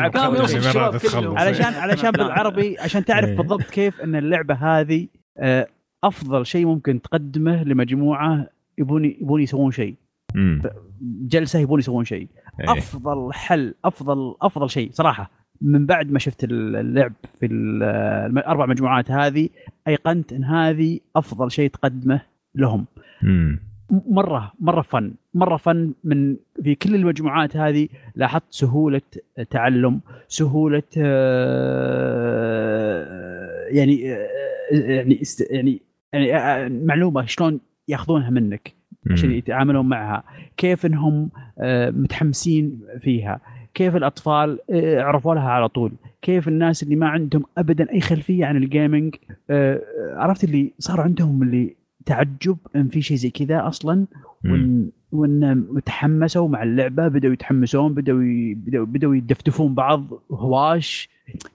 علشان علشان. بالعربي عشان تعرف إيه. بالضبط كيف إن اللعبة هذه آه، أفضل شيء ممكن تقدمه لمجموعة يبون يبون يسوون شيء. جلسة يبون يسوون شيء إيه. أفضل حل افضل أفضل شيء صراحة من بعد ما شفت اللعب في ال- الاربع مجموعات هذه أيقنت إن هذه أفضل شيء تقدمه لهم مم. مرة مرة فن مرة فن من في كل المجموعات هذه لاحظت سهولة تعلم سهولة آه، يعني آه، يعني است- يعني يعني آه، معلومة شلون ياخذونها منك عشان. يتعاملون معها كيف إنهم متحمسين فيها كيف الأطفال آه، عرفوا لها على طول. كيف الناس اللي ما عندهم ابدا أي خلفية عن الجيمنج آه، عرفت اللي صار عندهم اللي تعجب إن في شيء زي كذا أصلا. وإن وإن تحمسوا مع اللعبة بدأوا يتحمسون بدأوا بدأوا بدأوا يدفدفون بعض هواش.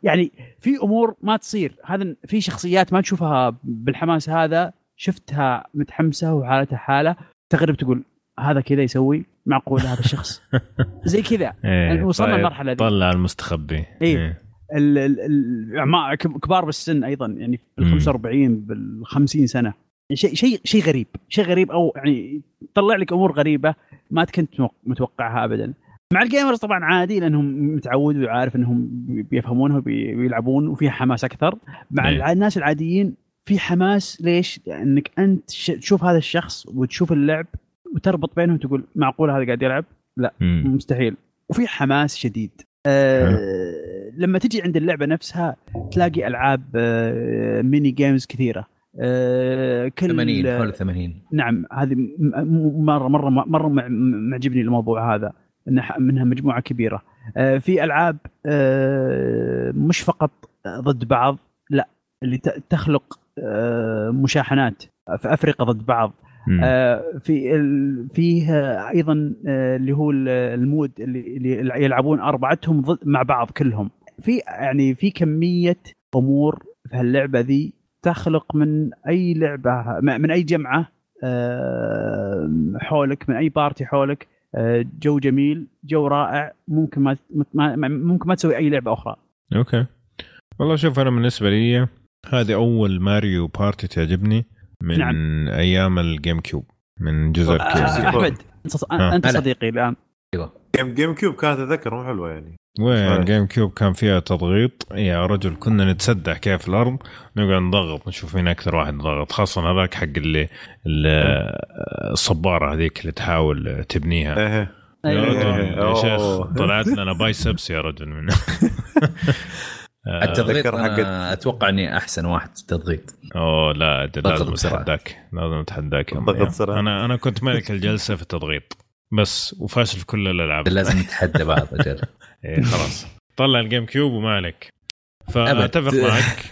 يعني في أمور ما تصير. هذا في شخصيات ما تشوفها بالحماس هذا شفتها متحمسة وحالتها حالة تغرب تقول هذا كذا يسوي. معقول هذا الشخص زي كذا إيه. وصلنا طيب، المرحله دي طلع المستخبي إيه. ال- ال- الاعمار كب- كبار بالسن أيضا يعني بال مم. 45 بال 50 سنة شيء شيء شيء غريب شيء غريب أو يعني تطلع لك أمور غريبة ما كنت متوق- متوقعها ابدا مع ال gamers طبعا عادي لأنهم متعودوا وعارف إنهم بي- بيفهمونها وبي- وبيلعبون وفيها حماس أكثر مع إيه. الناس العاديين في حماس ليش؟ لأنك أنت تشوف هذا الشخص وتشوف اللعب وتربط بينهم تقول معقول هذا قاعد يلعب؟ مم. مستحيل. وفي حماس شديد. آه لما تجي عند اللعبة نفسها تلاقي ألعاب آه mini games كثيرة. آه كل 80 حول 80 نعم هذه مرة مرة مرة مع- معجبني الموضوع هذا ح- منها مجموعة كبيرة. آه، في ألعاب آه، مش فقط ضد بعض لا اللي ت- تخلق آه، مشاحنات في أفريقيا ضد بعض. في ال- فيه آه، أيضا آه، اللي هو ال- ال mode اللي, اللي يلعبون أربعتهم ضد مع بعض كلهم. في يعني في كمية أمور في هاللعبة ذي تخلق من أي لعبة من أي جمعة آه، حولك من أي party حولك آه، جو جميل جو رائع ممكن ما- ممكن ما تسوي أي لعبة أخرى. أوكي. والله شوف أنا بالنسبة لي هذه أول ماريو بارتي تعجبني. من نعم. أيام الجيم كيوب من جزء آه، ال arcade أحمد أنت-. أنت. صديقي الآن جيم جيم كيوب كانت اتذكر مو حلوة يعني وين. جيم كيوب كان فيها تضغيط يا رجل كنا نتسدح كيف الأرض نقعد نضغط نشوف مين أكثر واحد ضغط خاصة هذاك حق اللي, الصبارة هذيك اللي تحاول تبنيها إيه يا أيوة. رجل يا أوه. شيخ طلعت لنا biceps يا رجل من التضغيط أتذكر أنا حقت- أتوقع إني أحسن واحد في التضغيط. اوه لا لازم. اتحداك لازم اتحداك. أنا أنا كنت ملك الجلسة في التضغيط بس وفاشل في كل الألعاب. لازم نتحدى بعض أجل إيه خلاص. طلع الجيم كيوب وما عليك. فأتفق معك.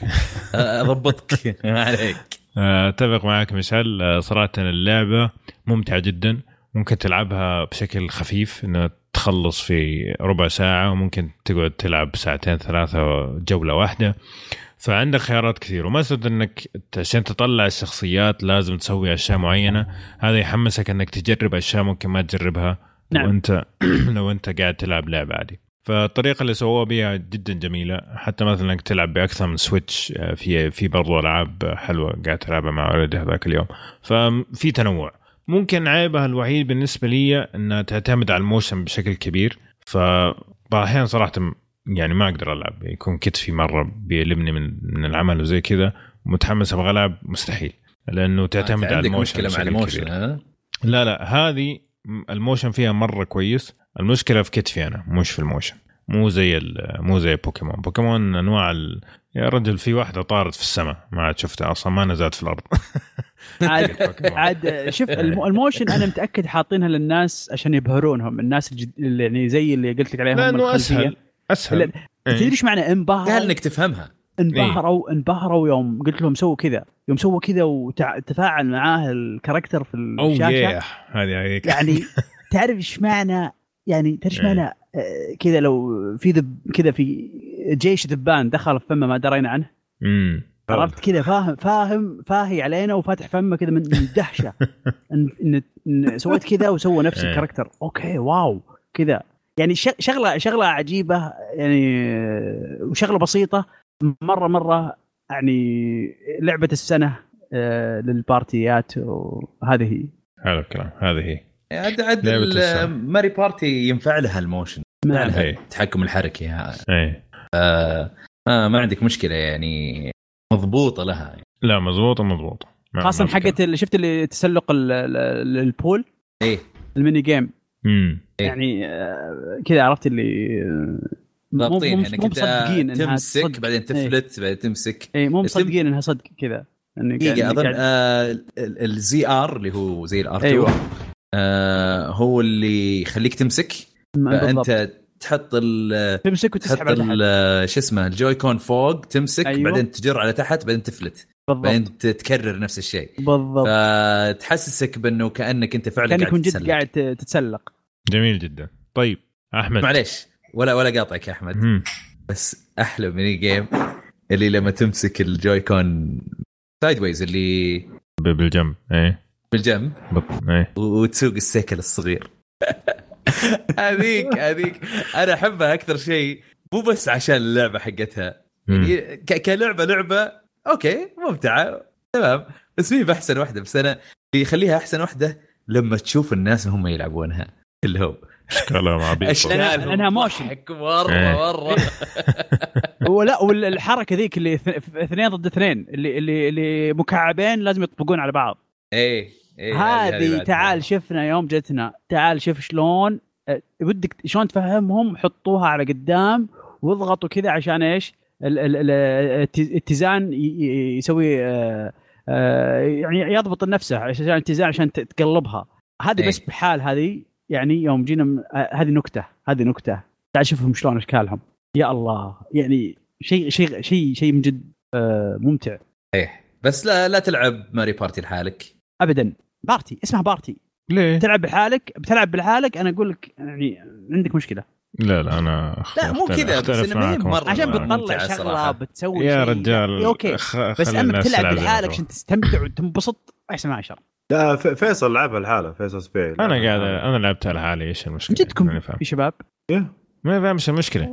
أضبطك. ما عليك. أتفق معك مشعل آه، صراحة اللعبة ممتعة جدا. ممكن تلعبها بشكل خفيف إنها تخلص في ربع ساعة وممكن تقعد تلعب ساعتين ثلاثة جولة واحدة. فعندك خيارات كثير وما سد إنك عشان تطلع الشخصيات لازم تسوي أشياء معينة. هذا يحمسك إنك تجرب أشياء ممكن ما تجربها نعم. لو أنت لو أنت قاعد تلعب لعبة عادي. فالطريقة اللي سووها بها جدا جميلة. حتى مثلا إنك تلعب بأكثر من سويتش آه، في في برضو ألعاب حلوة قاعد تلعبها مع ولدي هذاك اليوم. ففي تنوع. ممكن عيبها الوحيد بالنسبة لي إنها تعتمد على ال motion بشكل كبير. فبعض الأحيان صراحة يعني ما أقدر ألعب. يكون كتفي مرة بيلمني من من العمل وزي كذا. متحمس أبغى ألعب؟ مستحيل. لأنه تعتمد أنت على ال motion مشكلة مع ال motion كبير. ها؟ لا لا هذه ال motion فيها مرة كويس. المشكلة في كتفي أنا مش في ال motion مو زي ال- مو زي بوكيمون. بوكيمون أنواع ال... يا رجل في واحدة طارت في السماء ما عاد شفتها أصلا ما نزلت في الأرض. عاد. عاد شوف الم- ال motion أنا متأكد حاطينها للناس عشان يبهرونهم الناس الجد... اللي يعني زي اللي قلت لك عليهم لأنه. أسهل أسهل. لا، تدري إيش معنى انبهروا؟ قال إنك تفهمها. انبهروا انبهروا يوم قلت لهم سووا كذا يوم سووا كذا وتفاعل معاه ال character في الشاشة. ياه هذه يعني تعرف إيش معنى يعني تعرف إيش إيه. معنى كذا لو في ذب كذا في جيش ذبان دخل في فمه ما درينا عنه. امم عرفت كذا؟ فاهم فاهم فاهي علينا وفاتح فمه كذا من الدهشه ان, إن, إن سويت كذا وسوى نفس إيه. ال character. أوكي wow. كذا. يعني ش- شغله شغلة عجيبة يعني وشغلة بسيطة. مره مرة يعني لعبة السنة آه، لل partyات وهذه. هي هذا الكلام هذه هي. ال- السنة. ماريو بارتي ينفع لها ال motion. ينفع نعم. لها إيه. التحكم الحركي ها. إيه. آه، ما ما عندك مشكلة يعني مضبوطة لها لا مضبوطة مضبوطة. خاصة حقت اللي شفت اللي تسلق ال- ال- ال pole؟ إيه. ال mini game. امم إيه. يعني آه، كذا عرفت اللي آه، ضابطين انت مصدقين إنها تمسك تصدق. بعدين تفلت بعدين تمسك. اي مو مصدقين إنها صدق كذا. دقيقة أظن آه ال ZR اللي هو زي ال R2 أيوة. آه هو اللي يخليك تمسك. فأنت تحط ال تمسك تحط وتسحب على شو اسمه ال Joy-Con فوق تمسك. أيوة. بعدين تجر على تحت بعدين تفلت. بالضبط. بعدين تكرر نفس الشيء. بالضبط. فتحسسك بأنه كأنك أنت فعلا كأنك قاعد من جد تتسلق. قاعد تتسلق. جميل جدا. طيب أحمد. معليش ولا ولا قاطعك يا أحمد. مم. بس أحلى mini game اللي لما تمسك ال Joy-Con sideways اللي بالجنب إيه. بالجنب. بط... إيه. وتسوق السيكل الصغير. هذيك هذيك. أنا أحبها أكثر شيء مو بس عشان اللعبة حقتها. يعني ك- كلعبة لعبة. أوكي ممتعة. تمام. بس مي بأحسن واحدة بس أنا اللي يخليها أحسن واحدة لما تشوف الناس هم يلعبونها. اللي هو كلام عبيط. لأنها موشن. مره. مره ولا والحركة ذيك اللي اث- اثنين ضد اثنين اللي اللي اللي مكعبين لازم يطبقون على بعض. إيه. إيه هذه تعال شفنا يوم جتنا. تعال شوف شلون أه، ودك شلون تفهمهم حطوها على قدام واضغطوا كذا عشان إيش؟ الاتزان يسوي أه، أه، يعني يضبط نفسه عشان الاتزان عشان تقلبها. هذه إيه. بس بحال هذه يعني يوم جينا أه، هذه نكتة هذه نكتة. تعال شوفهم شلون إشكالهم. يا الله يعني شيء شيء شيء شيء من جد أه، ممتع. إيه. بس لا لا تلعب Mario Party لحالك. ابدا. Party اسمها Party ليه؟ تلعب بحالك بتلعب بحالك أنا أقول لك يعني عندك مشكلة لا لا أنا لا، مو كذا، بس ما. مرة عشان بتطلع شغلة. بتسوي يا شيء. رجال أوكي خ- بس أما تلعب ما لحالك. عشان تستمتع وتنبسط أحسن من عشرة لا فيصل لعبها لحاله فيصل سبيل أنا قاعد أنا لعبتها لحالي إيش المشكلة؟ جدكم ماني فاهم في شباب إيه. ما فاهم إيش المشكلة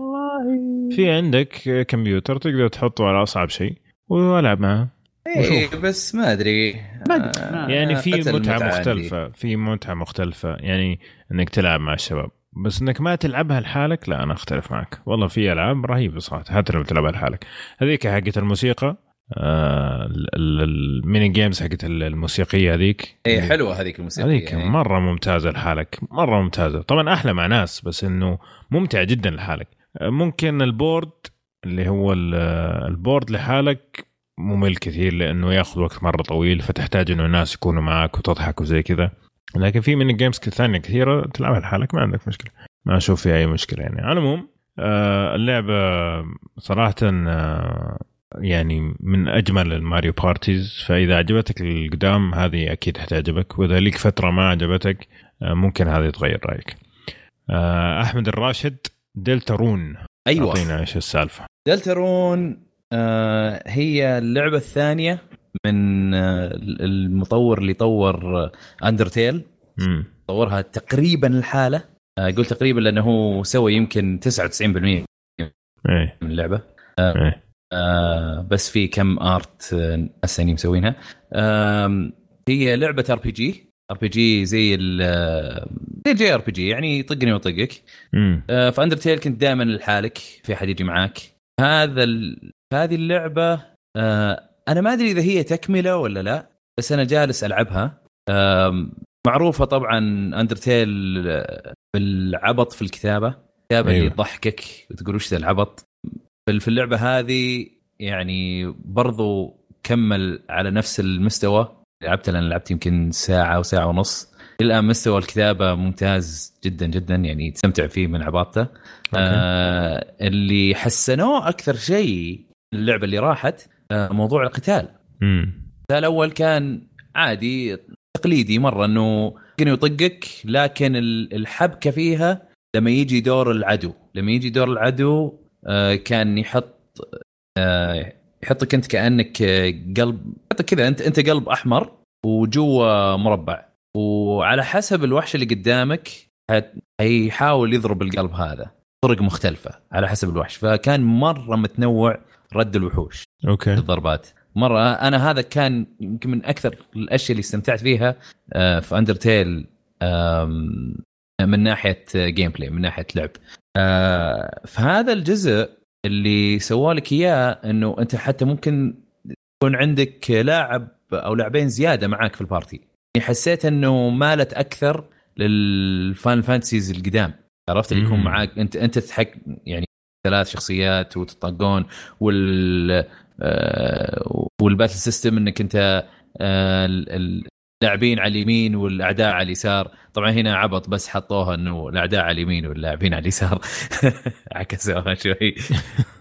في عندك كمبيوتر تقدر تحطه على أصعب شيء والعب معاه إيه بس ما أدري. آه، يعني في متعة مختلفة في متعة مختلفة. يعني إنك تلعب مع الشباب. بس إنك ما تلعبها لحالك لا أنا أختلف معك. والله في ألعاب رهيبة صراحة حتى لو تلعبها لحالك. هذيك حقت الموسيقى آه ال- ال- ال mini games حقت الموسيقية هذيك. إيه حلوة هذيك الموسيقى هذيك يعني. مرة ممتازة لحالك مرة ممتازة. طبعا أحلى مع ناس بس إنه ممتع جدا لحالك. آه، ممكن ال board اللي هو ال- ال board لحالك ممل كثير لأنه ياخذ وقت مرة طويل فتحتاج إنه الناس يكونوا معك وتضحك وزي كذا. لكن في mini games ثانية كثيرة تلعبها لحالك ما عندك مشكلة. ما أشوف فيها أي مشكلة يعني. على العموم آه، اللعبة صراحة آه، يعني من أجمل ال Mario Parties. فإذا عجبتك القدام هذه أكيد حتعجبك. وإذا ليك فترة ما عجبتك آه، ممكن هذه تغير رأيك. أحمد الراشد Deltarune أيوه. أعطينا إيش السالفة. Deltarune آه هي اللعبة الثانية من آه المطور اللي طور Undertale امم طورها تقريبا لحاله آه قلت تقريبا لأنه هو سوى يمكن 99% من إيه. اللعبة. آه بس في كم art آه، ثانيين مسوينها هي لعبة ار بي JRPG زي ال آه، زي جي ار بي جي يعني يطقني ويطقك. امم آه، في Undertale كنت دائما لحالك في أحد يجي معاك. هذا. هذه اللعبة آه، أنا ما أدري إذا هي تكملة ولا لا بس أنا جالس ألعبها. آم، معروفة طبعا أندرتيل آه، بالعبط في الكتابة. الكتابه أيوة. اللي تضحكك وتقول وش ذا العبط. في اللعبة هذه يعني برضو كمل على نفس المستوى. لعبت لأن لعبت يمكن ساعة وساعه ونص. الآن مستوى الكتابة ممتاز جدا جدا يعني تستمتع فيه من عباطته. آه اللي حسنوه أكثر شيء اللعبة اللي راحت آه موضوع القتال. امم الأول كان عادي تقليدي مرة إنه يمكن يطقك لكن ال- الحبكة فيها لما يجي دور العدو. لما يجي دور العدو آه، كان يحط آه، يحطك أنت كأنك قلب يحطك كذا أنت أنت قلب أحمر وجوا مربع. وعلى حسب الوحش اللي قدامك حيحاول يضرب القلب هذا طرق مختلفة على حسب الوحش. فكان مرة متنوع رد الوحوش. أوكي. الضربات. مرة أنا هذا كان يمكن من أكثر الأشياء اللي استمتعت فيها آه، في Undertale من ناحية gameplay من ناحية لعب. آه، فهذا الجزء اللي سوى لك إياه إنه أنت حتى ممكن يكون عندك لاعب أو لاعبين زيادة معاك في ال party. يعني حسيت إنه مالت أكثر لل Final Fantasies القدام. عرفت؟ اللي يكون. معاك انت أنت تحك يعني ثلاث شخصيات وتطقون وال آه، وال battle system إنك أنت آه، ال- ال- اللاعبين على اليمين والأعداء على اليسار. طبعا هنا عبط بس حطوها إنه الأعداء على اليمين واللاعبين على اليسار. عكسوها شوي.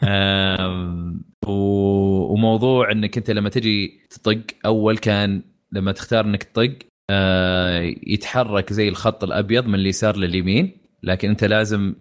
وموضوع إنك أنت لما تجي تطق أول كان لما تختار إنك تطق آه، يتحرك زي الخط الأبيض من اليسار لليمين لكن أنت لازم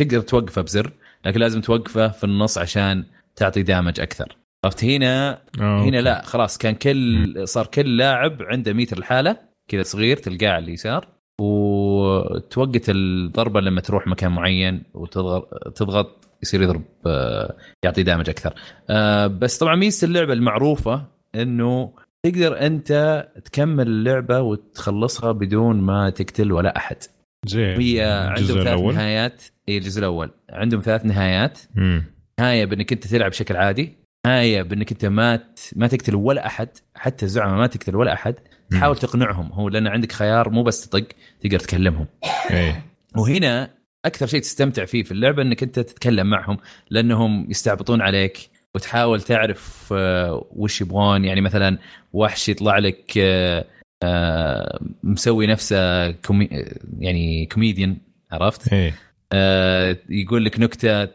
تقدر توقفه بزر. لكن لازم توقفه في النص عشان تعطي damage أكثر. عرفت؟ هنا آه، هنا أوكي. لا خلاص كان كل صار كل لاعب عنده ميتر الحاله كذا صغير تلقاه على اليسار وتوقت الضربة لما تروح مكان معين وتضغط تضغط يصير يضرب آه، يعطي damage أكثر. آه، بس طبعا ميزة اللعبة المعروفة إنه تقدر أنت تكمل اللعبة وتخلصها بدون ما تقتل ولا أحد. زين هي عندهم ثلاث الأول؟ نهايات. اي الجزء الأول. عندهم ثلاث نهايات. مم. نهاية بأنك أنت تلعب بشكل عادي. نهاية بأنك أنت ما. ما تقتل ولا أحد حتى الزعماء ما تقتل ولا أحد. تحاول تقنعهم. هو لأن عندك خيار مو بس تطق تقدر تكلمهم. إيه. وهنا أكثر شيء تستمتع فيه في اللعبة أنك أنت تتكلم معهم لأنهم يستعبطون عليك. وتحاول تعرف آه، وش يبغون. يعني مثلا وحش يطلع لك آه، مسوي نفسه come- يعني كوميديان عرفت؟ إيه. آه، يقول لك نكتة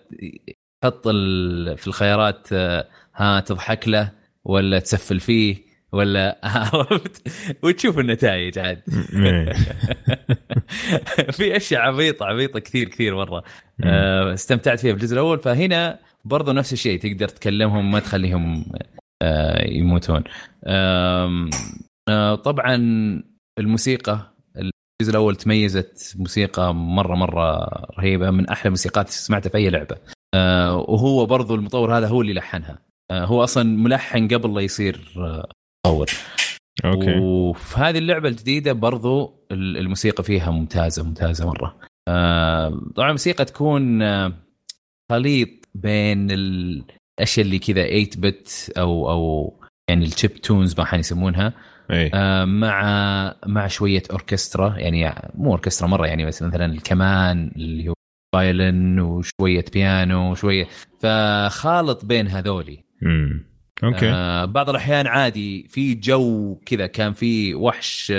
ال- في الخيارات آه، ها تضحك له ولا تسفل فيه ولا عرفت؟ وتشوف النتائج عاد. إيه. في أشياء عبيطة عبيطة كثير كثير مرة. آه، استمتعت فيها بالجزء الأول. فهنا برضو نفس الشيء تقدر تكلمهم ما تخليهم آه، يموتون. طبعا الموسيقى الجزء الأول تميزت موسيقى مرة مرة رهيبة من أحلى موسيقات سمعتها في أي لعبة. آه، وهو برضو المطور هذا هو اللي لحنها. آه، هو أصلا ملحن قبل لا يصير آه، مطور. أوكي. وفي هذه اللعبة الجديدة برضو ال- الموسيقى فيها ممتازة ممتازة مرة. آه، طبعا الموسيقى تكون آه، خليط بين ال- الأشياء اللي كذا 8 bit أو أو يعني ال chiptunes ما حيسمونها اي آه، مع مع شوية أوركسترا يعني مو أوركسترا مرة يعني بس مثلا الكمان اللي هو violin وشوية بيانو وشوية فخالط بين هذولي امم أوكي آه بعض الأحيان عادي في جو كذا كان في وحش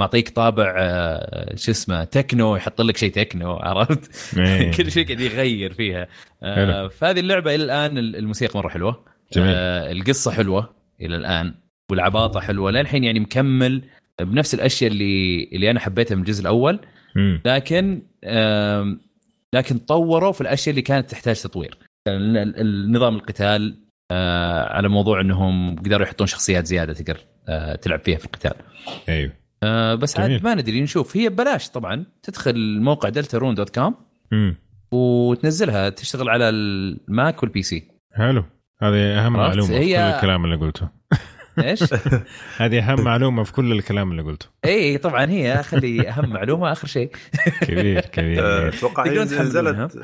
معطيك طابع آه، شو اسمه تكنو يحط لك شيء تكنو عرفت؟ إيه. كل شيء قاعد يغير فيها آه. فهذه اللعبة إلى الآن الموسيقى مرة حلوة جميل. آه القصة حلوة إلى الآن والعباطة حلوة للحين يعني مكمل بنفس الأشياء اللي اللي أنا حبيتها من الجزء الأول. لكن لكن طوروا في الأشياء اللي كانت تحتاج تطوير. ال- النظام القتال آه، على موضوع إنهم قدروا يحطون شخصيات زيادة تقدر آه، تلعب فيها في القتال. أيوه. آه، بس. عاد ما ندري نشوف. هي ببلاش طبعا. تدخل موقع Deltarune dot com وتنزلها تشتغل على ال Mac وال PC حلو. هذه أهم؟ معلومة في هي- كل الكلام اللي قلته. إيش؟ هذه أهم معلومة في كل الكلام اللي قلته. اي طبعا هي خلى أهم معلومة آخر شيء. كبير كبير آه، أتوقع تحملونها. نزلت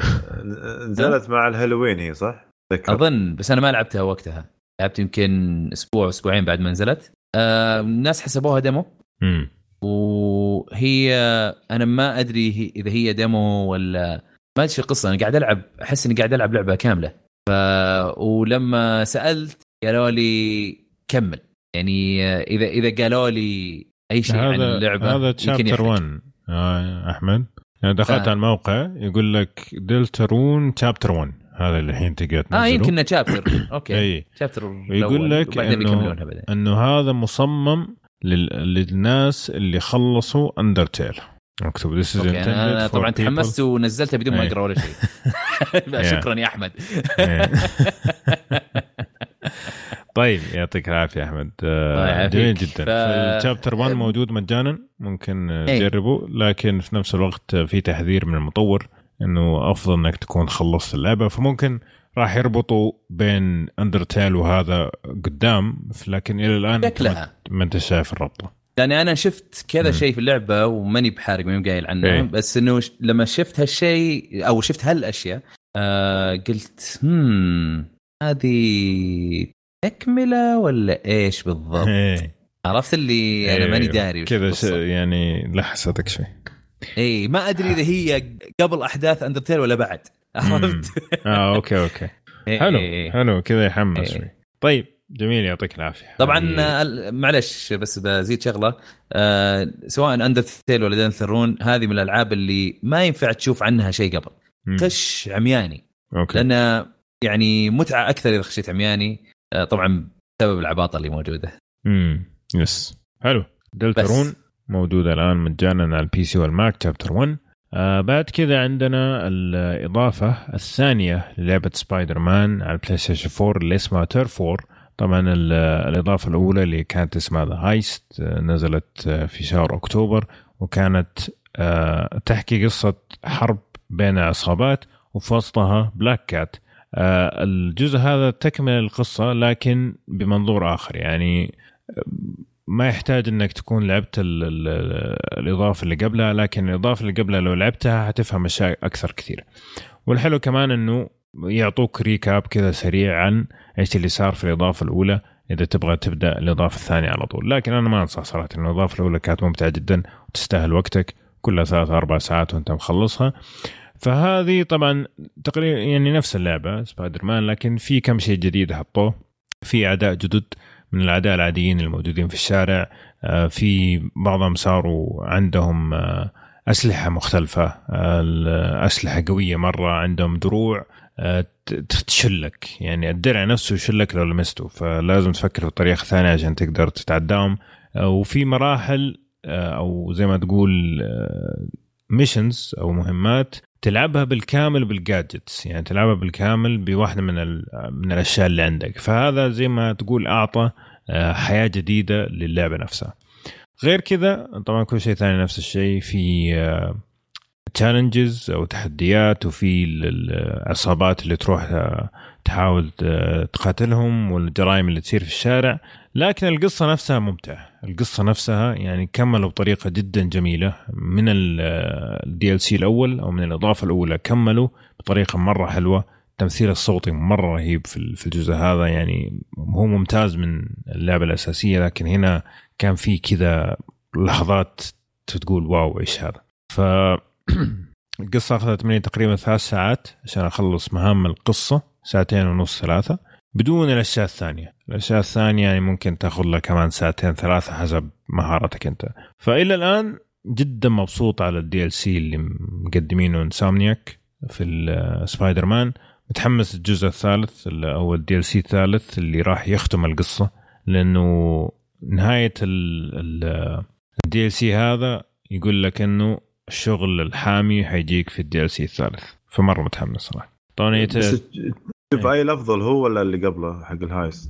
نزلت مع الهالوين هي صح؟ ذكر أظن بس أنا ما لعبتها وقتها. لعبت يمكن أسبوع أسبوعين بعد ما نزلت. آه، الناس حسبوها demo. امم وهي أنا ما أدري إذا هي demo ولا ما أدري شو القصة. أنا قاعد ألعب أحس إني قاعد ألعب لعبة كاملة. ف ولما سألت قالوا لي كمل يعني آه، اذا إذا قالوا لي أي شيء عن اللعبة هذا chapter يحرق. 1 آه أحمد. أنا دخلت آه. على الموقع يقول لك Deltarune chapter 1 هذا اللي الحين تقدر تنزله. آه يمكن chapter okay. إي. شابتر ويقول لك انه إنه هذا مصمم لل... للناس اللي خلصوا Undertale مكتوب okay intended أنا طبعا تحمست ونزلتها بدون ما. أقرأ ولا شيء. شكرا يا أحمد. طيب يعطيك العافية أحمد آه،. جميل جدا ف- فالشابتر 1 موجود مجانا ممكن آه، إيه. تجربه لكن في نفس الوقت آه، في تحذير من المطور إنه أفضل إنك تكون خلصت اللعبة فممكن راح يربطوا بين اندرتيل وهذا قدام لكن إلى الآن شكلها. ما- أنت شايف الربطه لاني أنا شفت كذا. شيء في اللعبة وماني بحارق ماني قايل عنه إيه. بس إنه لما شفت هالشيء أو شفت هالأشياء آه قلت هم هذه تكمله ولا إيش بالضبط؟ إيه. عرفت اللي أنا ماني داري وش كذا يعني لحستك شوي. اي ما أدري إذا هي قبل أحداث Undertale ولا بعد. عرفت؟ آه okay okay. إيه، حلو إيه. حلو كذا يحمس إيه. شوي. طيب جميل يعطيك العافية. طبعا هذه- آه، معلش بس بزيد شغلة. آه سواء Undertale ولا Deltarune هذه من الألعاب اللي ما ينفع تشوف عنها شيء قبل. خش عمياني. okay. لأن يعني متعة أكثر إذا خشيت عمياني. طبعا بسبب العباطة اللي موجودة. امم yes حلو. Deltarune بس. موجودة الآن مجانا على ال PC وال Mac chapter 1 آه بعد كذا عندنا الإضافة الثانية للعبة سبايدر مان على ال PlayStation 4 اللي اسمها Turf Wars طبعا ال- الإضافة الأولى اللي كانت اسمها The Heist نزلت آه، في شهر أكتوبر وكانت آه تحكي قصة حرب بين عصابات وفي وسطها Black Cat آه الجزء هذا تكمل القصة لكن بمنظور آخر. يعني ما يحتاج إنك تكون لعبت ال ال الإضافة اللي قبلها لكن الإضافة اللي قبلها لو لعبتها حتفهم أشياء أكثر كثير. والحلو كمان إنه يعطوك recap كذا سريع عن إيش اللي صار في الإضافة الأولى إذا تبغى تبدأ الإضافة الثانية على طول. لكن أنا ما أنصح صراحة الإضافة الأولى كانت ممتعة جدا وتستاهل وقتك كلها ثلاث أربع ساعات وأنت مخلصها. فهذه طبعا تقريبا يعني نفس اللعبة سبايدر مان لكن في كم شيء جديد حطوه. في أعداء جدد من الأعداء العاديين الموجودين في الشارع. آه، في بعضهم صاروا عندهم آه، أسلحة مختلفة. آه، الأسلحة قوية مرة عندهم دروع. تشلك. يعني الدرع نفسه يشلك لو لمسته فلازم تفكر بطريقه ثانية عشان تقدر تتعداهم. وفي مراحل أو زي ما تقول missions أو مهمات. تلعبها بالكامل بال gadgets يعني تلعبها بالكامل بواحده من من الأشياء اللي عندك. فهذا زي ما تقول أعطى حياة جديدة للعبة نفسها. غير كذا طبعا كل شيء ثاني نفس الشيء في challenges أو تحديات وفي العصابات اللي تروح تحاول تقاتلهم والجرائم اللي تصير في الشارع لكن القصة نفسها ممتعة. القصة نفسها يعني كملوا بطريقة جدا جميلة. من ال DLC الأول أو من الإضافة الأولى كملوا بطريقة مرة حلوة. التمثيل الصوتي مرة رهيب في الجزء هذا. يعني هو ممتاز من اللعبة الأساسية لكن هنا كان في كذا لحظات تقول wow إيش هذا؟ ف القصة أخذت مني تقريبا ثلاث ساعات عشان أخلص مهام القصة. ساعتين ونص ثلاثة. بدون الأشياء الثانية. الأشياء الثانية يعني ممكن تاخذ لك كمان ساعتين ثلاثة حسب مهارتك أنت. فإلى الآن جدا مبسوط على ال DLC اللي مقدمينه Insomniac في سبايدر مان متحمس الجزء الثالث أو ال DLC الثالث اللي راح يختم القصة. لأنه نهاية ال DLC هذا يقول لك إنه الشغل الحامي حيجيك في ال DLC الثالث. فمرة متحمس صراحة. يت... شوف أي الأفضل هو ولا اللي قبله حق ال Heist؟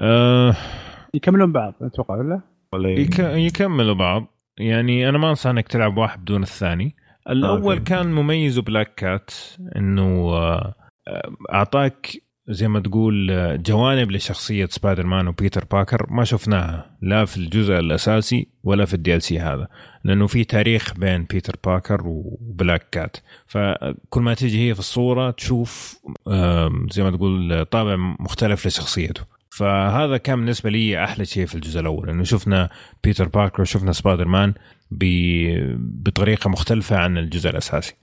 أه... يكملون بعض أتوقع ولا؟ ولا يك... يكملوا بعض يعني أنا ما أنصح إنك تلعب واحد بدون الثاني الأول okay. كان مميز Black Cat إنه آه، أعطاك زي ما تقول جوانب لشخصية Spider-Man و Peter Parker ما شفناها لا في الجزء الأساسي ولا في ال DLC هذا لأنه في تاريخ بين Peter Parker و Black Cat. فكل ما تيجي هي في الصورة تشوف زي ما تقول طابع مختلف لشخصيته. فهذا كان بالنسبة لي أحلى شيء في الجزء الأول إنه شفنا Peter Parker وشفنا سبايدر مان بطريقة مختلفة عن الجزء الأساسي.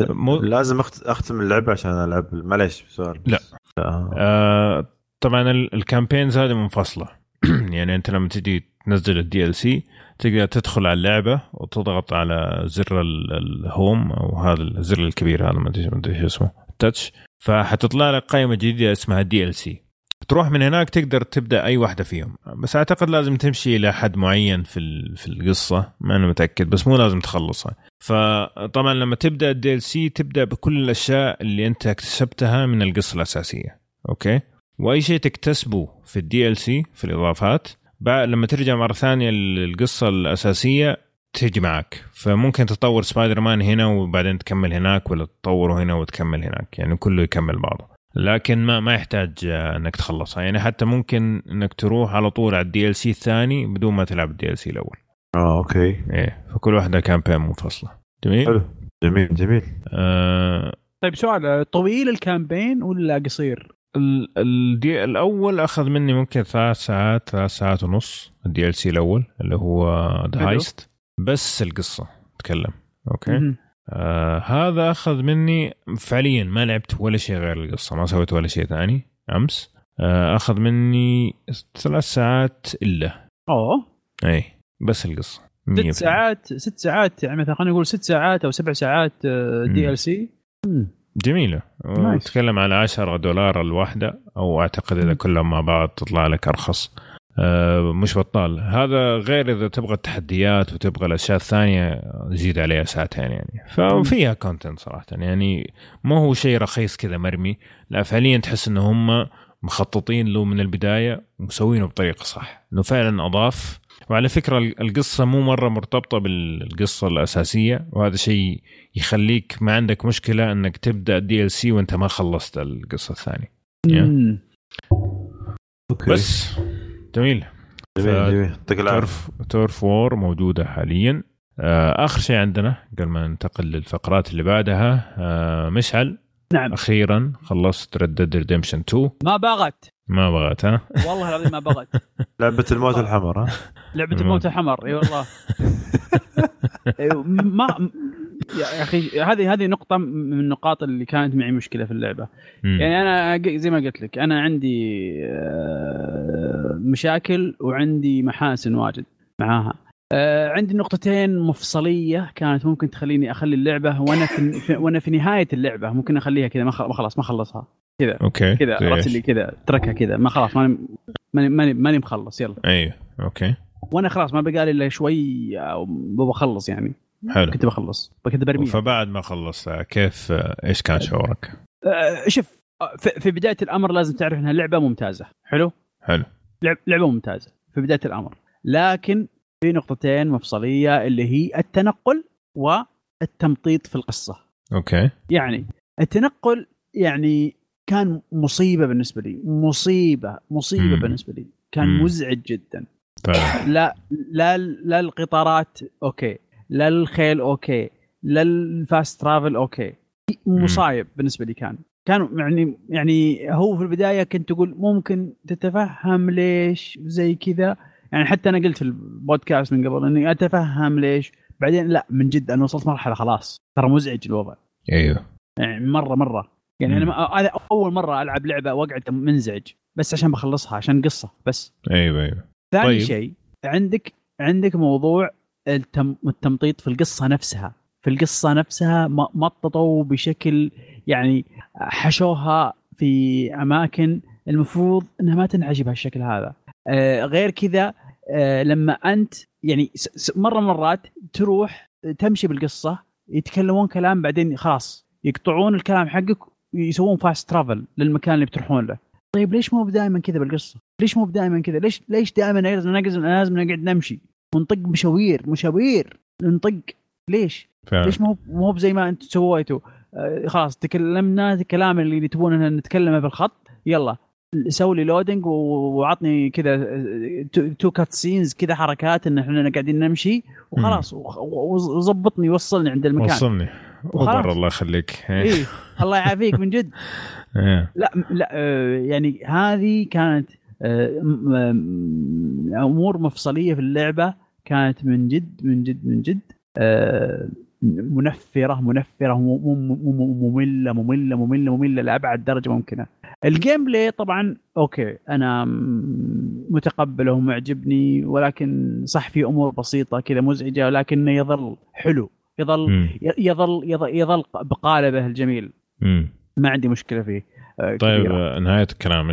مو... لازم أختم اللعبة عشان ألعب معليش سؤال. لا. آه. طبعا ال campaigns هذه منفصلة يعني أنت لما تجي تنزل ال DLC تقدر تدخل على اللعبة وتضغط على زر ال home أو هذا الزر الكبير هذا ما أدري إيش اسمه ال touch فحتطلع لك قائمة جديدة اسمها DLC تروح من هناك تقدر تبدأ أي واحدة فيهم. بس أعتقد لازم تمشي إلى حد معين في في القصة. ما أنا متأكد بس مو لازم تخلصها. فطبعا لما تبدأ ال DLC تبدأ بكل الأشياء اللي أنت اكتسبتها من القصة الأساسية. okay؟ وأي شيء تكتسبه في ال DLC في الإضافات لما ترجع مرة ثانية للقصة الأساسية تيجي معك. فممكن تطور سبايدر مان هنا وبعدين تكمل هناك ولا تطوره هنا وتكمل هناك. يعني كله يكمل بعضه. لكن ما ما يحتاج إنك تخلصها. يعني حتى ممكن إنك تروح على طول على ال DLC الثاني بدون ما تلعب ال DLC الأول. آه okay. إيه فكل واحدة campaign منفصلة. جميل؟ حلو. جميل جميل. آه طيب سؤال طويل ال campaign ولا قصير؟ ال DLC الأول أخذ مني ممكن ثلاث ساعات ثلاث ساعات ونص ال DLC الأول اللي هو The Heist بس القصة تكلم. okay؟ آه هذا أخذ مني فعليا ما لعبت ولا شيء غير القصة ما سويت ولا شيء ثاني أمس. آه أخذ مني ثلاث ساعات إلا. أوه. إي بس القصة. ست ساعات ست ساعات يعني مثلا خلينا نقول ست ساعات أو سبع ساعات DLC جميلة. تتكلم على 10 دولار الواحدة أو أعتقد إذا كلهم مع بعض تطلع لك أرخص. مش بطال. هذا غير إذا تبغى التحديات وتبغى الأشياء الثانية زيد عليها ساعتين يعني. ففيها content صراحة. يعني ما هو شيء رخيص كذا مرمي. لا فعليا تحس ان هم مخططين له من البداية ومسوينه بطريقة صح. إنه فعلا أضاف. وعلى فكرة القصة مو مرة مرتبطة بالقصة الأساسية. وهذا شيء يخليك ما عندك مشكلة إنك تبدأ DLC وأنت ما خلصت القصة الثانية. يعني. okay. بس. جميل. جميل جميل. يعطيك Turf Turf War موجودة حاليا. آه، آخر شيء عندنا قبل ما ننتقل للفقرات اللي بعدها آه، مشعل. نعم. أخيرا خلصت Red Dead Redemption 2 ما بغت. ما بغت ها؟ والله العظيم ما بغت. لعبة الموت الحمر ها؟ لعبة الموت الحمر إي والله. ما يا أخي هذه هذه نقطة من النقاط اللي كانت معي مشكلة في اللعبة. م. يعني أنا زي ما قلت لك أنا عندي آه، مشاكل وعندي محاسن واجد معاها. آه عندي نقطتين مفصلية كانت ممكن تخليني أخلي اللعبة وأنا في, وأنا في نهاية اللعبة. ممكن أخليها كذا ما خلاص ما خلصها. كذا. أوكي كذا عرفت اللي كذا تركها كذا. ما خلاص ماني ماني ماني, مخلص يلا. أيوه أوكي. وأنا خلاص ما بقى لي إلا شوي بخلص يعني. حلو. كنت بخلص. كنت برمي فبعد ما خلصت كيف إيش كان شعورك؟ أه شوف في بداية الأمر لازم تعرف إنها لعبة ممتازة. حلو؟ حلو. لعبة ممتازة في بداية الأمر. لكن في نقطتين مفصلية اللي هي التنقل والتمطيط في القصة. okay. يعني التنقل يعني كان مصيبة بالنسبة لي. مصيبة مصيبة مم. بالنسبة لي. كان مم. مزعج جدا. لا لا لا القطارات okay. لا الخيل okay لا ال fast travel okay. مصايب بالنسبة لي كان. كان يعني يعني هو في البداية كنت تقول ممكن تتفهم ليش زي كذا. يعني حتى أنا قلت في البودكاست من قبل إني أتفهم ليش. بعدين لا من جد أنا وصلت مرحلة خلاص. ترى مزعج الوضع. أيوه. يعني مرة مرة. يعني أنا هذا أول مرة ألعب لعبة واقعد منزعج. بس عشان بخلصها عشان قصة بس. أيوه أيوه. ثاني طيب. شيء عندك عندك موضوع التمطيط في القصة نفسها في القصة نفسها مططوا بشكل يعني حشوها في أماكن المفروض إنها ما تنعجب بهالشكل هذا آه غير كذا آه لما أنت يعني مرة مرات تروح تمشي بالقصة يتكلمون كلام بعدين خلاص يقطعون الكلام حقك ويسوون فاست ترافل للمكان اللي بتروحون له طيب ليش مو دائما كذا بالقصة؟ ليش مو دائما كذا؟ ليش ليش دائما لازم لازم نقعد نمشي ونطق مشاوير مشاوير. نطق ليش؟ فعلا. ليش مو مو زي ما أنتم سويتوا آه خلاص تكلمنا الكلام اللي تبون نتكلمه بالخط. يلا. سوي لي loading وعطني كذا two cutscenes كذا حركات إن إحنا قاعدين نمشي. وخلاص. وظبطني وصلني عند المكان. وصلني. Uber الله يخليك. إيه. الله يعافيك من جد. إيه. لا لا آه، يعني هذه كانت آه، أمور مفصلية في اللعبة كانت من جد من جد من جد آه، منفرة منفرة مملة مملة مملة مملة لأبعد درجة ممكنة. ال gameplay طبعا okay أنا متقبله ومعجبني ولكن صح في أمور بسيطة كذا مزعجة ولكنه يظل حلو يظل يظل يظل, يظل بقالبه الجميل. ما عندي مشكلة فيه آه، طيب كبيرة. نهاية الكلام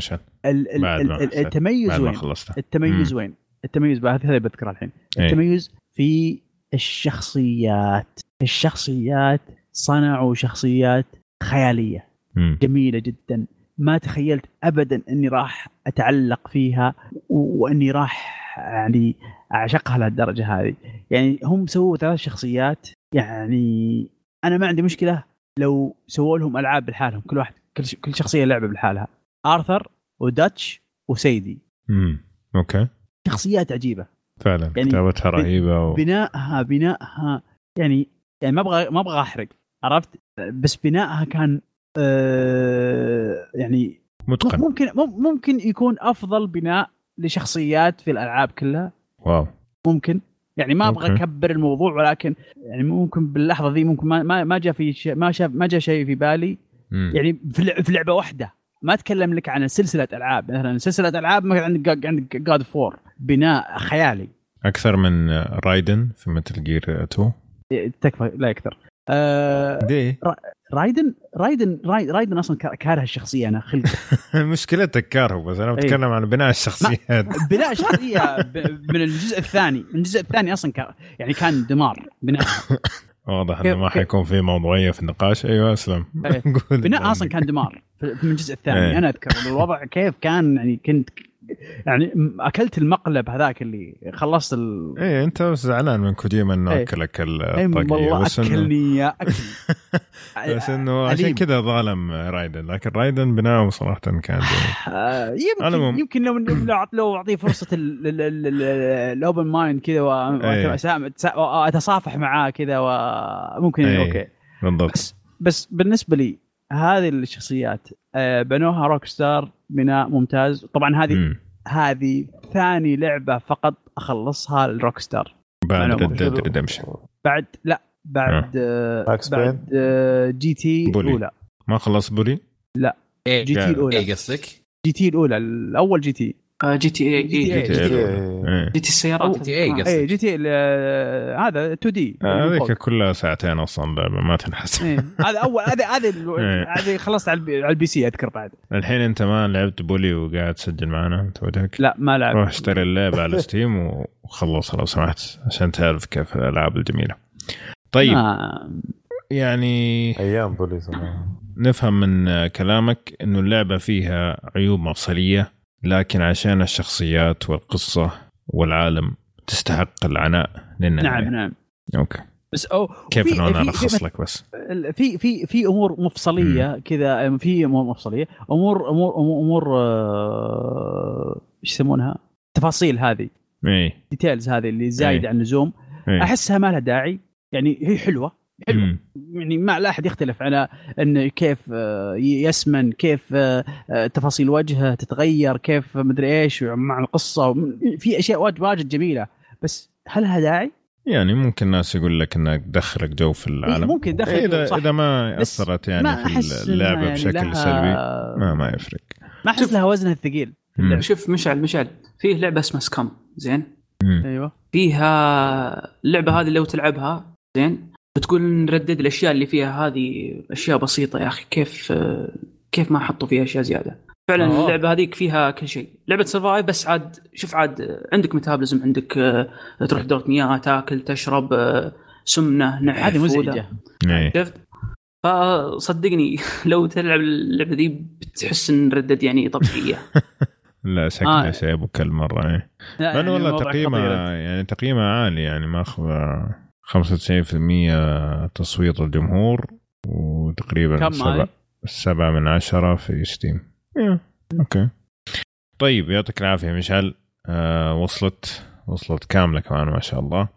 مشان التميز وين؟ التميز وين؟ التميز هذا بذكره الحين. إيه. التميز في الشخصيات. الشخصيات صنعوا شخصيات خيالية مم. جميلة جدا. ما تخيلت ابدا إني راح أتعلق فيها وإني راح يعني أعشقها لهالدرجة هذه. يعني هم سووا ثلاث شخصيات. يعني أنا ما عندي مشكلة لو سووا لهم ألعاب بالحالهم كل واحد كل شخصية لعبة بالحالها آرثر وداتش وسيدي. امم أوكي. شخصيات عجيبة. فعلا يعني كتابتها رهيبة و... بنائها بنائها يعني يعني ما أبغى ما أبغى أحرق عرفت؟ بس بنائها كان آه يعني متقن. ممكن ممكن يكون أفضل بناء لشخصيات في الألعاب كلها. واو. ممكن. يعني ما أبغى أكبر الموضوع ولكن يعني ممكن باللحظة ذي ممكن ما ما جاء في ما شاف ما جاء شيء في بالي. مم. يعني في لعبة واحدة. ما أتكلم لك عن سلسلة ألعاب. مثلا سلسلة ألعاب عندك عندك جاد فور بناء خيالي. أكثر من رايدن في مثل جير 2 تكفى لا أكثر آه دي رايدن رايدن رايدن أصلا كاره الشخصية أنا خلق مشكلتك كارهه بس أنا بتكلم عن بناء الشخصيات بناء الشخصية من الجزء الثاني. من الجزء الثاني أصلا يعني كان دمار بناء. واضح إنه ما حيكون في موضوعية في النقاش أيوه أسلم إيه. بناء أصلا كان دمار من الجزء الثاني إيه. أنا أذكر الوضع كيف كان يعني كنت يعني أكلت المقلب هذاك اللي خلصت ال... إيه أنت زعلان من كوجيما إنه إيه. اكلك الطاقيه والله بس أكلني يا اكل بس إنه عشان كذا ظالم رايدن لكن رايدن بناؤه صراحة كان يمكن يمكن لو لو أعطيه فرصة ال open mind كذا وأتصافح معاه كذا وممكن إيه. okay. بالضبط. بس بس بالنسبة لي هذه الشخصيات آه، بنوها Rockstar بناء ممتاز. طبعا هذه هذه ثاني لعبة فقط أخلصها ل Rockstar بعد Red Dead Redemption بعد لا بعد آه. بعد آه GT Bully. الأولى. ما خلص Bully؟ لا إيه GTA الأولى. إيه قصدك؟ جي تي الأولى الأول جي تي. جي تي اي جي تي إيه. جي تي إيه. إيه. جي تي السيارات. جي تي اي اي قصدي جي تي ال- هذا 2 دي. آه، هذيك كلها ساعتين أصلا لعبه ما تنحسب إيه. هذا أول هذا هذا إيه. هذه خلصت على ال PC أذكر بعد. الحين أنت ما لعبت Bully وقاعد تسجل معنا أنت ودك؟ لا ما لعب روح اشتري اللعبه على Steam وخلصها لو سمحت عشان تعرف كيف الألعاب الجميلة. طيب. ما- يعني أيام بوليس نفهم من كلامك إنه اللعبة فيها عيوب مفصلية لكن عشان الشخصيات والقصة والعالم تستحق العناء للنهايه نعم نعم. okay. بس أو كيف إنه أنا ألخص لك بس؟ في في في أمور مفصلية كذا في أمور مفصلية. امور امور امور, أمور آه، إيش يسمونها؟ تفاصيل هذه. اي details هذه اللي زايدة إيه. عن اللزوم. إيه. أحسها ما لها داعي. يعني هي حلوة. حلوة مم. يعني ما لا أحد يختلف على إن كيف آه، يسمن كيف آه، آه، تفاصيل وجهه تتغير كيف مدري إيش مع القصة في أشياء واجد واجد جميلة بس هل لها داعي؟ يعني ممكن ناس يقول لك انك تدخلك جو في العالم ممكن تدخل جو، اذا صح. إذا ما أثرت يعني ما في اللعبة يعني بشكل لها- سلبي ما ما يفرق ما أحس. لها وزنها الثقيل. شوف مشعل مشعل فيه لعبة اسمها سكام زين. أيوه فيها اللعبه هذه لو تلعبها زين بتقول نردد الأشياء اللي فيها هذه أشياء بسيطة يا أخي كيف كيف ما حطوا فيها أشياء زيادة فعلا أوه. اللعبة هذيك فيها كل شيء لعبة survive بس عاد شوف عاد عندك metabolism عندك آه، تروح دوره مياه تاكل تشرب آه، سمنة نحف هذه مزعجة إيه. شفت فصدقني لو تلعب اللعبة دي بتحس إن Red Dead يعني طبيعية لا شكله آه. شيء ابو كل مره. لا، لأنه يعني والله تقييمه. يعني تقييمه عالي يعني ماخذ 95% تصويت الجمهور وتقريبا سبعة؟ سبعة من عشرة في Steam إيه، okay طيب يعطيك العافية مشعل آه وصلت وصلت كاملة كمان ما شاء الله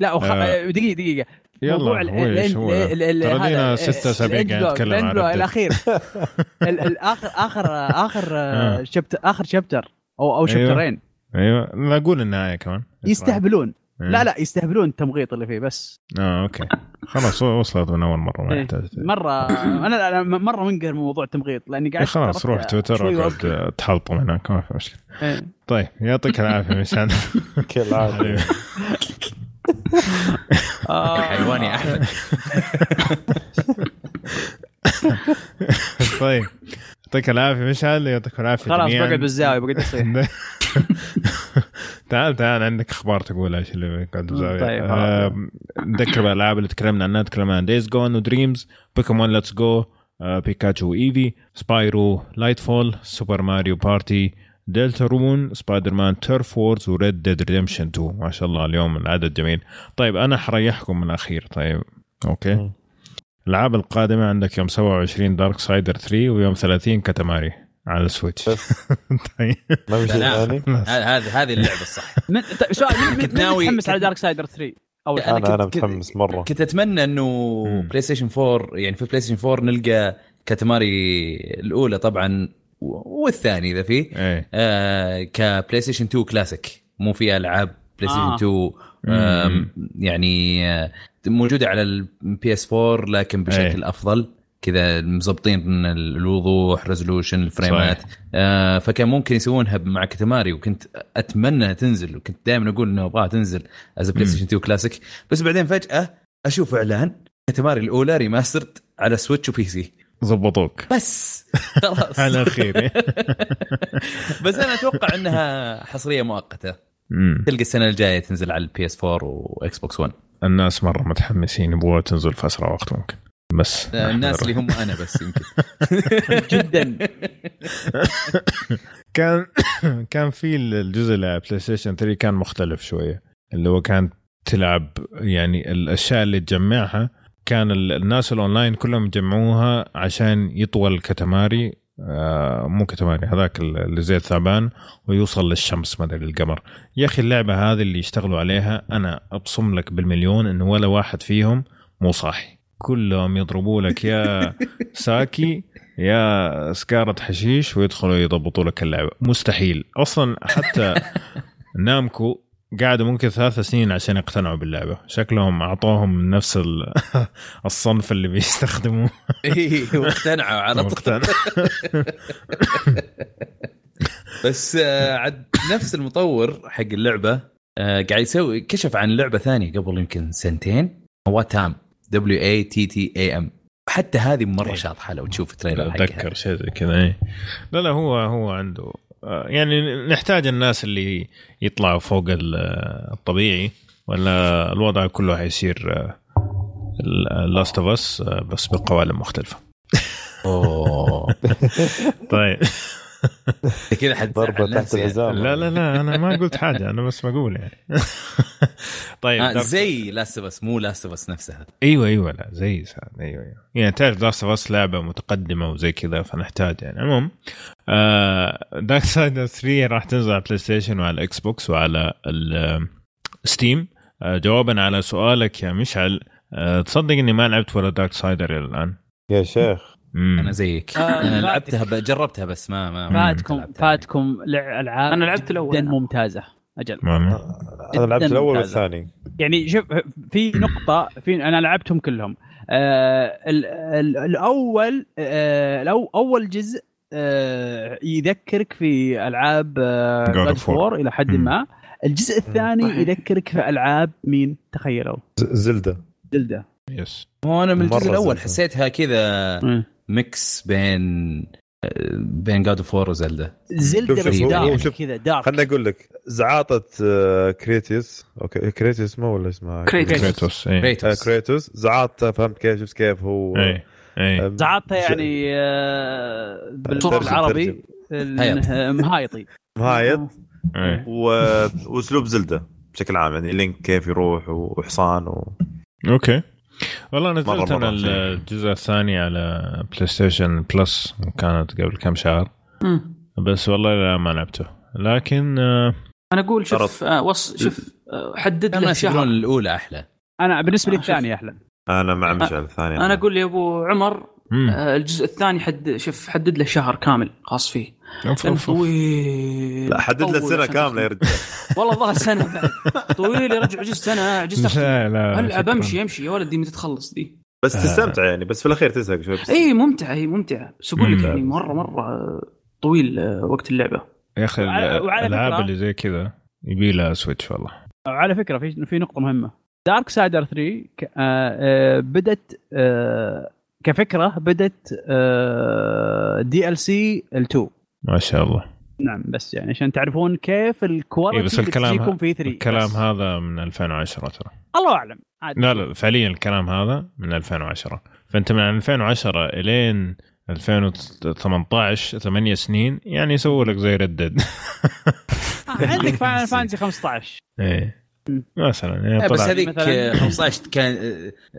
لا وخ... آه. دقيقة دقيقة يلا موضوع؟ ترى ستة أسابيع قاعد نتكلم عن. الأخير ال- الآخر آخر آخر آه. chapter آخر chapter أو أو. chapter ين أيوه لا أقول النهاية كمان يستهبلون. لا لا يستهبلون التمغيط اللي فيه بس. آه أوكي. خلاص وصلت من أول مرة ما إيه. يحتاج مرة أنا أنا مرة منقهر من موضوع التمغيط لأني قاعد خلاص روح تويتر وأبكي. تحلطم هناك ما في مشكلة. إيه. طيب يعطيك العافية مشعل كل عافيه آه. حيوان يا أحمد. طيب. يعطيك العافية مشعل يعطيك العافية خلاص. بقعد بالزاوية بقعد اصيح تعال تعال عندك أخبار تقولها إيش اللي قاعد بالزاويه طيب، آه، نذكر بالالعاب اللي تكلمنا عنها تكلمنا عن Days Gone و Dreams Pokémon Let's Go Pikachu و Eevee Spyro Light Fall Super Mario Party Deltarune Spider-Man Turf Wars و Red Dead Redemption 2 ما شاء الله اليوم العدد جميل. طيب أنا حريحكم من الأخير. طيب okay. الألعاب القادمة عندك يوم 27 Darksiders 3 ويوم 30 Katamari على ال Switch طيب. ما في شيء لا. ثاني؟ هذه هذه اللعبة الصح. من طيب سؤال كنت ناوي- متحمس على Darksiders 3 أول أنا حاجة أنا أنا كنت- متحمس مرة. كنت أتمنى إنه. PlayStation 4 يعني في PlayStation 4 نلقى Katamari الأولى طبعا والثاني إذا فيه إيه. آه ك PlayStation 2 كلاسيك مو في ألعاب PlayStation آه. 2 آم، يعني آه، موجودة على ال PS 4 لكن بشكل إيه. أفضل. كذا مظبطين الوضوح resolution الفريمات. آه فكان ممكن يسوونها مع Katamari وكنت أتمنى تنزل. وكنت دائما أقول إنه أبغاها تنزل as Play. Station 2 كلاسيك بس بعدين فجأة أشوف إعلان Katamari الأولى remastered على Switch و PC زبطوك بس. خلاص. على الأخير. بس أنا أتوقع إنها حصرية مؤقتة. تلقى السنة الجاية تنزل على ال PS 4 و Xbox 1 الناس مرة متحمسين يبغوها تنزل في أسرع وقت ممكن. بس الناس اللي هم أنا بس يمكن. جدا. كان كان في الجزء اللي على PlayStation 3 كان مختلف شوية. اللي هو كان تلعب يعني الأشياء اللي تجمعها كان ال- الناس الأونلاين كلهم يجمعوها عشان يطول Katamari آه مو Katamari هذاك اللي زي الثعبان ويوصل للشمس ما أدري للقمر. يا أخي اللعبة هذه اللي يشتغلوا عليها أنا أبصم لك بالمليون انه ولا واحد فيهم مو صاحي. كلهم يضربوا لك يا ساكي يا سكارة حشيش ويدخلوا يضبطوا لك اللعبة. مستحيل. أصلا حتى نامكو قعدوا ممكن ثلاث سنين عشان يقتنعوا باللعبة. شكلهم أعطوهم من نفس ال- الصنف اللي بيستخدموه. اي واقتنعوا على طول. بس آه، عاد نفس المطور حق اللعبة آه، قاعد يسوي كشف عن لعبة ثانية قبل يمكن سنتين. Wattam W A T T A M حتى هذه مرة إيه. شاطحة لو تشوف ال trailer حقها. اتذكر شيء زي كذا إيه. لا لا هو هو عنده يعني نحتاج الناس اللي يطلعوا فوق ال- الطبيعي ولا الوضع كله حيصير Last of Us بس بقوالب مختلفة. أوه. طيب. كذا حد ضربة تحت الحزام. لا لا لا أنا ما قلت حاجة أنا بس بقول يعني. طيب آه زي Last of Us مو Last of Us نفسها. أيوه أيوه لا زي سعد أيوه أيوه. يعني تعرف Last of Us لعبة متقدمة وزي كذا فنحتاج يعني. المهم آه Darksiders 3 راح تنزل على PlayStation وعلى ال Xbox وعلى ال Steam آه جوابا على سؤالك يا مشعل. آه تصدق إني ما لعبت ولا دارك سايدر إلى الآن؟ يا شيخ. مم. أنا زيك آه، أنا. لعبتها ب- جربتها بس ما ما فاتكم لعبتها. فاتكم لع- ألعاب أنا لعبت الأول. جدا ممتازة أجل أنا لعبت الأول ممتازة. والثاني يعني شوف في نقطة في أنا لعبتهم كلهم آه ال ال الأول آه الأو أول جزء آه يذكرك في of War. War إلى حد. ما الجزء الثاني. يذكرك في ألعاب مين تخيلوا ز- زلدة زلدة يس هو أنا من الجزء الأول. حسيتها كذا ميكس بين بين جاد اوف وور وزلدا شوف- بس دارك كذا دارك خليني أقول لك زعاطة آه، كريتيس أوكي كريتيس اسمه ولا اسمه؟ كريتوس. كريتوس آه، كريتوس كريتوس زعاطة فهمت كيف؟ شفت كيف هو؟ إيه إيه. آه، زعطها ش- يعني آه ترجم- بالعربي هيط. ال- مهايطي. مهايط. و- وأسلوب Zelda بشكل عام يعني Link كيف يروح وحصان و... okay. والله نزلت مرة- أنا. الجزء الثاني على PlayStation Plus كانت قبل كم شهر مم. بس والله لا ما لعبته لكن آه، أنا أقول شوف. آه وص شوف آه حدد يقولون شهر الأولى أحلى أنا بالنسبة لي آه، شوف. الثاني أحلى أنا مع مشعل الثاني أنا أقول يا أبو عمر. آه الجزء الثاني حد شوف حدد له شهر كامل خاص فيه أوف. طويل. لا حدد له سنة كاملة يا. رجال. والله الظاهر سنة بعد. طويل سنة جزء أختم. لا لا العب شكراً. امشي أمشي. يا ولدي متى تخلص دي. بس تستمتع يعني بس في الأخير تزهق شوي. بس إي ممتعه هي ممتعه بس أقول لك. يعني مرة مرة آه، طويل آه، وقت اللعبة. يا أخي وعلى- وعلى الألعاب اللي زي كذا يبي لها Switch والله. على فكرة في في نقطة مهمة. Darksiders 3 ك- آه، آه، بدت آه، كفكرة بدت DLC ال2 ما شاء الله نعم بس يعني عشان تعرفون كيف إيه ال quality بس اللي الكلام تجيكم في 3 الكلام بس. هذا من 2010 ترى الله أعلم عاد. لا لا فعليا الكلام هذا من 2010 فأنت من 2010 إلين 2018 ثمانية سنين يعني يسووا لك زي ردد عندك Final Fantasy 15 إيه. مثلا يعني إيه، بس هذيك مثلاً. آه، 15 كان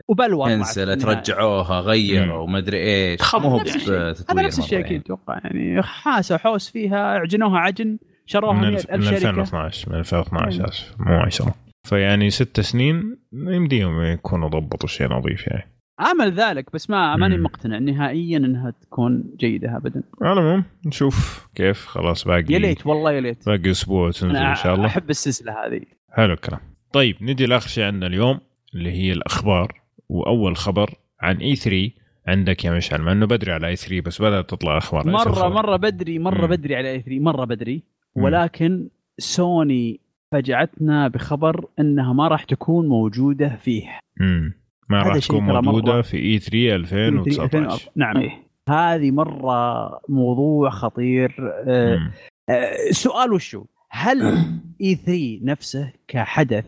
وبلوى طلعت كنسلت. رجعوها غيروا وما ادري إيش خب- مو هو نفس الشيء. بتطوير هذا نفس الشيء أكيد يعني. أتوقع يعني حاسه حوس فيها عجنوها عجن شروها من, 100 الف... من الف شركه 2012 من 2012 مم. اسف مو 10 فيعني ست سنين يمديهم يكونوا ضبطوا شيء نظيف يعني امل ذلك بس ما ماني مم. مقتنع نهائيا إنها تكون جيدة ابدا على العموم نشوف كيف خلاص باقي يا ليت والله يا ليت باقي أسبوع وتنزل أنا إن شاء الله أحب السلسلة هذه حلو الكلام طيب نجي لآخر شيء عندنا اليوم اللي هي الأخبار وأول خبر عن E 3 عندك يا مشعل مع إنه بدري على E 3 بس بدأت تطلع أخبار مره؟ مرة بدري مرة مم. بدري على E 3 مرة بدري مم. ولكن سوني فجعتنا بخبر إنها ما راح تكون موجودة فيه مم. ما راح تكون موجوده مرة- في E 3 2019 نعم إيه. هذه مرة موضوع خطير آه،. آه، سؤال وشو هل E 3 نفسه كحدث.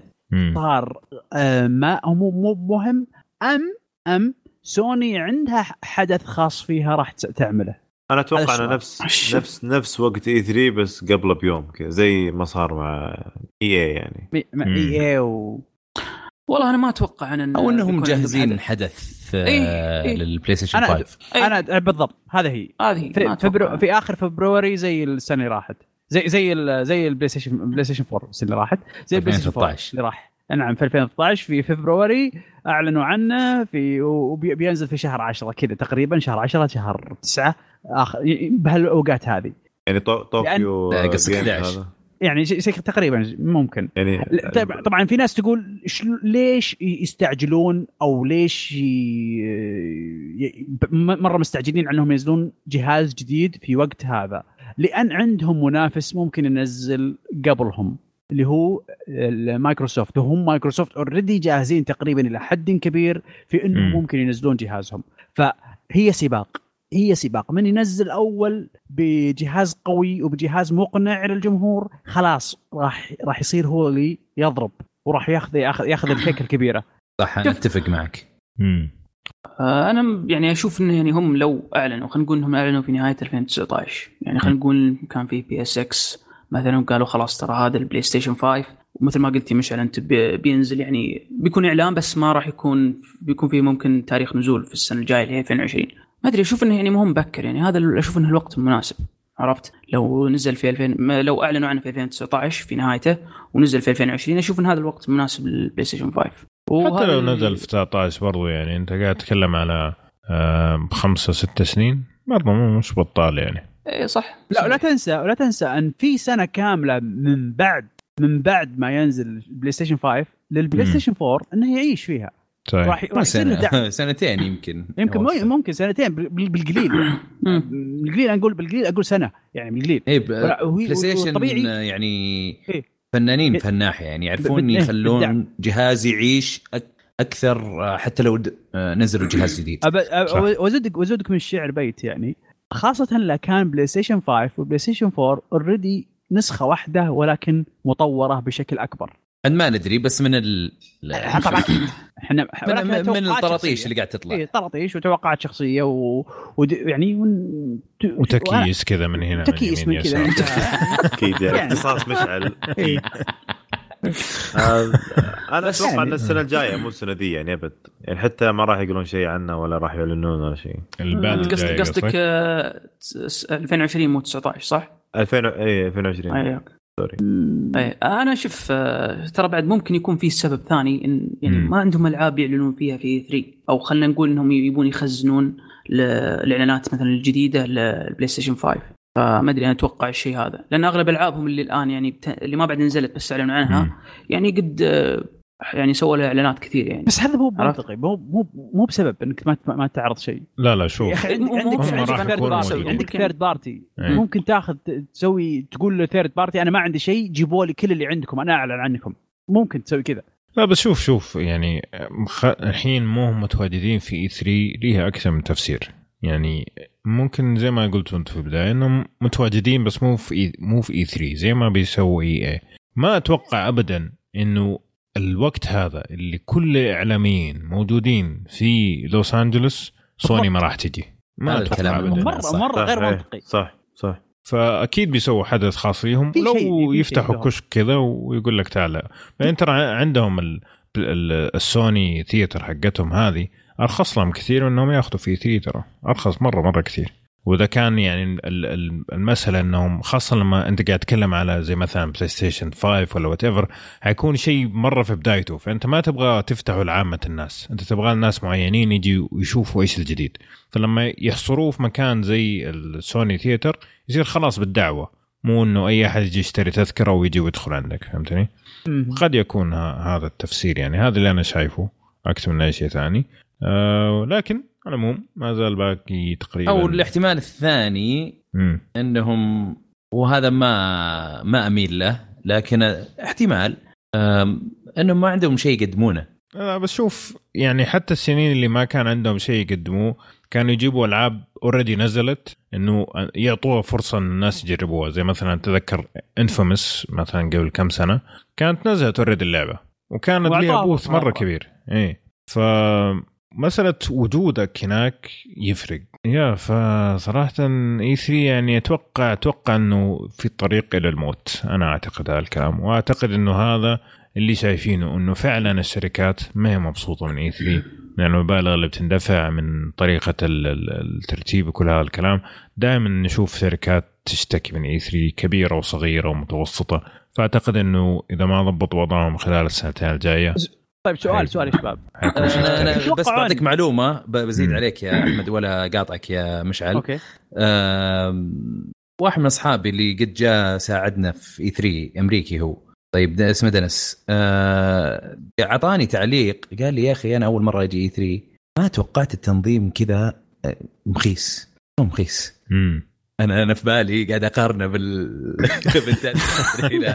صار آه، ما هو مو مو مهم ام أم سوني عندها حدث خاص فيها راح ت- تعمله أنا أتوقع انه. نفس نفس نفس وقت E 3 بس قبله بيوم كذا زي ما صار مع EA يعني مع. EA و والله أنا ما أتوقع أن أو إنهم عندهم حدث إيه، آه، إيه. لل PlayStation أنا- 5 إيه. أنا بالضبط هذا هي. هذه في. فبرو في آخر فبراير زي السنة اللي راحت زي زي ال زي البلاي ستيشن بلاي ستيشن 4 السنة اللي راحت زي البلاي ستيشن 4 2013. اللي راح نعم في 2013 في فبراير أعلنوا عنه في وبينزل في شهر 10 كذا تقريبا شهر 10 شهر 9 اخر بهالأوقات هذه يعني طو- طوكيو لا، قصدك جيمز 11. يعني شيء تقريبا ممكن. يعني لا، طبعا في ناس تقول ليش يستعجلون أو ليش ي... مرة مستعجلين عنهم ينزلون جهاز جديد في وقت هذا؟ لأن عندهم منافس ممكن ينزل قبلهم اللي هو مايكروسوفت. وهم مايكروسوفت already جاهزين تقريبا إلى حد كبير في إنهم مم. ممكن ينزلون جهازهم. فهي سباق. هي سباق. من ينزل أول بجهاز قوي وبجهاز مقنع للجمهور خلاص راح راح يصير هو اللي يضرب وراح ياخذ ياخذ, ياخذ الكيكه الكبيرة. صح أنا أتفق معك. مم. آه، أنا يعني أشوف إنه يعني هم لو أعلنوا خلينا نقول إنهم أعلنوا في نهاية 2019 يعني خلينا نقول كان في PSX مثلا قالوا خلاص ترى هذا البلاي ستيشن 5 ومثل ما قلتي مشعل انت بي- بينزل يعني بيكون إعلان بس ما راح يكون بيكون فيه ممكن تاريخ نزول في السنة الجاية اللي هي 2020 ما أدري أشوف إنه يعني مو مبكر يعني. هذا أشوف إنه الوقت المناسب عرفت؟ لو نزل في 2000 ما- لو أعلنوا عنه في 2019 في نهايته ونزل في 2020 أشوف إن هذا الوقت المناسب للبلاي ستيشن 5 حتى لو نزل في 19 برضو يعني أنت قاعد تتكلم على خمسة ست سنين برضو مو مش بطال يعني. إيه صح. لا ولا تنسى ولا تنسى إن في سنة كاملة من بعد من بعد ما ينزل البلاي ستيشن 5 للبلاي. ستيشن 4 إنه يعيش فيها. طيب. راح راح يصير له دعم. سنة سنتين يمكن. يمكن مو- ممكن سنتين. بال- بالقليل. بالقليل أنا أقول بالقليل أقول سنة. يعني بالقليل. وهي- بلاي ستيشن يعني إيه. فنانين إيه. في الناحيه يعني يعرفون يخلون بالدعم. جهاز يعيش أكثر آه، حتى لو آه، نزلوا جهاز جديد. وازودك وأزودك من الشعر بيت يعني. خاصة لو كان بلاي ستيشن 5 وبلاي ستيشن 4 already نسخة واحدة ولكن مطورة بشكل أكبر. ما ندري بس من ال طبعا إحنا من, من, الطراطيش. اللي قاعد تطلع اي طراطيش وتوقعات شخصية و... ود... يعني ون... ت- وتكييس كذا من هنا تكييس من من كذا. أكيد يعني يعني. اختصاص مشعل إيه. آه، أنا أتوقع يعني- ان السنة الجاية مو السنة ذي يعني أبد يعني حتى ما راح يقولون شيء عنه ولا راح يعلنون ولا شيء قصدك قصدك آه، س- 2020 مو 19 صح؟ 2000 اي 2020 اي sorry اي أنا أشوف آه، ترى بعد ممكن يكون في سبب ثاني إن يعني مم. ما عندهم ألعاب يعلنون فيها في E3 أو خلينا نقول إنهم يبون يخزنون الإعلانات مثلا الجديدة للبلاي ستيشن 5 فما أدري أنا أتوقع الشيء هذا لأن أغلب ألعابهم اللي الآن يعني بت... اللي ما بعد نزلت بس أعلنوا عنها مم. يعني قد آه، يعني سووا لها إعلانات كثير يعني. بس هذا مو؟ منطقي مو مو مو بسبب إنك ما ما تعرض شيء. لا لا يا شوف أخي عندك عندك third party. ممكن تاخذ تسوي تقول له third party أنا ما عندي شيء جيبوا لي كل اللي عندكم أنا أعلن عنكم. ممكن تسوي كذا. لا بس شوف شوف يعني خ... الحين مو هم متواجدين في E3 ليها أكثر من تفسير. يعني ممكن زي ما قلت انت في البداية انهم متواجدين بس مو في إي... مو في E3 زي ما بيسوي EA ما أتوقع ابدا إنه الوقت هذا اللي كل الإعلاميين موجودين في لوس أنجلوس سوني ما راح تجي. ما أتوقع الكلام مره صح. مره غير منطقي. صح صح. فأكيد بيسووا حدث خاص فيهم في لو شيء- في شيء يفتحوا. كشك كذا ويقول لك تعال. بعدين ترى عندهم ال... ال- السوني ثياتر حقتهم هذه أرخص لهم كثير إنهم ياخذوا في 3 ترى أرخص مرة مرة كثير. وإذا كان يعني ال- ال- المسألة إنهم خاصة لما أنت قاعد تتكلم على زي مثلا بلاي ستيشن 5 ولا whatever حيكون شيء مرة في بدايته. فأنت ما تبغى تفتحه لعامة الناس. أنت تبغى الناس معينين يجي ويشوفوا إيش الجديد. فلما يحصروه في مكان زي ال Sony Theater يصير خلاص بالدعوة. مو إنه أي أحد يجي يشتري تذكرة ويجي ويدخل عندك. فهمتني؟ قد يكون هذا التفسير يعني. هذا اللي أنا شايفه. أكثر من أي شيء ثاني. آه لكن على العموم ما زال باقي تقريبا أو الاحتمال الثاني مم. أنهم وهذا ما ما أميل له لكن احتمال أنهم ما عندهم شيء يقدمونه. لا بس شوف يعني حتى السنين اللي ما كان عندهم شيء يقدموه كانوا يجيبوا ألعاب already نزلت إنه يعطوها فرصة إن الناس يجربوها. زي مثلا تذكر Infamous مثلا قبل كم سنة كانت نزلت already اللعبة وكانت لها booth مرة. كبير. إيه. ف مسألة وجودك هناك يفرق. يا فصراحة اي 3 يعني أتوقع أتوقع إنه في الطريق إلى الموت. أنا أعتقد هذا الكلام وأعتقد إنه هذا اللي شايفينه إنه فعلا الشركات ما هي مبسوطة من اي 3 من المبالغ اللي بتندفع من طريقة ال- ال- الترتيب وكل هذا الكلام دائما نشوف شركات تشتكي من اي 3 كبيرة وصغيرة ومتوسطة. فأعتقد إنه إذا ما ضبطوا وضعهم خلال السنتين الجاية طيب سؤال. سؤال يا شباب مختلف. أنا بس. بعطيك معلومة بزيد. عليك يا أحمد ولا قاطعك يا مشعل okay واحد من أصحابي اللي قد جاء ساعدنا في E3 أمريكي هو طيب اسمه Dennis أه، أعطاني تعليق قال لي يا أخي أنا أول مرة أجي E3 ما توقعت التنظيم كذا أه، مخيس مو مخيس. أنا أنا في بالي قاعد أقارنه بال بالتالي.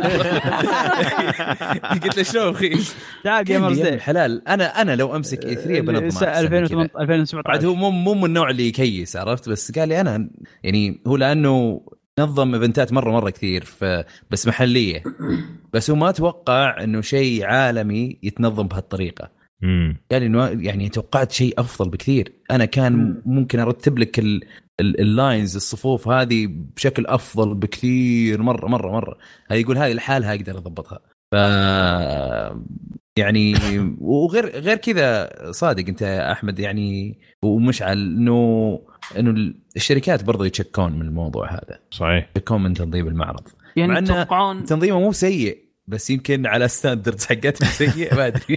قلت له شلون مخيس؟ تعال Gamers Day الحلال أنا أنا لو أمسك E3 بنظم 2018 بعد 2017 هو مو مو من النوع اللي يكيس عرفت؟ بس قال لي أنا يعني هو لأنه نظم event ات مره مرة كثير ف بس محلية. بس هو ما توقع إنه شيء عالمي يتنظم بهالطريقة. قال انه يعني توقعت شيء أفضل بكثير. أنا كان ممكن أرتب لك ال lines الصفوف هذه بشكل أفضل بكثير مرة مرة مرة. هذه يقول هذه لحالها أقدر أضبطها. ف يعني وغير غير كذا صادق أنت يا أحمد يعني ومشعل إنه إنه الشركات برضو يتشكون من الموضوع هذا. صحيح. يتشكون من تنظيم المعرض. مع يعني تتوقعون تنظيمه مو سيء بس يمكن على ستاندردز حقتهم سيء ما أدري.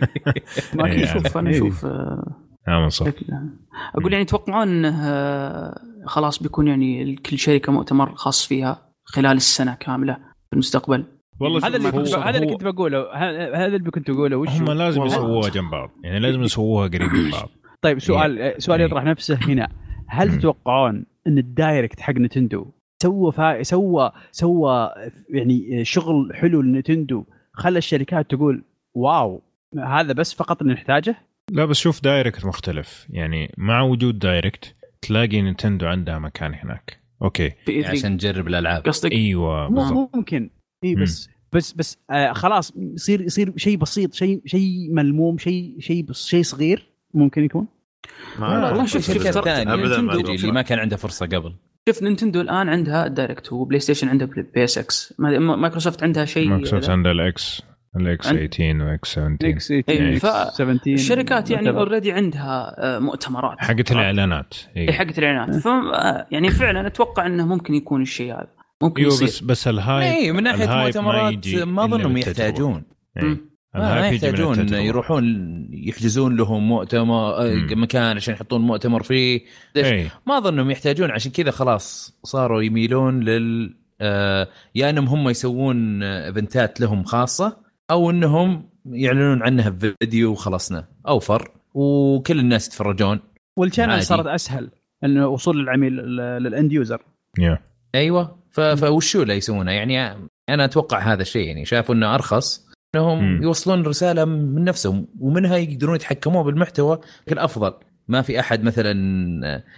ما إيه، شوف أنا إيه. أشوف آه، صح. أقول يعني يتوقعون إنه آه، خلاص بيكون يعني كل شركة مؤتمر خاص فيها خلال السنة كاملة في المستقبل والله هذا اللي كنت هذا اللي كنت بقوله هذا اللي كنت بقوله وش هم؟ لازم. يسووها جنب بعض يعني لازم يسووها قريب من بعض طيب سؤال سؤال إيه. يطرح نفسه هنا هل. تتوقعون إن ال Direct حق نتندو سوى فا... سوى سوى يعني شغل حلو لنتندو خلى الشركات تقول wow هذا بس فقط اللي نحتاجه لا بس شوف Direct مختلف يعني مع وجود Direct تلاقي نينتندو عندها مكان هناك. okay. 3 عشان نجرب الألعاب. قصدك إيوه بالضبط. ممكن. اي مم. بس بس بس آه خلاص يصير يصير شيء بسيط شيء شيء ملموم شيء شيء بس شيء صغير ممكن يكون. ما والله. شوف- شوف شركات ثانية. اللي ما كان عنده فرصة قبل. شوف نينتندو الآن عندها Direct وبلاي ستيشن عندها PSX. مايكروسوفت عندها شيء مايكروسوفت عندها الإكس. الاكس عند- 18 واكس 17 إكس إيه، ف- 17 الشركات يعني. already عندها آه، مؤتمرات حقت الإعلانات اي أيوه حقت الإعلانات ف آه، يعني فعلا أتوقع إنه ممكن يكون الشيء هذا ممكن أيوه يصير بس بس ال hype اي من ناحية مؤتمرات ما أظنهم. يحتاجون إيه. ما, يحتاجون. يروحون يحجزون لهم مؤتمر آه، مم. مكان عشان يحطون مؤتمر فيه؟ إيه ما أظنهم يحتاجون عشان كذا خلاص صاروا يميلون لل آه، يا إنهم هم يسوون event ات لهم خاصة أو إنهم يعلنون عنها بفيديو وخلصنا. أوفر وكل الناس يتفرجون. وال channel. صارت أسهل. انه وصول العميل لل- لل end user يا أيوه. ف- فوشو اللي يسوونه. يعني أنا أتوقع هذا الشيء. يعني شافوا إنه أرخص. إنهم مم. يوصلون رسالة من نفسهم. ومنها يقدرون يتحكمون بالمحتوى بشكل أفضل. ما في أحد مثلا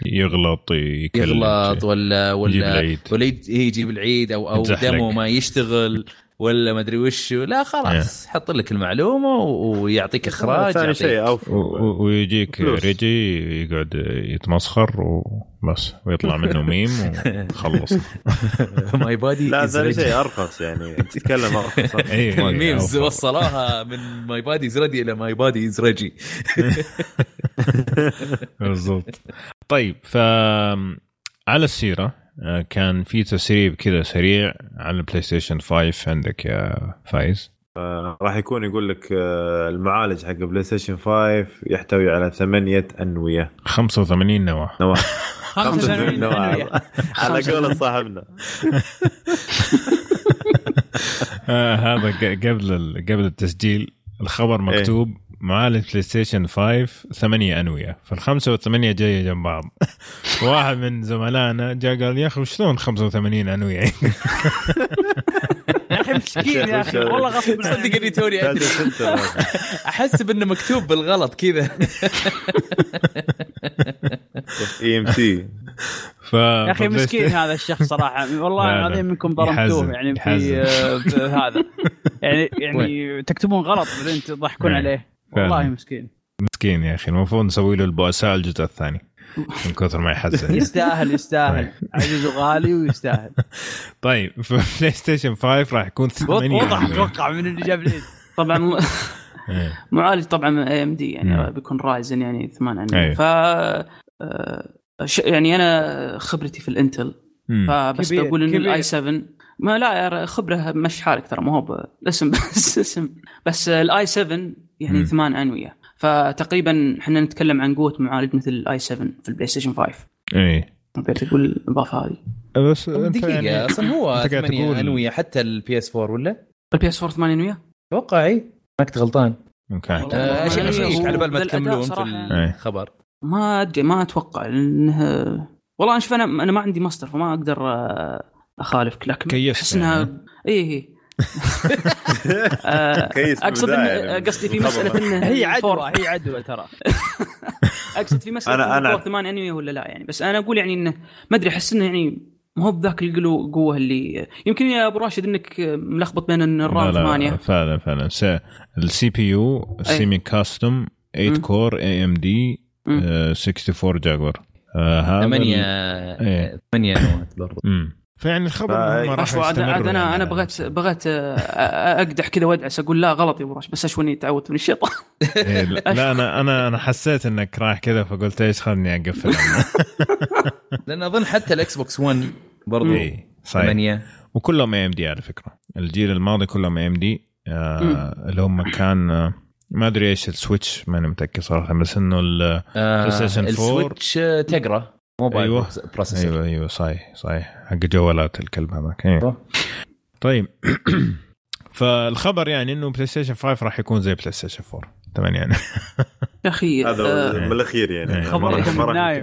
يغلط يكلم يغلط ولا يجيب ولا العيد. ولا يج- يجي بالعيد أو أو. demo ما يشتغل. ولا ما أدري وش لا خلاص حط لك المعلومة ويعطيك اخراج ثاني شيء أوفر ويجيك. Reggie يقعد يتمسخر وبس ويطلع منه ميم وخلص my body لا ثاني شيء أرخص يعني تتكلم أرخص. ال memes أوفر. وصلوها من my body is ready إلى my body is Reggie بالضبط. طيب ف على السيرة كان في تسريب كذا سريع على البلاي ستيشن 5 عندك يا فايز؟ راح يكون يقول لك آه، المعالج حق بلاي ستيشن 5 يحتوي على ثمانية أنوية. 85 نواة. نواة. 85 نواة. أنوية. على قول صاحبنا. آه هذا قبل قبل التسجيل. الخبر مكتوب معالج بلاي ستيشن 5 ثمانية أنوية فالخمسة والثمانية جاية جنب بعض واحد من زملائنا جاء قال يا أخي شلون 85 أنوية يا أخي مسكين يا أخي والله غصب. صدق إني توني الفلتر. احسب انه مكتوب بالغلط كذا اي ام سي ف يا أخي مسكين هذا الشخص صراحة والله. العظيم منكم ضربتوه يعني. في آه، في هذا يعني يعني تكتبون غلط بعدين تضحكون إيه. عليه. والله مسكين مسكين يا أخي المفروض نسوي له البؤساء الجزء الثاني من كثر ما يحزن يستاهل يستاهل عزيز وغالي ويستاهل طيب فبلاي ستيشن 5 راح يكون 8 وضح. أتوقع من اللي جاب طبعا إيه. معالج طبعا AMD يعني. بيكون Ryzen يعني 8 أيوه. ف آه، ش- يعني أنا خبرتي في ال Intel. فبس بقول إنه كبير. ال i 7 ما لا يا خبرة مش حالك ترى ما هو ب- الاسم بس اسم. بس ال i 7 يعني مم. ثمان أنوية. فتقريبا إحنا نتكلم عن قوه معالج مثل ال i 7 في البلاي ستيشن 5 إيه حبيت أقول الإضافة هذه. بس دقيقة يعني أصلا هو أنت قاعد 8 تقول- أنوية حتى ال PS 4 ولا؟ ال PS 4 8 أنوية؟ أتوقع إي. ما كنت غلطان. ممكن. آه، اشيك يعني على بال ما تكملون في. الخبر ما أدري ما أتوقع لأنه والله أنا شوف أنا أنا ما عندي ماستر فما أقدر آه، اخالفك لكن كيست أحس إنها يعني. اي اي آه، أقصد يعني. قصدي في. مسألة انه هي عدوى هي عدوى ترى أقصد في مسألة أنا- الفور ثمان أنمي ولا لا يعني بس أنا أقول يعني انه ما أدري أحس إنه يعني ما هو بذاك القلو قوة اللي يمكن يا أبو راشد إنك ملخبط بين إن الرام لا لا ثمانية فعلا فعلا ال CPU semi custom 8 مم. core AMD مم. 64 جاكور آه، هذا ثمانية إيه. ثمانية نوات برضو امم فيعني الخبر ما راح أشوى عاد أنا يعني. أنا بغيت بغيت آه، أقدح كذا وأدعس أقول لا غلط يا أبو راشد بس أشوني تعودت من الشيطان. إيه، لا لا، أنا أنا أنا حسيت إنك رايح كذا فقلت إيش خلني أقفل. لأن أظن حتى ال Xbox 1 برضو اي صحيح. ثمانية. وكلهم AMD على فكرة. الجيل الماضي كلهم AMD اللي هم كان آه، ما أدري إيش ال Switch ماني متأكد صراحة بس إنه ال- آه PlayStation 4. ال Switch آه، Tegra mobile أيوة. processor أيوه أيوه صحيح صحيح. حق جوالات الكلب هذاك. أيوة. طيب. فالخبر يعني إنه بلاي ستيشن 5 راح يكون زي بلاي ستيشن 4 تمام يعني. يا أخي هذا آه، من الأخير يعني. إيه. خبر نايم.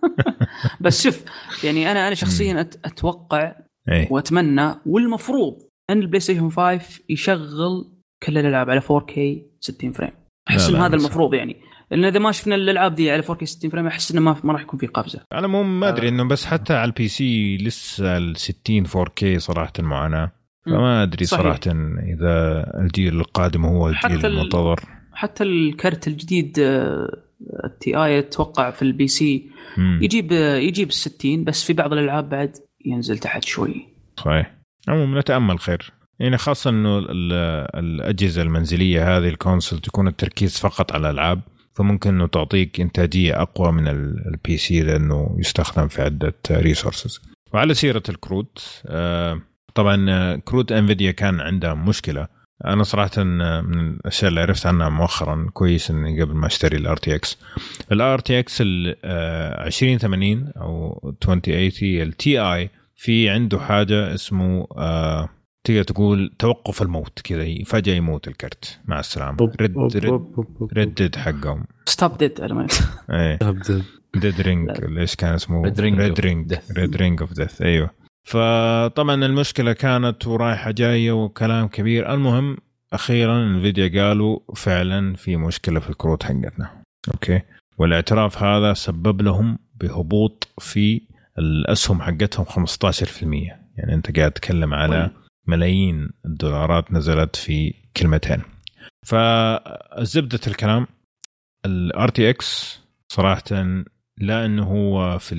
بس شوف يعني أنا أنا شخصيا أتوقع اي وأتمنى والمفروض إن البلاي ستيشن 5 يشغل كل الألعاب على 4K 60 frame. أحس إن هذا المفروض يعني. لأن إذا ما شفنا الألعاب دي على 4K 60 frame أحس إنه ما ما راح يكون في قفزة. على العموم ما أدري إنه بس حتى على ال PC لسه ال 60 4K صراحة معاناه فما أدري صحيح. صراحة إذا الجيل القادم هو الجيل حتى ال- المنتظر. حتى الكرت الجديد آه، ال Ti أتوقع في ال PC مم. يجيب آه، يجيب 60 بس في بعض الألعاب بعد ينزل تحت شوي. صحيح. عموما نتأمل خير. يعني خاصة إنه ال- الأجهزة المنزلية هذه ال console تكون التركيز فقط على الألعاب. فممكن إنه تعطيك إنتاجية أقوى من ال- ال PC لأنه يستخدم في عدة resources وعلى سيرة الكروت آه، طبعا آه، كروت Nvidia كان عندها مشكلة. أنا صراحة آه، من الأشياء اللي عرفت عنها مؤخرا كويس إني قبل ما أشتري ال RTX ال RTX ال 2080 أو 2080 ال Ti في عنده حاجة اسمه آه تقدر تقول توقف الموت كذا فجأة يموت الكرت. مع السلامة. red red dead حقهم. stop dead إيه. dead ring إيش كان اسمه؟ red ring. red ring of death أيوه. فطبعا المشكلة كانت ورايحة جاية وكلام كبير. المهم أخيرا Nvidia قالوا فعلا في مشكلة في الكروت حقتنا. okay؟ والاعتراف هذا سبب لهم بهبوط في الأسهم حقتهم 15% يعني أنت قاعد تتكلم على ملايين الدولارات نزلت في كلمتين. فزبدة الكلام ال RTX صراحة لا إنه هو في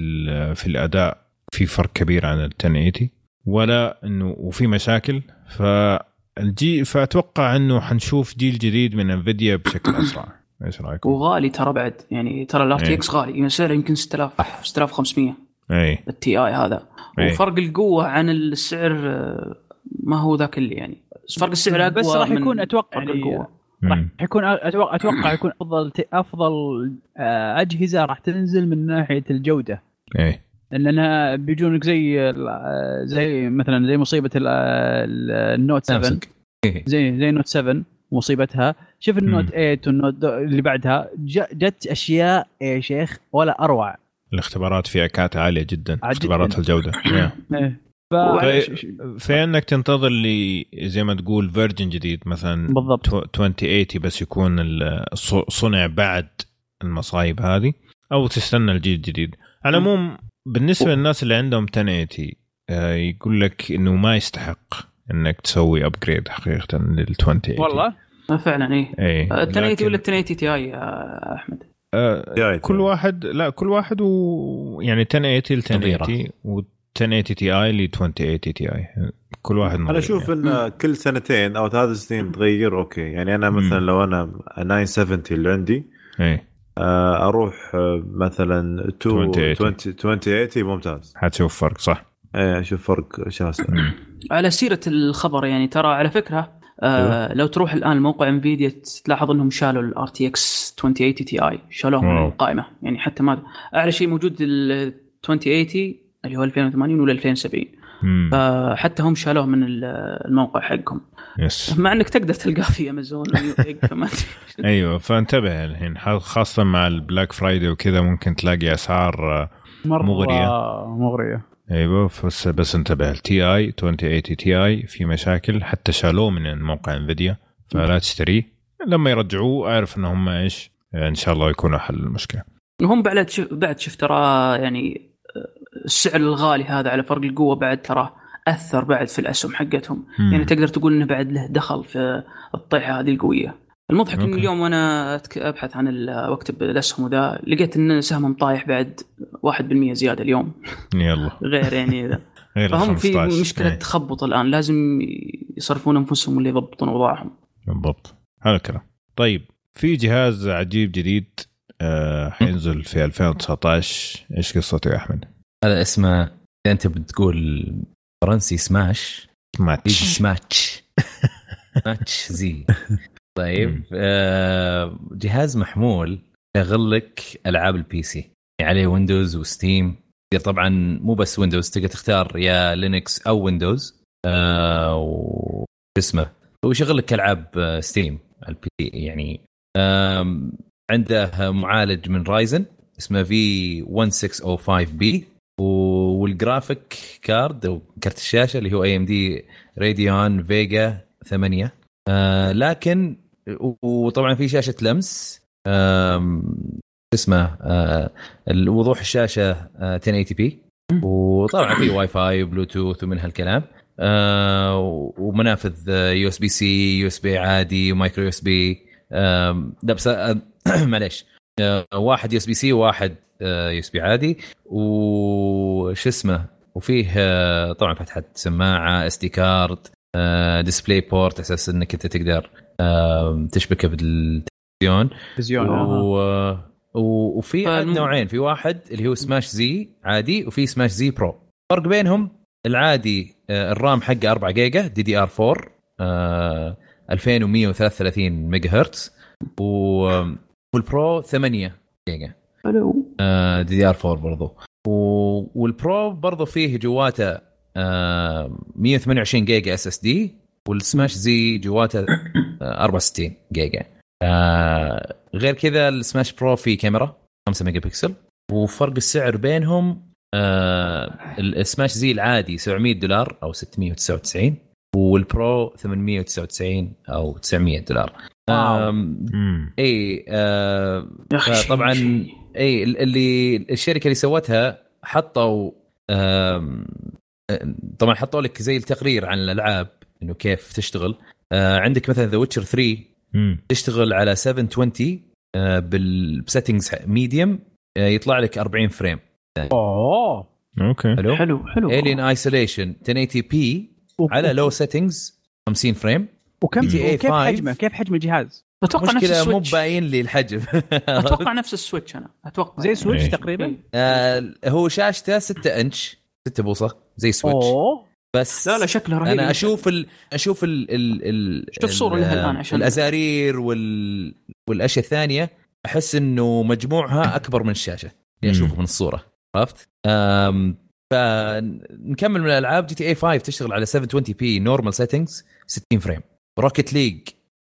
في الأداء في فرق كبير عن ال 1080 ولا إنه وفي مشاكل. فالجي فأتوقع إنه حنشوف جيل جديد من Nvidia بشكل أسرع. إيش رايكم؟ وغالي ترى بعد. يعني ترى ال RTX غالي. يعني سعره يمكن 6000 6500 اي ال Ti هذا. إيه. وفرق القوة عن السعر ما هو ذاك اللي يعني فرق السعر اقوى بس راح يكون أتوقع يعني راح. يكون أتوقع أتوقع يكون أفضل أفضل آه، أجهزة راح تنزل من ناحية الجودة اي لانها بيجونك زي ال- زي مثلا زي مصيبة ال- ال- ال Note 7 سامسونج إيه. زي زي ال Note 7 مصيبتها شوف ال Note مم. 8 وال Note اللي بعدها جت أشياء يا شيخ ولا أروع الاختبارات فيها كانت عالية جدا اختبارات. الجودة. إيه. ف طيب. ش- ش- في إنك تنتظر لي زي ما تقول version جديد مثلا بالضبط. 2080 بس يكون ال- ص- صنع بعد المصايب هذه أو تستنى الجيل الجديد. على العموم بالنسبة للناس اللي عندهم 1080 آه، يقول لك إنه ما يستحق إنك تسوي upgrade حقيقة لل 2080 والله؟ آه، فعلا إيه. اي ال 1080 لكن- ولا ال 1080 Ti يا أحمد؟ آه، كل واحد لا كل واحد و يعني 1080 ل 1080 و 1080 Ti ل 2080 Ti اي كل واحد أنا أشوف يعني. ان كل سنتين أو ثلاث سنين تغير okay يعني أنا مثلا مم. لو أنا 970 اللي عندي اي آه، أروح آه، مثلا 2 2080. 20 2080 ممتاز حتشوف فرق صح إيه أشوف فرق شاسع. على سيرة الخبر يعني ترى على فكرة آه لو تروح الآن موقع Nvidia تلاحظ إنهم شالوا ال RTX 2080 Ti شالوه من. القائمه يعني حتى ما أعلى شيء موجود ال 2080 اللي هو 2080 ولا 2070 مم. فحتى هم شالوه من ال- الموقع حقهم. yes. مع إنك تقدر تلقاه في أمازون. أيوه فانتبه الحين. خاصة مع ال Black Friday وكذا ممكن تلاقي أسعار آه، مرة مغرية. مغرية. أيوه بس بس انتبه. ال Ti 2080 Ti في مشاكل. حتى شالوه من موقع Nvidia فلا تشتريه لما يرجعوه أعرف ان هم إيش إن شاء الله يكونوا حل المشكلة. وهم بعد شف بعد شفت ترى يعني السعر الغالي هذا على فرق القوة بعد ترى أثر بعد في الأسهم حقتهم. مم. يعني تقدر تقول إنه بعد له دخل في الطيحة هذه القوية. المضحك ان okay. اليوم وأنا أبحث عن وأكتب الأسهم وذا لقيت إن سهمهم طايح بعد 1% زيادة اليوم. يلا. غير يعني ذا فهم في 15. مشكلة إيه، تخبط الآن. لازم يصرفون أنفسهم اللي يضبطون اوضاعهم بالضبط. هذا الكلام. طيب في جهاز عجيب جديد آه حينزل في 2019 إيش قصته يا أحمد؟ هذا اسمه إذا أنت بتقول فرنسي Smach Mach Smach Mach Z. طيب آه جهاز محمول يشغل لك العاب ال PC يعني عليه Windows و Steam تقدر طبعا مو بس Windows تقدر تختار يا Linux أو Windows آه و شو اسمه؟ ويشغل لك ألعاب آه، Steam على ال PC يعني عنده معالج من Ryzen اسمه V 1605 B وال graphic card أو كرت الشاشة اللي هو AMD Radeon Vega 8 آه لكن وطبعا في شاشة لمس. اسمه؟ آه وضوح الشاشة آه 1080 p وطبعا في Wi-Fi و Bluetooth ومن هالكلام. آه ومنافذ يو اس بي سي يو اس بي عادي و micro USB لا بس آه، معليش. واحد USB C وواحد USB عادي. وش اسمه؟ وفيه آه، طبعا فتحه سماعة SD card DisplayPort أساس إنك أنت تقدر آه، تشبكه بالتلفزيون. تلفزيون آه. و... و... وفي نوعين. في واحد اللي هو سماش زي عادي وفي سماش زي Pro الفرق بينهم العادي آه، ال RAM حقه 4 جيجا DDR 4 آه، 2133 ميجا هرتز. و... وال Pro 8 جيجا. حلو DDR 4 برضو. و... وال Pro برضو فيه جواته آه 128 جيجا SSD والسماش زي جواته آه 64 جيجا. آه غير كذا السماش Pro فيه كاميرا 5 ميجا بكسل وفرق السعر بينهم آه السماش زي العادي 700 دولار أو 699 وال Pro 899 أو 900 دولار. اي آه طبعا. اي اللي الشركة اللي سوتها حطوا طبعا حطوا لك زي التقرير عن الألعاب إنه كيف تشتغل. آه، عندك مثلا The Witcher 3 مم. تشتغل على 720 آه، بال settings medium يطلع لك 40 frame أوه. okay. حلو؟ حلو حلو. Alien Isolation 1080 p على low settings 50 frame وكم 5. حجمه؟ كيف حجم الجهاز؟ أتوقع نفس مشكلة مو ال Switch. باين لي الحجم. أتوقع نفس ال Switch أنا. أتوقع. زي Switch إيه. تقريبا؟ آه، هو شاشته 6 إنش 6 بوصة زي Switch. أوه. بس لا لا شكله رهيب. أنا أشوف ال... أشوف ال... ال... ال... شوف صورة ال- لها الآن عشان- الأزارير وال... والأشياء الثانية أحس إنه مجموعها أكبر من الشاشة. اللي أشوفه من الصورة. عرفت؟ فنكمل من الألعاب. GTA 5 تشتغل على 720 p normal settings 60 frame Rocket League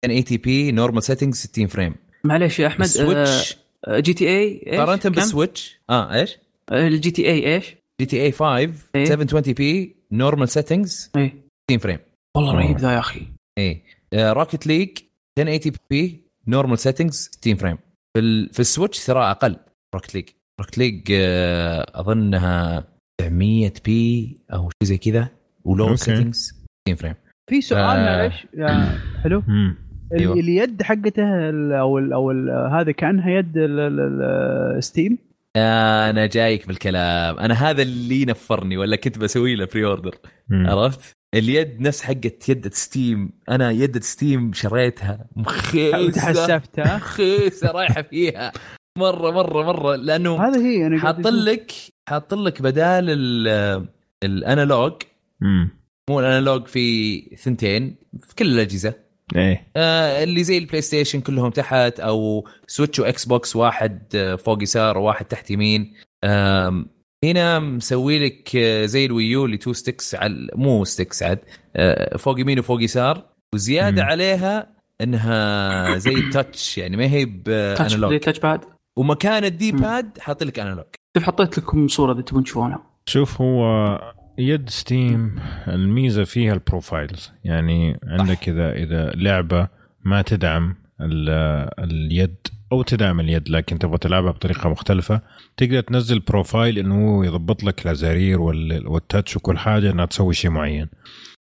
1080 p normal settings 60 frame معليش يا أحمد Switch آه، GTA كم؟ بال Switch آه إيش؟ ال GTA إيش؟ GTA 5 إيه. 720 p normal settings اي 60 frame والله رهيب ذا يا أخي. إيه. Rocket League 1080 p normal settings 60 frame في ال... في ال Switch ترى أقل. Rocket League Rocket League أظنها 900 p أو شيء زي كذا ولو. settings 60 frame في سؤال آه. معلش يا- حلو. أيوة. اليد حقته ال- أو ال أو ال هذا كأنها يد ال- ال- ال- Steam أنا جايك بالكلام أنا هذا اللي نفرني ولا كنت بسوي له pre-order. عرفت؟ اليد نفس حقت يدة Steam أنا يدة Steam شريتها. مخيسة. وتحسفت ها مخيسة رايحة فيها. مرة مرة مرة. لأنه هذا هي أنا حاط. لك حاط لك بدال ال- ال analog. مو ال analog في ثنتين في كل الأجهزة. إيه. آه اللي زي ال PlayStation كلهم تحت أو Switch و Xbox واحد آه، فوق يسار وواحد تحت يمين. آم، هنا مسوي لك آه، زي ال Wii U اللي two sticks على مو sticks عاد آه، فوق يمين وفوق يسار. وزيادة مم. عليها إنها زي ال touch يعني ما هي touch ب analog touch pad ومكان ال D. pad حاط لك analog كيف حطيت لكم صورة إذا تبون تشوفونها. شوف هو يد Steam الميزة فيها ال profiles يعني عندك إذا إذا لعبة ما تدعم ال- اليد أو تدعم اليد لكن تبغى تلعبها بطريقة مختلفة تقدر تنزل profile إنه هو يضبط لك الأزارير وال- والـ touch وكل حاجة إنها تسوي شيء معين.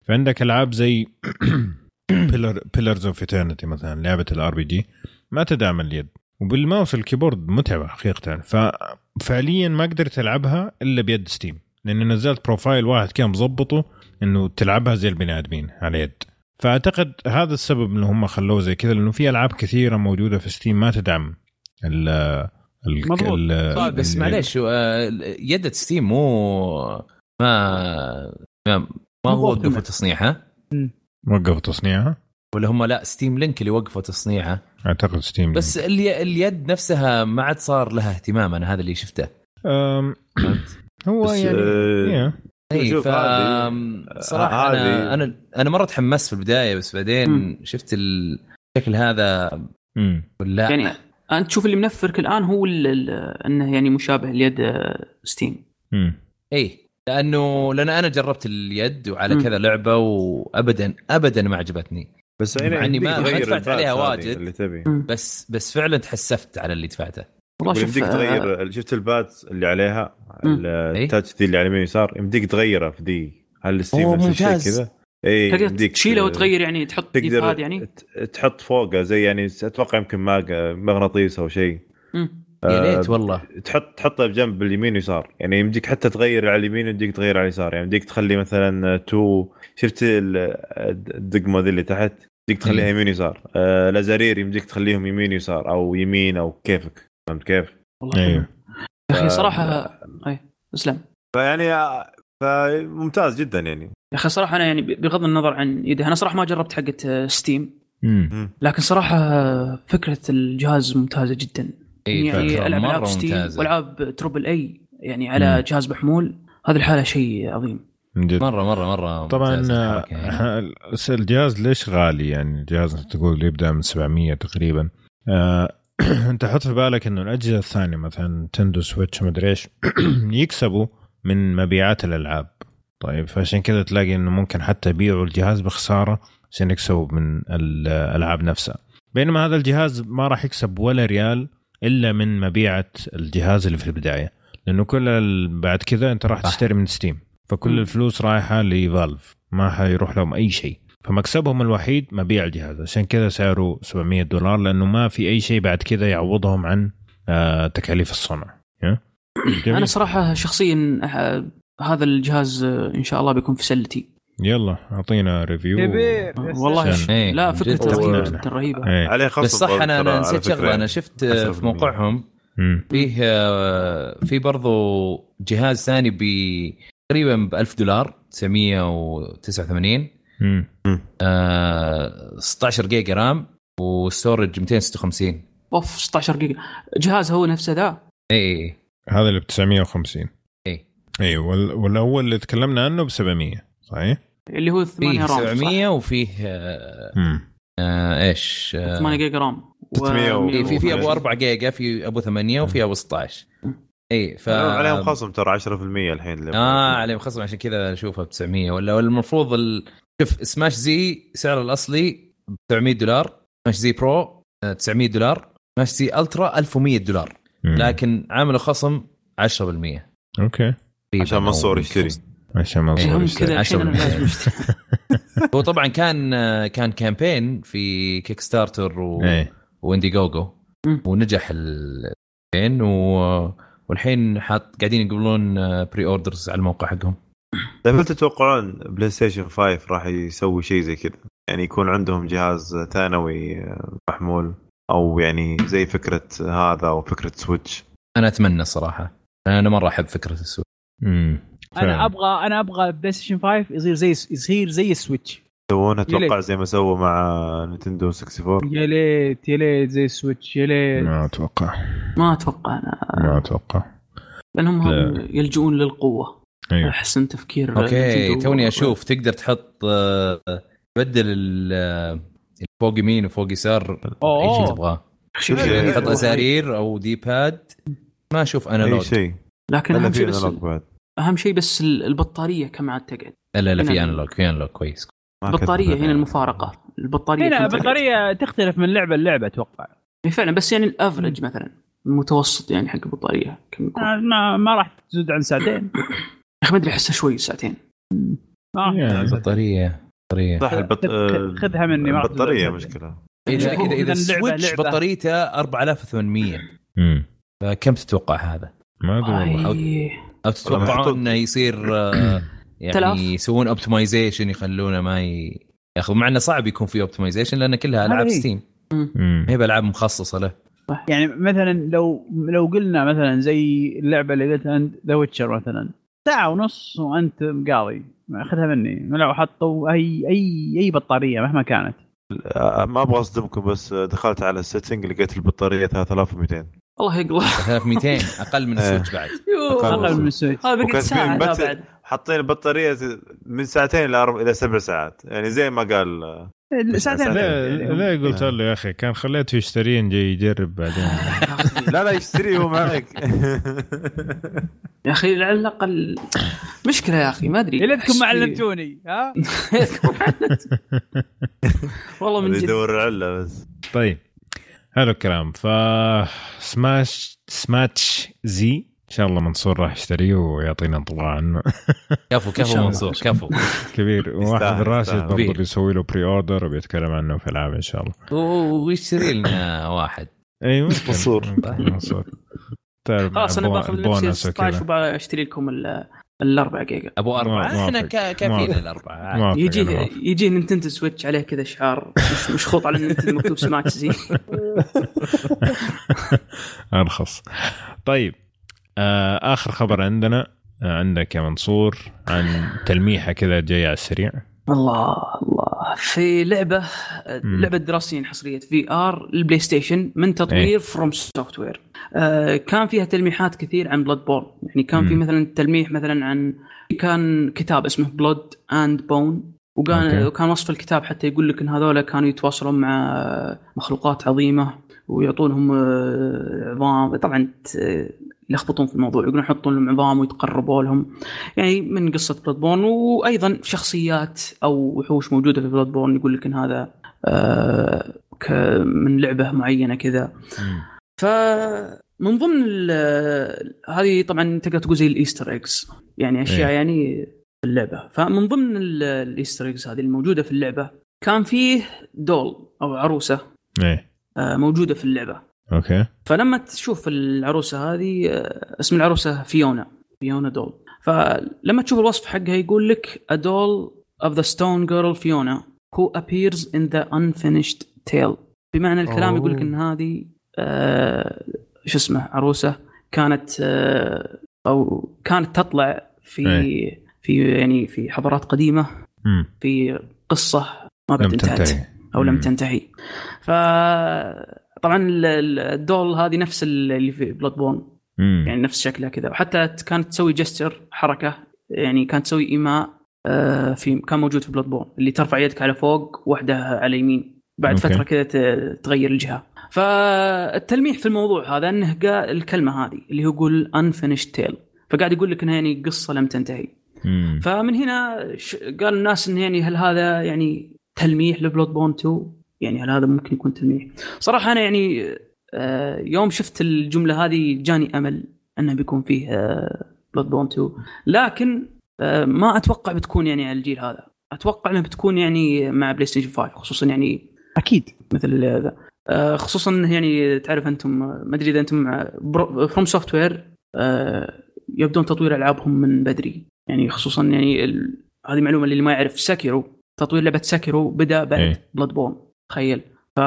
فعندك ألعاب زي Pillar Pillars of Eternity مثلا لعبة ال RPG ما تدعم اليد. وبال mouse ال keyboard متعبة حقيقة. ففعليا ما قدرت ألعبها إلا بيد Steam لاني نزلت profile واحد كان مظبطه إنه تلعبها زي البني آدمين على يد. فأعتقد هذا السبب إنه هم خلوه زي كذا لأنه في ألعاب كثيرة موجودة في Steam ما تدعم ال ال صعب، بس معليش يد Steam مو ما ما, ما هو وقفوا تصنيعها؟ وقفوا تصنيعها؟ ولا هم لا Steam Link اللي وقفوا تصنيعها؟ أعتقد Steam بس الي... اليد نفسها ما عاد صار لها اهتمام أنا هذا اللي شفته أم، هو بس، يعني آه، yeah. اي ف هذه- صراحة أنا أنا أنا مرة تحمست في البداية بس بعدين مم. شفت الشكل هذا مم. لا يعني أنت تشوف اللي منفرك الآن هو ال- ال- أنه يعني مشابه ليد آه، Steam. اي لأنه لأن أنا جربت اليد وعلى مم. كذا لعبة وابدا ابدا ما عجبتني بس يعني مع إني يمديك ما- دفعت عليها واجد. اللي تبي. بس بس فعلا تحسفت على اللي دفعته. والله شوف يمديك آه، تغير شفت البات اللي عليها؟ مم. التاتش ذي اللي على اليمين يسار يمديك تغيرها في ذي هل أوه، نفس الشيء. كذا؟ اي تقدر يمديك تشيله ت- وتغير يعني تحط تقدر يعني؟ تحط فوقه زي يعني أتوقع يمكن مغناطيس أو شيء. مم. يا آه، ليت والله. تحط تحطه بجنب اليمين ويسار يعني يمديك حتى تغير على اليمين ويمديك تغير على اليسار. يعني يمديك تخلي مثلا تو شفت ال- الدقمة ذي اللي تحت؟ يمديك تخليها. يمين يسار آه، الازارير يمديك تخليهم يمين يسار أو يمين أو كيفك فهمت كيف؟ والله أيوه. يا أخي صراحة أي أسلم فيعني آه، فممتاز جدا يعني يا أخي صراحة أنا يعني بغض النظر عن ايده أنا صراحة ما جربت حقه آه، Steam. لكن صراحة آه، فكرة الجهاز ممتازة جدا اي يعني ألعاب Steam. وألعاب triple A يعني على مم. جهاز محمول هذه الحالة شيء عظيم من جد. مرة مرة مرة طبعا يعني. آه، ح- الجهاز ليش غالي؟ يعني الجهاز تقول يبدأ من 700 تقريبا. آه، أنت حط في بالك إنه الأجهزة الثانية مثلا تندو Switch مدري إيش يكسبوا من مبيعات الألعاب. طيب فعشان كذا تلاقي إنه ممكن حتى يبيعوا الجهاز بخسارة عشان يكسبوا من الالعاب نفسها. بينما هذا الجهاز ما راح يكسب ولا ريال إلا من مبيعة الجهاز اللي في البداية. لأنه كل بعد كذا أنت راح. تشتري من ستيم. فكل مم. الفلوس رايحة لفالف ما حيروح لهم أي شيء فمكسبهم الوحيد مبيع الجهاز عشان كذا سعره 700 دولار لأنه ما في أي شيء بعد كذا يعوضهم عن آه، تكاليف الصنع؟ جميل. أنا صراحة شخصيا آه، هذا الجهاز آه، إن شاء الله بيكون في سلتي يلا أعطينا review والله إيه، لا تقنعنا. جدا رهيبه إيه. عليه خصم بس صح أنا أنا نسيت شغلة أنا. شفت 10% في موقعهم. فيه في برضو جهاز ثاني ب تقريبا ب 1000 دولار 989 مم. آه 16 جيجا رام و storage 256 أوف 16 جيجا. جهاز هو نفسه ذا؟ اي هذا اللي ب 950 اي اي وال- والأول اللي تكلمنا عنه ب 700 صحيح؟ اللي هو 8 فيه رام 700 وفيه آه. آه إيش؟ آه 8 جيجا رام. 600 و- إيه، في في أبو ماشي. 4 جيجا في أبو 8 وفي أبو 16 اي ف عليهم خصم ترى 10% الحين آه عليهم خصم عشان كذا أشوفها ب 900 ولا المفروض ال... شوف سماش زي سعره الأصلي ب 900 دولار Smach Z Pro آه، 900 دولار Smach Z Ultra 1100 دولار مم. لكن عامل خصم 10% أوكي عشان منصور يشتري. عشان ما إيه، يشتري. كذا الحين أنا 10%. لازم اشتري هو طبعا كان آه، كان campaign في Kickstarter و... إيه و Indiegogo. ونجح ال campaign و... والحين حاط قاعدين يقبلون pre-orders على الموقع حقهم طيب هل تتوقعون PlayStation 5 راح يسوي شيء زي كذا؟ يعني يكون عندهم جهاز ثانوي آه، محمول أو يعني زي فكرة هذا أو فكرة Switch أنا أتمنى الصراحه أنا مرة أحب فكرة السوق مم. أنا. أبغى أنا أبغى PlayStation 5 يصير زي يصير زي السويتش يسوونها. أتوقع زي ما سووا مع Nintendo 64 يا ليت يا ليت زي ال Switch يا ليت ما أتوقع. ما أتوقع. أنا ما أتوقع. لأنهم هم لا. يلجؤون للقوة. أيوه. احسن تفكير أوكي. توني أشوف تقدر تحط آه، تبدل ال- آه، اللي فوق يمين وفوق يسار. أي شيء تبغاه. تحط. ازارير أو D-pad ما أشوف أي analog شيء. لكن أهم شيء بس أهم شيء بس ال- البطارية كم عاد تقعد لا لا في analog في analog كويس البطارية. هنا المفارقة البطارية هنا؟ البطارية تختلف من لعبة للعبة أتوقع إيه فعلا بس يعني ال average مثلا المتوسط يعني حق البطارية كم يكون؟ آه، ما ما راح تزود عن ساعتين يا أخي ما أدري احسه شوي ساعتين ما عن ساعتين. بطاريه صح البط... خذ- خذها مني، ما البطارية مشكلة اذا هو اذا إذا لعبة- ال Switch. بطاريته 4800 امم فكم تتوقع هذا؟ ما أدري والله أو. تتوقعون إنه يصير تلاف. يعني يسوون optimization يخلونه ما ي... ياخذ مع إنه صعب يكون في optimization لأن كلها ألعاب إيه. Steam ما هي بألعاب مخصصة له. يعني مثلا لو لو قلنا مثلا زي اللعبة اللي قلتها أنت The Witcher مثلا. ساعة ونص وأنت قاضي أخذها مني. لو حطوا اي اي أي بطارية مهما كانت. آه، ما أبغى أصدمكم بس دخلت على ال setting لقيت البطارية 3200 الله يقلع 3200 أقل من إيه. ال Switch بعد. أقل من ال Switch. هذا بقت وكانت ساعة بعد. حاطين البطارية من ساعتين إلى أربع- إلى سبع ساعات. يعني زي ما قال ساعتين. لا يعني لا قلت له يا أخي كان خليته يشترين جاي يجرب بعدين. لا لا يشتري هو معك. يا أخي على الأقل مشكلة يا أخي ما أدري. ليتكم ما علمتوني ها؟ والله من جد. يدور العلة بس. طيب حلو الكلام. ف سماش سماتش زي إن شاء الله منصور راح يشتريه ويعطينا انطباع عنه كفو كفو. منصور كفو كبير واحد راشد. برضه. بيسوي له pre-order وبيتكلم عنه في العاب إن شاء الله ويشتري لنا واحد أيوه منصور. منصور تعرف خلاص أنا باخذ نفسي بونس 16 وكذا. وبشتري لكم ال- الاربع جيجا أبو أربعة موافق. إحنا كا- كافيين أنا يجي. يجي Nintendo Switch عليه كذا شعار مش- مشخوط على ال Nintendo مكتوب سماش زي أرخص طيب آخر خبر عندنا آه عندك يا منصور عن تلميحة كذا جاية على السريع الله الله في لعبة. لعبة Déraciné حصرية VR ال PlayStation من. تطوير FromSoftware كان فيها تلميحات كثير عن Bloodborne يعني كان في. مثلا تلميح مثلا عن كان كتاب اسمه Blood and Bone وكان. وكان وصف الكتاب حتى يقول لك إن هذول كانوا يتواصلون مع مخلوقات عظيمة ويعطونهم آه، عظام طبعا ت- يلخبطون في الموضوع يقولون يحطون لهم عظام ويتقربوا لهم. يعني من قصة Bloodborne وأيضا شخصيات أو وحوش موجودة في Bloodborne يقول لك إن هذا آه، من لعبة معينة كذا. فمن ضمن ال- هذه طبعا تقدر تقول زي ال Easter eggs يعني أشياء إيه. يعني في اللعبة. فمن ضمن ال- ال Easter eggs هذه الموجودة في اللعبة كان فيه دول أو عروسة إيه. آه، موجودة في اللعبة. أوكي. فلما تشوف العروسة هذه آه، اسم العروسة فيونا فيونا دول. فلما تشوف الوصف حقها يقول لك a doll of the stone girl Fiona who appears in the unfinished tale. بمعنى الكلام يقول لك إن هذه آه شو اسمه عروسة كانت آه أو كانت تطلع في إيه. في يعني في حضارات قديمة في قصة ما بعد لم انتهت تنتهي أو لم. تنتهي. ف طبعا ال- ال- ال doll هذه نفس اللي في Bloodborne يعني نفس شكلها كذا. وحتى كانت تسوي gesture حركة يعني كانت تسوي إيماء آه، في كان موجود في Bloodborne اللي ترفع يدك على فوق واحدة على يمين. بعد أوكي. فترة كذا تغير الجهة. فالتلميح في الموضوع هذا إنه قال الكلمة هذه اللي هو يقول unfinished tale. فقاعد يقول لك إنها يعني قصة لم تنتهي. امم فمن هنا قال الناس انه يعني هل هذا يعني تلميح ل Bloodborne 2 يعني هل هذا ممكن يكون تلميح؟ صراحة أنا يعني آه، يوم شفت الجملة هذه جاني أمل أنه بيكون فيه Bloodborne 2 لكن آه، ما أتوقع بتكون يعني على الجيل هذا. أتوقع انها بتكون يعني مع PlayStation 5 خصوصا يعني أكيد. مثل هذا. آه، خصوصا يعني تعرف أنتم ما أدري إذا أنتم From Software يبدون تطوير ألعابهم من بدري. يعني خصوصا يعني ال... هذه معلومة اللي ما يعرف ساكيرو تطوير لعبة Sekiro بدأ بعد إيه. بلاد بورن تخيل ف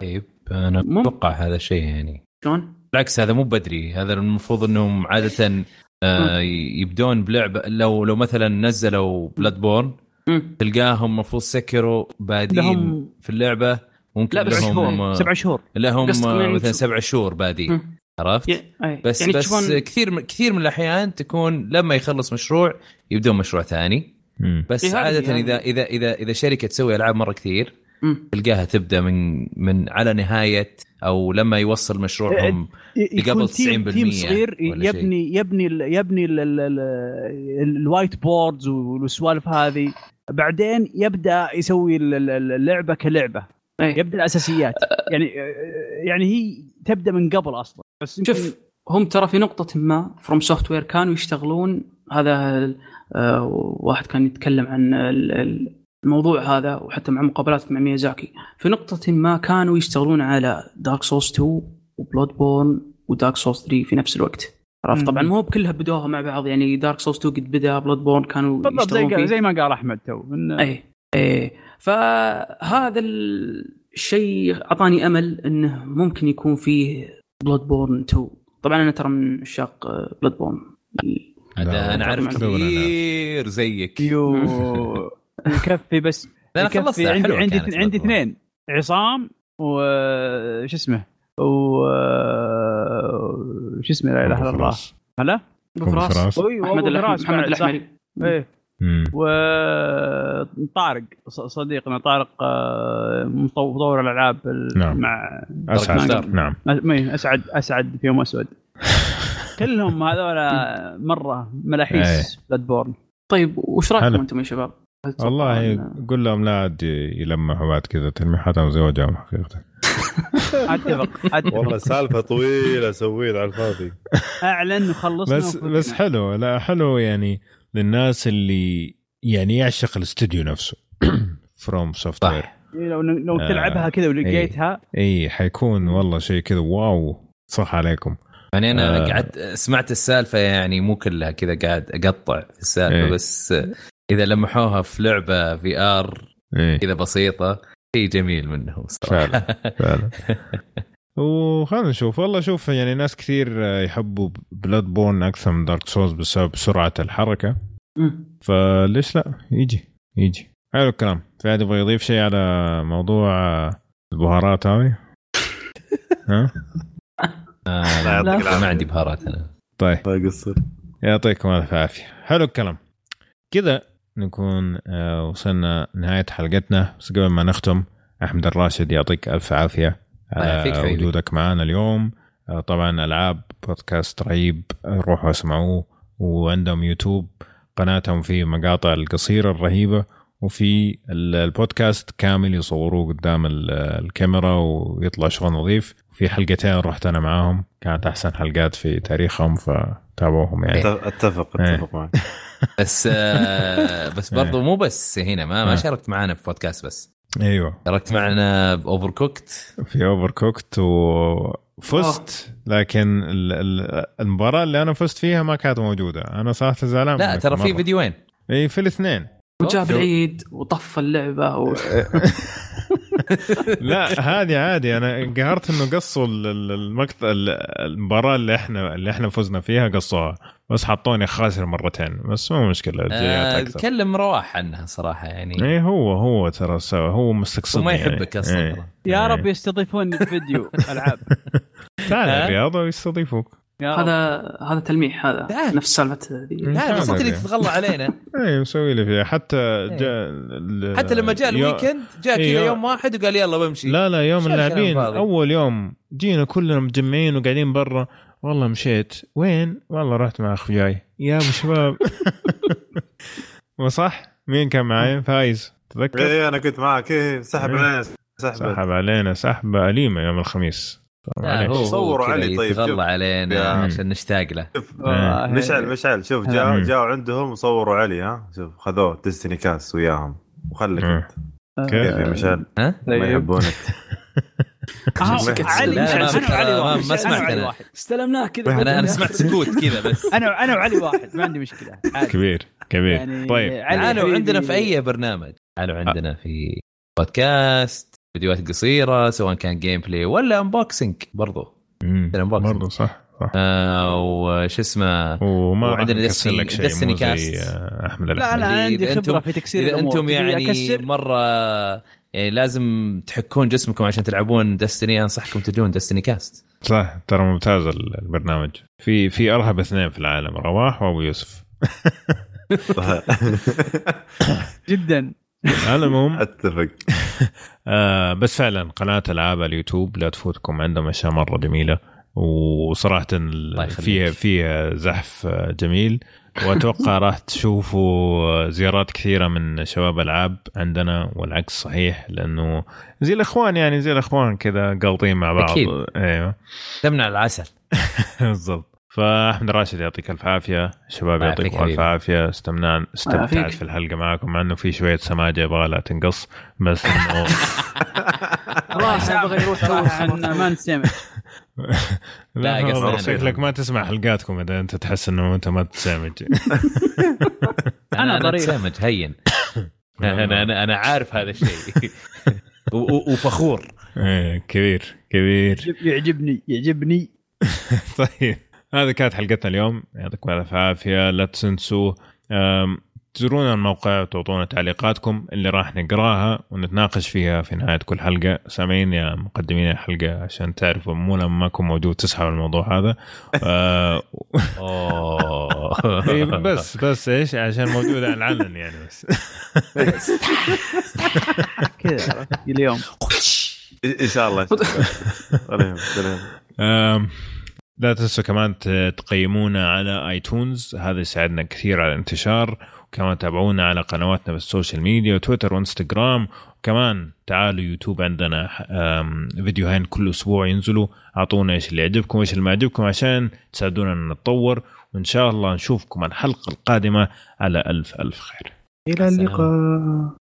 طيب أنا مم. أتوقع هذا الشيء يعني شلون؟ بالعكس هذا مو بدري هذا المفروض إنهم عادة آه يبدون بلعبه لو لو مثلا نزلوا Bloodborne مم. تلقاهم المفروض سكروا بادين لهم في اللعبة ممكن لا، بس لهم شهور. سبع شهور لهم قصدكم يعني مثلا سبع شهور بادين مم. عرفت؟ ي- أي. بس يعني بس تشوفون كثير من كثير من الأحيان تكون لما يخلص مشروع يبدون مشروع ثاني بس إيه، عادة يعني. إذا إذا إذا إذا شركة تسوي ألعاب مرة كثير مم. تلقاها تبدأ من من على نهاية أو لما يوصل مشروعهم قبل team, 90% team صغير شيء. يبني يبني ال- يبني ال- ال- ال- ال whiteboards والسوالف هذه. بعدين يبدأ يسوي ال- ال- اللعبة كلعبة. إيه. يبدأ الأساسيات. يعني يعني هي تبدأ من قبل أصلا. بس شوف هم ترى في نقطة ما فروم Software كانوا يشتغلون. هذا آه، واحد كان يتكلم عن ال- ال- الموضوع هذا وحتى مع مقابلات مع ميازاكي. في نقطة ما كانوا يشتغلون على Dark Souls 2 و Bloodborne و Dark Souls 3 في نفس الوقت. عرفت. طبعا مو بكلها بدوها مع بعض يعني Dark Souls 2 قد بدأ Bloodborne كانوا بالضبط يشتغلون زي فيه. زي ما قال أحمد تو اي اي فهذا الشيء أعطاني أمل إنه ممكن يكون فيه Bloodborne 2 طبعا أنا ترى من عشاق بلود borne أنا عارف طبعاً أنا. كثير زيك. يو. يكفي بس لا أنا خلصتها عندي عندي عندي. اثنين. عصام وش اسمه؟ و شو اسمه؟ لا إله إلا الله. هلا؟ أبو فراس. أحمد محمد. الأحمري. إيه. وطارق صديقنا طارق آه، مطور الألعاب ال- نعم. مع أسعد. نعم. أسعد أسعد في يوم أسود. كلهم هذول مرة ملاحيس Bloodborne طيب وش رأيكم. أنتم يا شباب؟ والله قول لهم لا عاد يلمحوا بعد كذا تلميحاتهم زي وجههم حقيقه أتفق والله سالفة طويلة سويت على الفاضي أعلن وخلصنا بس. بس حلو لا حلو يعني للناس اللي يعني يعشق الاستوديو نفسه From Software إيه، لو لو آه. تلعبها كذا ولقيتها اي حيكون والله شيء كذا wow صح عليكم يعني أنا آه. قعدت سمعت السالفة يعني مو كلها كذا قاعد أقطع في السالفة إيه. بس إذا لمحوها في لعبة VR إيه. كذا بسيطة شيء جميل منهم صراحة. فعلا فعلا. وخلينا نشوف. والله شوف يعني ناس كثير يحبوا Bloodborne أكثر من Dark Souls بسبب سرعة الحركة. فليش لا؟ يجي يجي. حلو الكلام. في احد يبغى يضيف شيء على موضوع البهارات هذه؟ ها؟ آه لا يعطيك ما العافية. عندي بهارات أنا. طيب. الله يقصر. يعطيكم الف عافية. حلو الكلام. كذا نكون آه، وصلنا نهاية حلقتنا. بس قبل ما نختم أحمد الراشد يعطيك عافية الله يعافيك على. وجودك معنا اليوم. آه، طبعا ألعاب بودكاست رهيب آه، روحوا اسمعوه. وعندهم يوتيوب قناتهم في مقاطع القصيرة الرهيبة. وفي ال- البودكاست كامل يصوروه قدام ال- الكاميرا ويطلع شغل نظيف. في حلقتين رحت أنا معاهم. كانت أحسن حلقات في تاريخهم فتابعوهم يعني. أتفق إيه. أتفق معك. بس آه بس برضو مو بس هنا ما ما آه. شاركت معنا في بودكاست بس. أيوه. شاركت معنا ب Overcooked في Overcooked وفزت لكن ال- ال- المباراة اللي أنا فزت فيها ما كانت موجودة. أنا صراحة زعلان لا ترى في. فيديوين اي في الاثنين. وجاب العيد وطف اللعبة و... لا هذه عادي أنا انقهرت إنه قصوا ال- ال- المقطع ال- المباراة اللي إحنا اللي إحنا فزنا فيها قصوها بس حطوني خاسر مرتين بس مو مشكلة آه أكثر كلم رواح عنها صراحة يعني اي هو هو ترى سوى هو مستقصدني وما يعني. يحبك أصلا. ترى. يا إيه. رب يستضيفوني في فيديو ألعاب تعال؟ الرياض ويستضيفوك. هذا هذا تلميح هذا تعال. نفس سالفة ذي. لا بس أنت اللي تتغلى علينا. اي مسوي لي فيها. حتى جاء ال- حتى لما جاء الويكند جاء إيه، كذا يو- يوم واحد وقال يلا بمشي. لا لا يوم اللاعبين. أول يوم جينا كلنا متجمعين وقاعدين برا. والله مشيت. وين؟ والله رحت مع أخوياي. يا أبو شباب. وصح؟ مين كان معي فايز. تذكر؟ إيه أنا كنت معك. إيه سحب إيه. علينا سحب. سحب علينا سحبه أليمة يوم الخميس. كذا علي طيب، شوف. يتغلى علينا عشان نشتاق له. شوف والله. مشعل مشعل شوف. جاء جاءوا عندهم وصوروا علي ها. شوف خذوه ديستني كاس وياهم. وخلك. أنت. كيف؟ يا مشعل؟ ها؟ ما طيب. يحبونك. آه، علي ما- سمعت. استلمناه كذا. أنا أنا سمعت سكوت كذا بس. أنا أنا وعلي واحد. ما عندي مشكلة. عادي. كبير كبير. يعني طيب. علي تعالوا حبيبي- عندنا في أي برنامج؟ تعالوا عندنا في بودكاست فيديوهات قصيرة سواء كان جيم بلاي ولا انبوكسنج برضو. برضه صح صح. آه وش اسمه؟ وما مو زي Cast. آه، أحمد لا. أنا عندي خبرة في تكسير إذا الأمور. أنتم يعني مرة يعني لازم تحكون جسمكم عشان تلعبون دستني أنصحكم تجون دستني كاست صح ترى ممتاز البرنامج. في في أرهب اثنين في العالم رواح وأبو يوسف. جدا. المهم أتفق. آه بس فعلا قناة ألعاب اليوتيوب لا تفوتكم عندهم أشياء مرة جميلة وصراحة فيها فيها زحف آه، جميل. وأتوقع راح تشوفوا زيارات كثيرة من شباب ألعاب عندنا والعكس صحيح لأنه زي الأخوان يعني زي الأخوان كذا قالطين مع بعض. أكيد. أيوه. تمنع العسل. بالضبط. فأحمد راشد يعطيك ألف عافية. شباب يعطيكم ألف. عافية. استمنان استمتعت. في الحلقة معكم مع إنه في شوية سماجة يبغى لها تنقص بس إنه راح يبغى يروح ما نسمع. لا، قصدي. شكلك ما تسمع حلقاتكم إذا أنت تحس إنه أنت ما تسامج. أنا أنا ضرير. اتسامج هين. أنا أنا أنا عارف هذا الشيء. وفخور. إيه، كبير كبير. يعجب- يعجبني يعجبني. طيب. هذه كانت حلقتنا اليوم. يعطيكم الف عافية. لا تنسوا تزورونا الموقع وتعطونا تعليقاتكم اللي راح نقراها ونتناقش فيها في نهاية كل حلقة. سامعين يا مقدمين الحلقة عشان تعرفوا مو لما ما اكون موجود تسحب الموضوع هذا. آه، بس بس إيش؟ عشان موجود على العلن يعني بس. كذا اليوم. إن شاء الله. لا تنسوا كمان تقيمونا على iTunes هذا يساعدنا كثير على الانتشار وكمان تابعونا على قنواتنا بال social media وتويتر وانستغرام وكمان تعالوا يوتيوب عندنا فيديوهين كل أسبوع ينزلوا أعطونا إيش اللي يعجبكم وايش اللي ما يعجبكم عشان تساعدونا إن نتطور وإن شاء الله نشوفكم الحلقة القادمة على ألف ألف خير. إلى اللقاء.